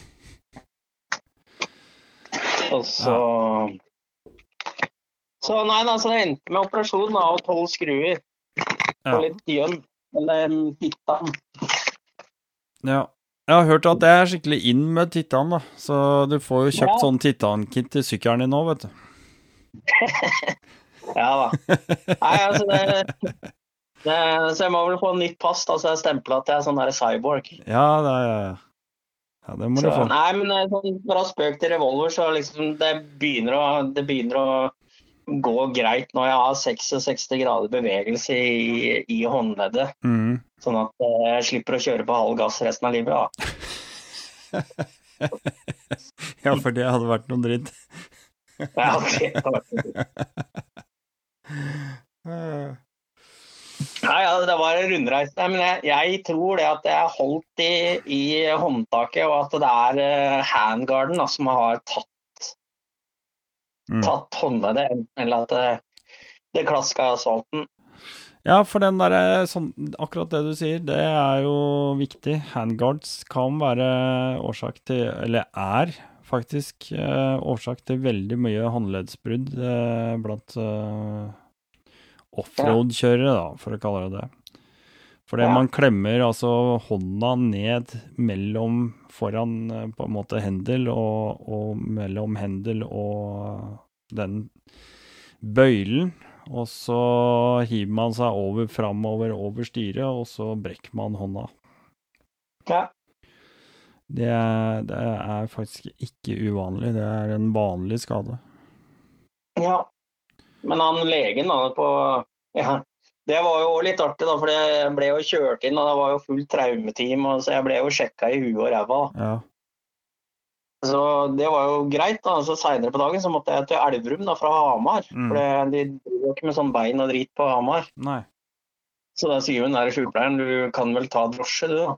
Og så Så nei, da, så det endte med operasjon og tolv skruer Ja. og litt gjønn. Eller titan. ja. Jeg har hørt at det er skikkelig inn med Titan, da. Så du får jo kjøpt Ja. sånn Titan-kit til sykkelen din nå, vet du. [LAUGHS] Ja da. Nei, altså det, det, Så jeg må vel få nytt pass, da, så jeg stempler at jeg er sånn der cyborg. Ja, det er Ja, det må Så, du få. nei, men eh, sånn, fra spøk til revolver, så liksom det begynner å, det begynner å gå greit når jeg har 66 grader bevegelse i, i håndleddet. Mm. Sånn at eh, jeg slipper å kjøre på halv gass resten av livet. Da. [LAUGHS] Ja, for det hadde vært noe dritt. Ja, det vært- Eh, [LAUGHS] Nei, ja, det var en rundreise. Nei, men jeg, jeg tror det at jeg holdt i, i håndtaket, og at det er uh, handguarden da, som har tatt, Mm. tatt håndleddet, eller at det, det klaska i asfalten. Ja, for den derre sånn Akkurat det du sier, det er jo viktig. Handguards kan være årsak til Eller er faktisk eh, årsak til veldig mye håndleddsbrudd eh, blant eh, offroad-kjørere, da, for å kalle det det. Fordi Ja. man klemmer altså hånda ned mellom foran eh, på en måte hendel og, og mellom hendel og den bøylen. Og så hiver man seg over framover over styret, og så brekker man hånda. Ja. Det er, det er faktisk ikke uvanlig. Det er en vanlig skade. ja. Men han legen da på ja, Det var jo litt artig, da, for jeg ble jo kjørt inn, og det var jo fullt traumeteam, så jeg ble jo sjekka i huet og ræva. Ja. Så det var jo greit. da, så Seinere på dagen så måtte jeg til Elverum da, fra Hamar. Mm. For de driver ikke med sånn bein og drit på Hamar. Nei. Så da sier hun der sykepleieren du kan vel ta drosje, du da.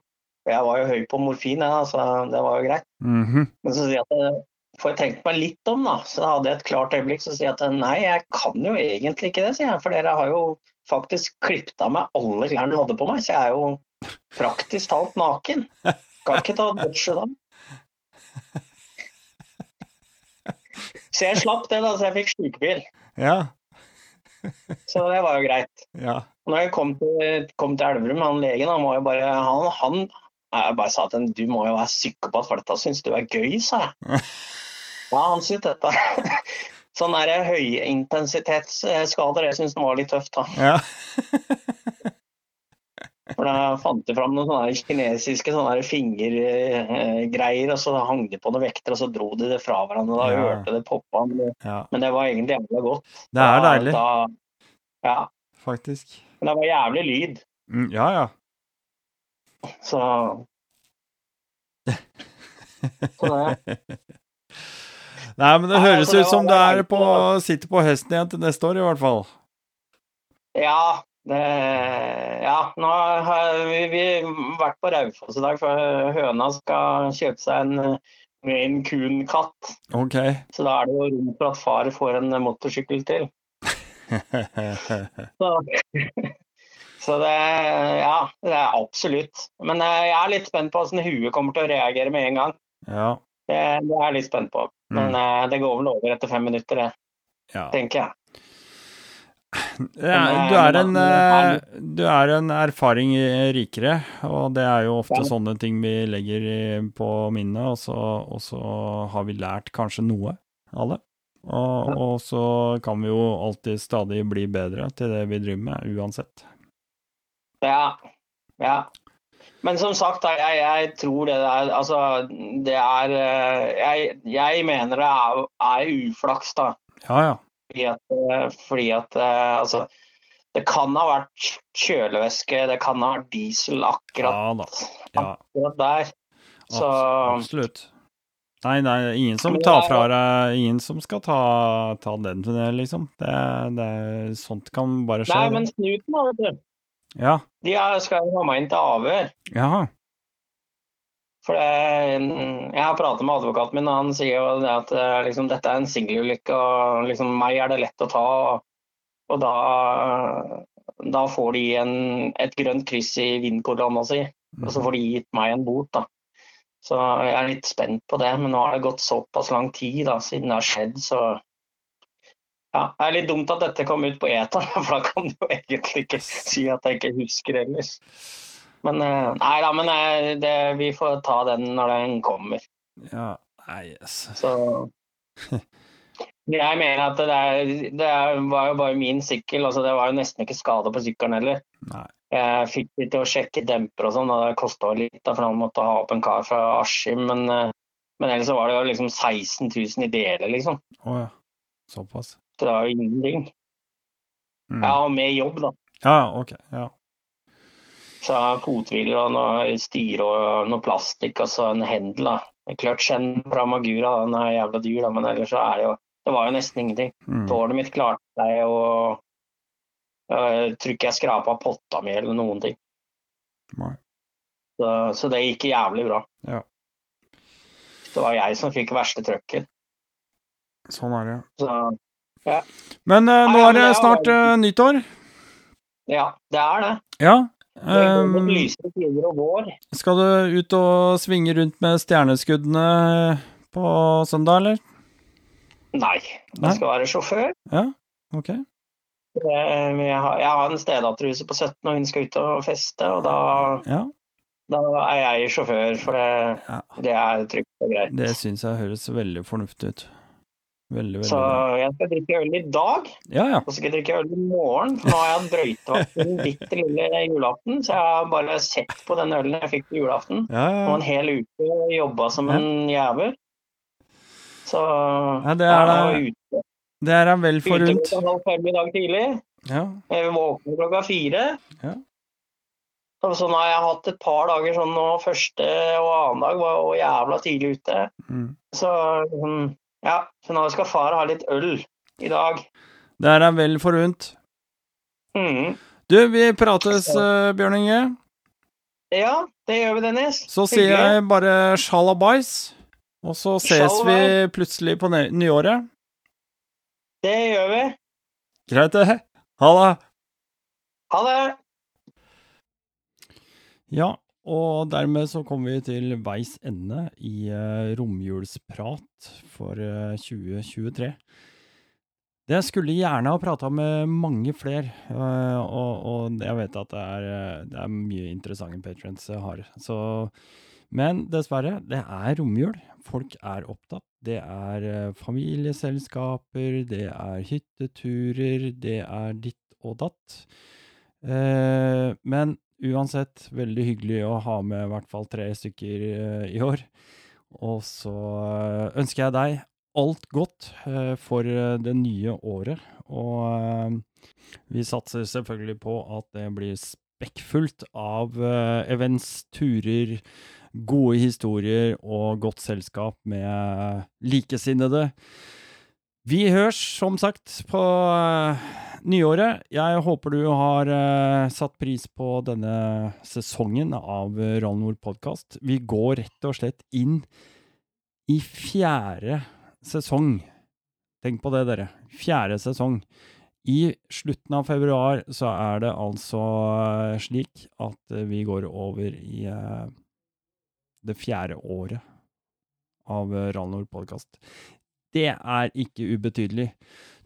Jeg var jo høy på morfin, jeg, da, så det var jo greit. Mhm. Men så sier jeg at eh, får jeg tenkt meg litt om, da. Så hadde jeg et klart øyeblikk. Så sier jeg at nei, jeg kan jo egentlig ikke det, sier jeg. For dere har jo faktisk klippet av meg alle klærne du hadde på meg. Så jeg er jo praktisk talt naken. Kan ikke ta dusje da. Så jeg slapp det, da, så jeg fikk sykebil. Ja. Så det var jo greit. Ja. Når jeg kom til, kom til Elverum, han legen, han var jo bare Han, han jeg bare sa til ham du må jo være psykopat, for dette syns du er gøy, sa jeg. [LAUGHS] Ja, han syntes dette [LAUGHS] Sånn der høyintensitetsskader, det syns han var litt tøft, da. Ja. [LAUGHS] For da fant de fram noen sånne kinesiske sånne fingergreier, og så hang de på noen vekter, og så dro de det fra hverandre. Da Ja. hørte det poppa, men ja. men det var egentlig jævla godt. Det er deilig, Da, ja. faktisk. Men det var jævlig lyd, Mm, ja, ja. så [LAUGHS] Så det Nei, men det Nei, høres altså, det ut som du på, sitter på hesten igjen til neste år, i hvert fall. Ja, det, ja nå har vi, vi vært på Raufoss i dag, for høna skal kjøpe seg en Maine Coon-katt. Okay. Så da er det jo rom for at far får en motorsykkel til. [LAUGHS] Så, så det Ja, det er absolutt. Men eh, jeg er litt spent på hvordan huet kommer til å reagere med en gang. ja. Det, det er jeg litt spent på. Men mm. det går vel over etter fem minutter, det, ja. tenker jeg. Ja, du, er en, eh, du er en erfaring rikere, og det er jo ofte sånne ting vi legger på minnet, og så, og så har vi lært kanskje noe alle. Og, og så kan vi jo alltid stadig bli bedre til det vi driver med, uansett. Ja. ja. Men som sagt, jeg, jeg tror det er Altså, det er eh, Jeg, jeg mener det er, er uflaks, da. Ja, ja. Fordi at, eh, fordi at eh, altså Det kan ha vært kjølevæske, det kan ha vært diesel akkurat, Ja. Ja, akkurat der. Så absolutt. Nei, nei, ingen som tar fra deg Ingen som skal ta, ta den, liksom. Det, det, sånt kan bare skje. Nei, men snuten, da, vet du. Ja. De skal jo ha meg inn til avhør. Jaha. For det, jeg har pratet med advokaten min, og han sier jo det at eh, liksom, dette er en singelulykke, og liksom, meg er det lett å ta. Og da, da får de en, et grønt kryss i vindkorona si, og så får de gitt meg en bot. da. Så jeg er litt spent på det, men nå har det gått såpass lang tid da, siden det har skjedd, så ja, Det er litt dumt at dette kom ut på ETA, [LAUGHS] for da kan du egentlig ikke si at jeg ikke husker ellers. Men eh, nei da, men eh, det, vi får ta den når den kommer. Ja. Nei, yes. Så Jeg mener at det, er, det var jo bare min sykkel, altså det var jo nesten ikke skade på sykkelen heller. Nei. Jeg fikk litt til å sjekke demper og sånn, og det kosta litt, da, for han måtte ha opp en kar fra Askim. Men, eh, men ellers var det jo liksom 16 000 i deler, liksom. Å ja. Såpass. Så det var jo ingenting. Mm. Ja, og med jobb, da. ja, ok. Ja. Så fothviler og noe styre og noe plastikk og så en hendel. da. Kløtsjen fra Magura, den er jævla dyr, da, men ellers så er det jo Det var jo nesten ingenting. Mm. Tårnet mitt klarte seg, og jeg tror ikke jeg skrapa potta mi eller noen ting. Nei. Så, så det gikk jævlig bra. Ja. Det var jeg som fikk verste trøkken. Sånn er det. Så Men uh, nå er det snart uh, nyttår. ja, det er det. Ja. Um, skal du ut og svinge rundt med stjerneskuddene på søndag, eller? Nei, jeg skal være sjåfør. Ja, ok. Eh, Jeg har, en stedatterhuse på 17, og hun skal ut og feste. Og da, Ja, da er jeg sjåfør, for det, Ja. det er trygt og greit. det syns jeg høres veldig fornuftig ut. Veldig, veldig Så jeg skal drikke øl i dag, Ja, ja. og så skal jeg drikke øl i morgen. For nå har jeg hatt brøytevakt den bitte lille julaften, så jeg har bare sett på den ølen jeg fikk på julaften. Ja, Og en hel uke jobba som en jævel. Så Ja, det er det. ute, Det er deg vel ute forunt. klokka halv fem i dag tidlig. Ja. Jeg våkner klokka fire. Ja. Så nå har jeg hatt et par dager sånn nå, første og annen dag var jo jævla tidlig ute. Mm. Så mm, ja, så nå skal far ha litt øl i dag. Det er deg vel forunt. Mm. Du, vi prates, uh, Bjørn Inge. Ja, det gjør vi, Dennis. Så sier jeg bare sjalabais. Og så ses vi plutselig på nyåret. Det gjør vi. Greit, det. Ha det. Ha det. Ja, og dermed så kommer vi til veis ende i uh, romjulsprat for uh, 2023. Det skulle gjerne ha prata med mange flere, og, og, jeg vet at det er, det er mye interessante patrients jeg har. Så, men dessverre, det er romjul. Folk er opptatt. Det er familieselskaper, det er hytteturer, det er ditt og datt. men uansett, veldig hyggelig å ha med i hvert fall tre stykker uh, i år. Og så uh, ønsker jeg deg alt godt uh, for det nye året. Og vi satser selvfølgelig på at det blir spekkfullt av events, turer, gode historier og godt selskap med likesinnede. Vi høres, som sagt, på nyåret. Jeg håper du har uh, satt pris på denne sesongen av Rall Nord podkast. Vi går rett og slett inn i fjerde sesong. Tenk på det, dere. Fjerde sesong. I slutten av februar så er det altså uh, slik at uh, vi går over i det fjerde året av Rall Nord podkast. Det er ikke ubetydelig.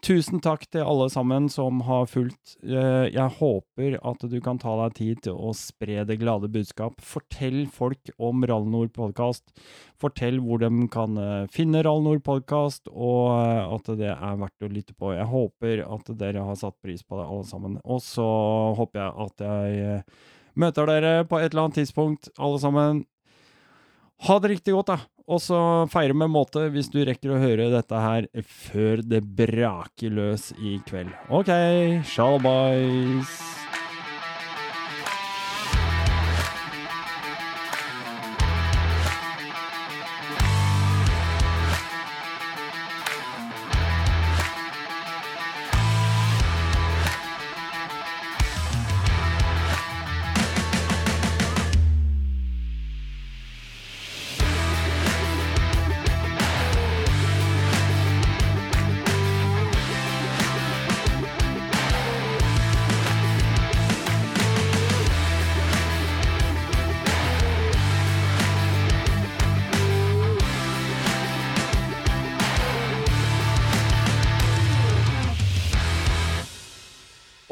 Tusen takk til alle sammen som har fulgt. Eh, jeg håper at du kan ta deg tid til å spre det glade budskap. Fortell folk om Rallnord podkast. Fortell hvor de kan eh, finne Rallnord podkast, og eh, at det er verdt å lytte på. Jeg håper at dere har satt pris på det, alle sammen. Og så håper jeg at jeg møter dere på et eller annet tidspunkt, alle sammen. Ha det riktig godt, da. Og så feire med måte hvis du rekker å høre dette her før det braker løs i kveld. OK, shalabais.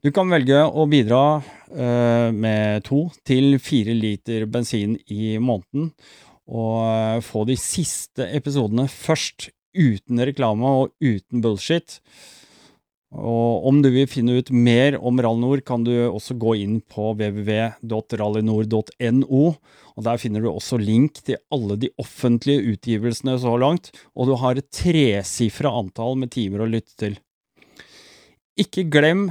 Du kan velge å bidra uh, med to til fire liter bensin i måneden, og uh, få de siste episodene først, uten reklame og uten bullshit. Og om du vil finne ut mer om Rallynor, kan du også gå inn på www.rallynor.no. og der finner du også link til alle de offentlige utgivelsene så langt, og du har et tresifra antall med timer å lytte til. Ikke glem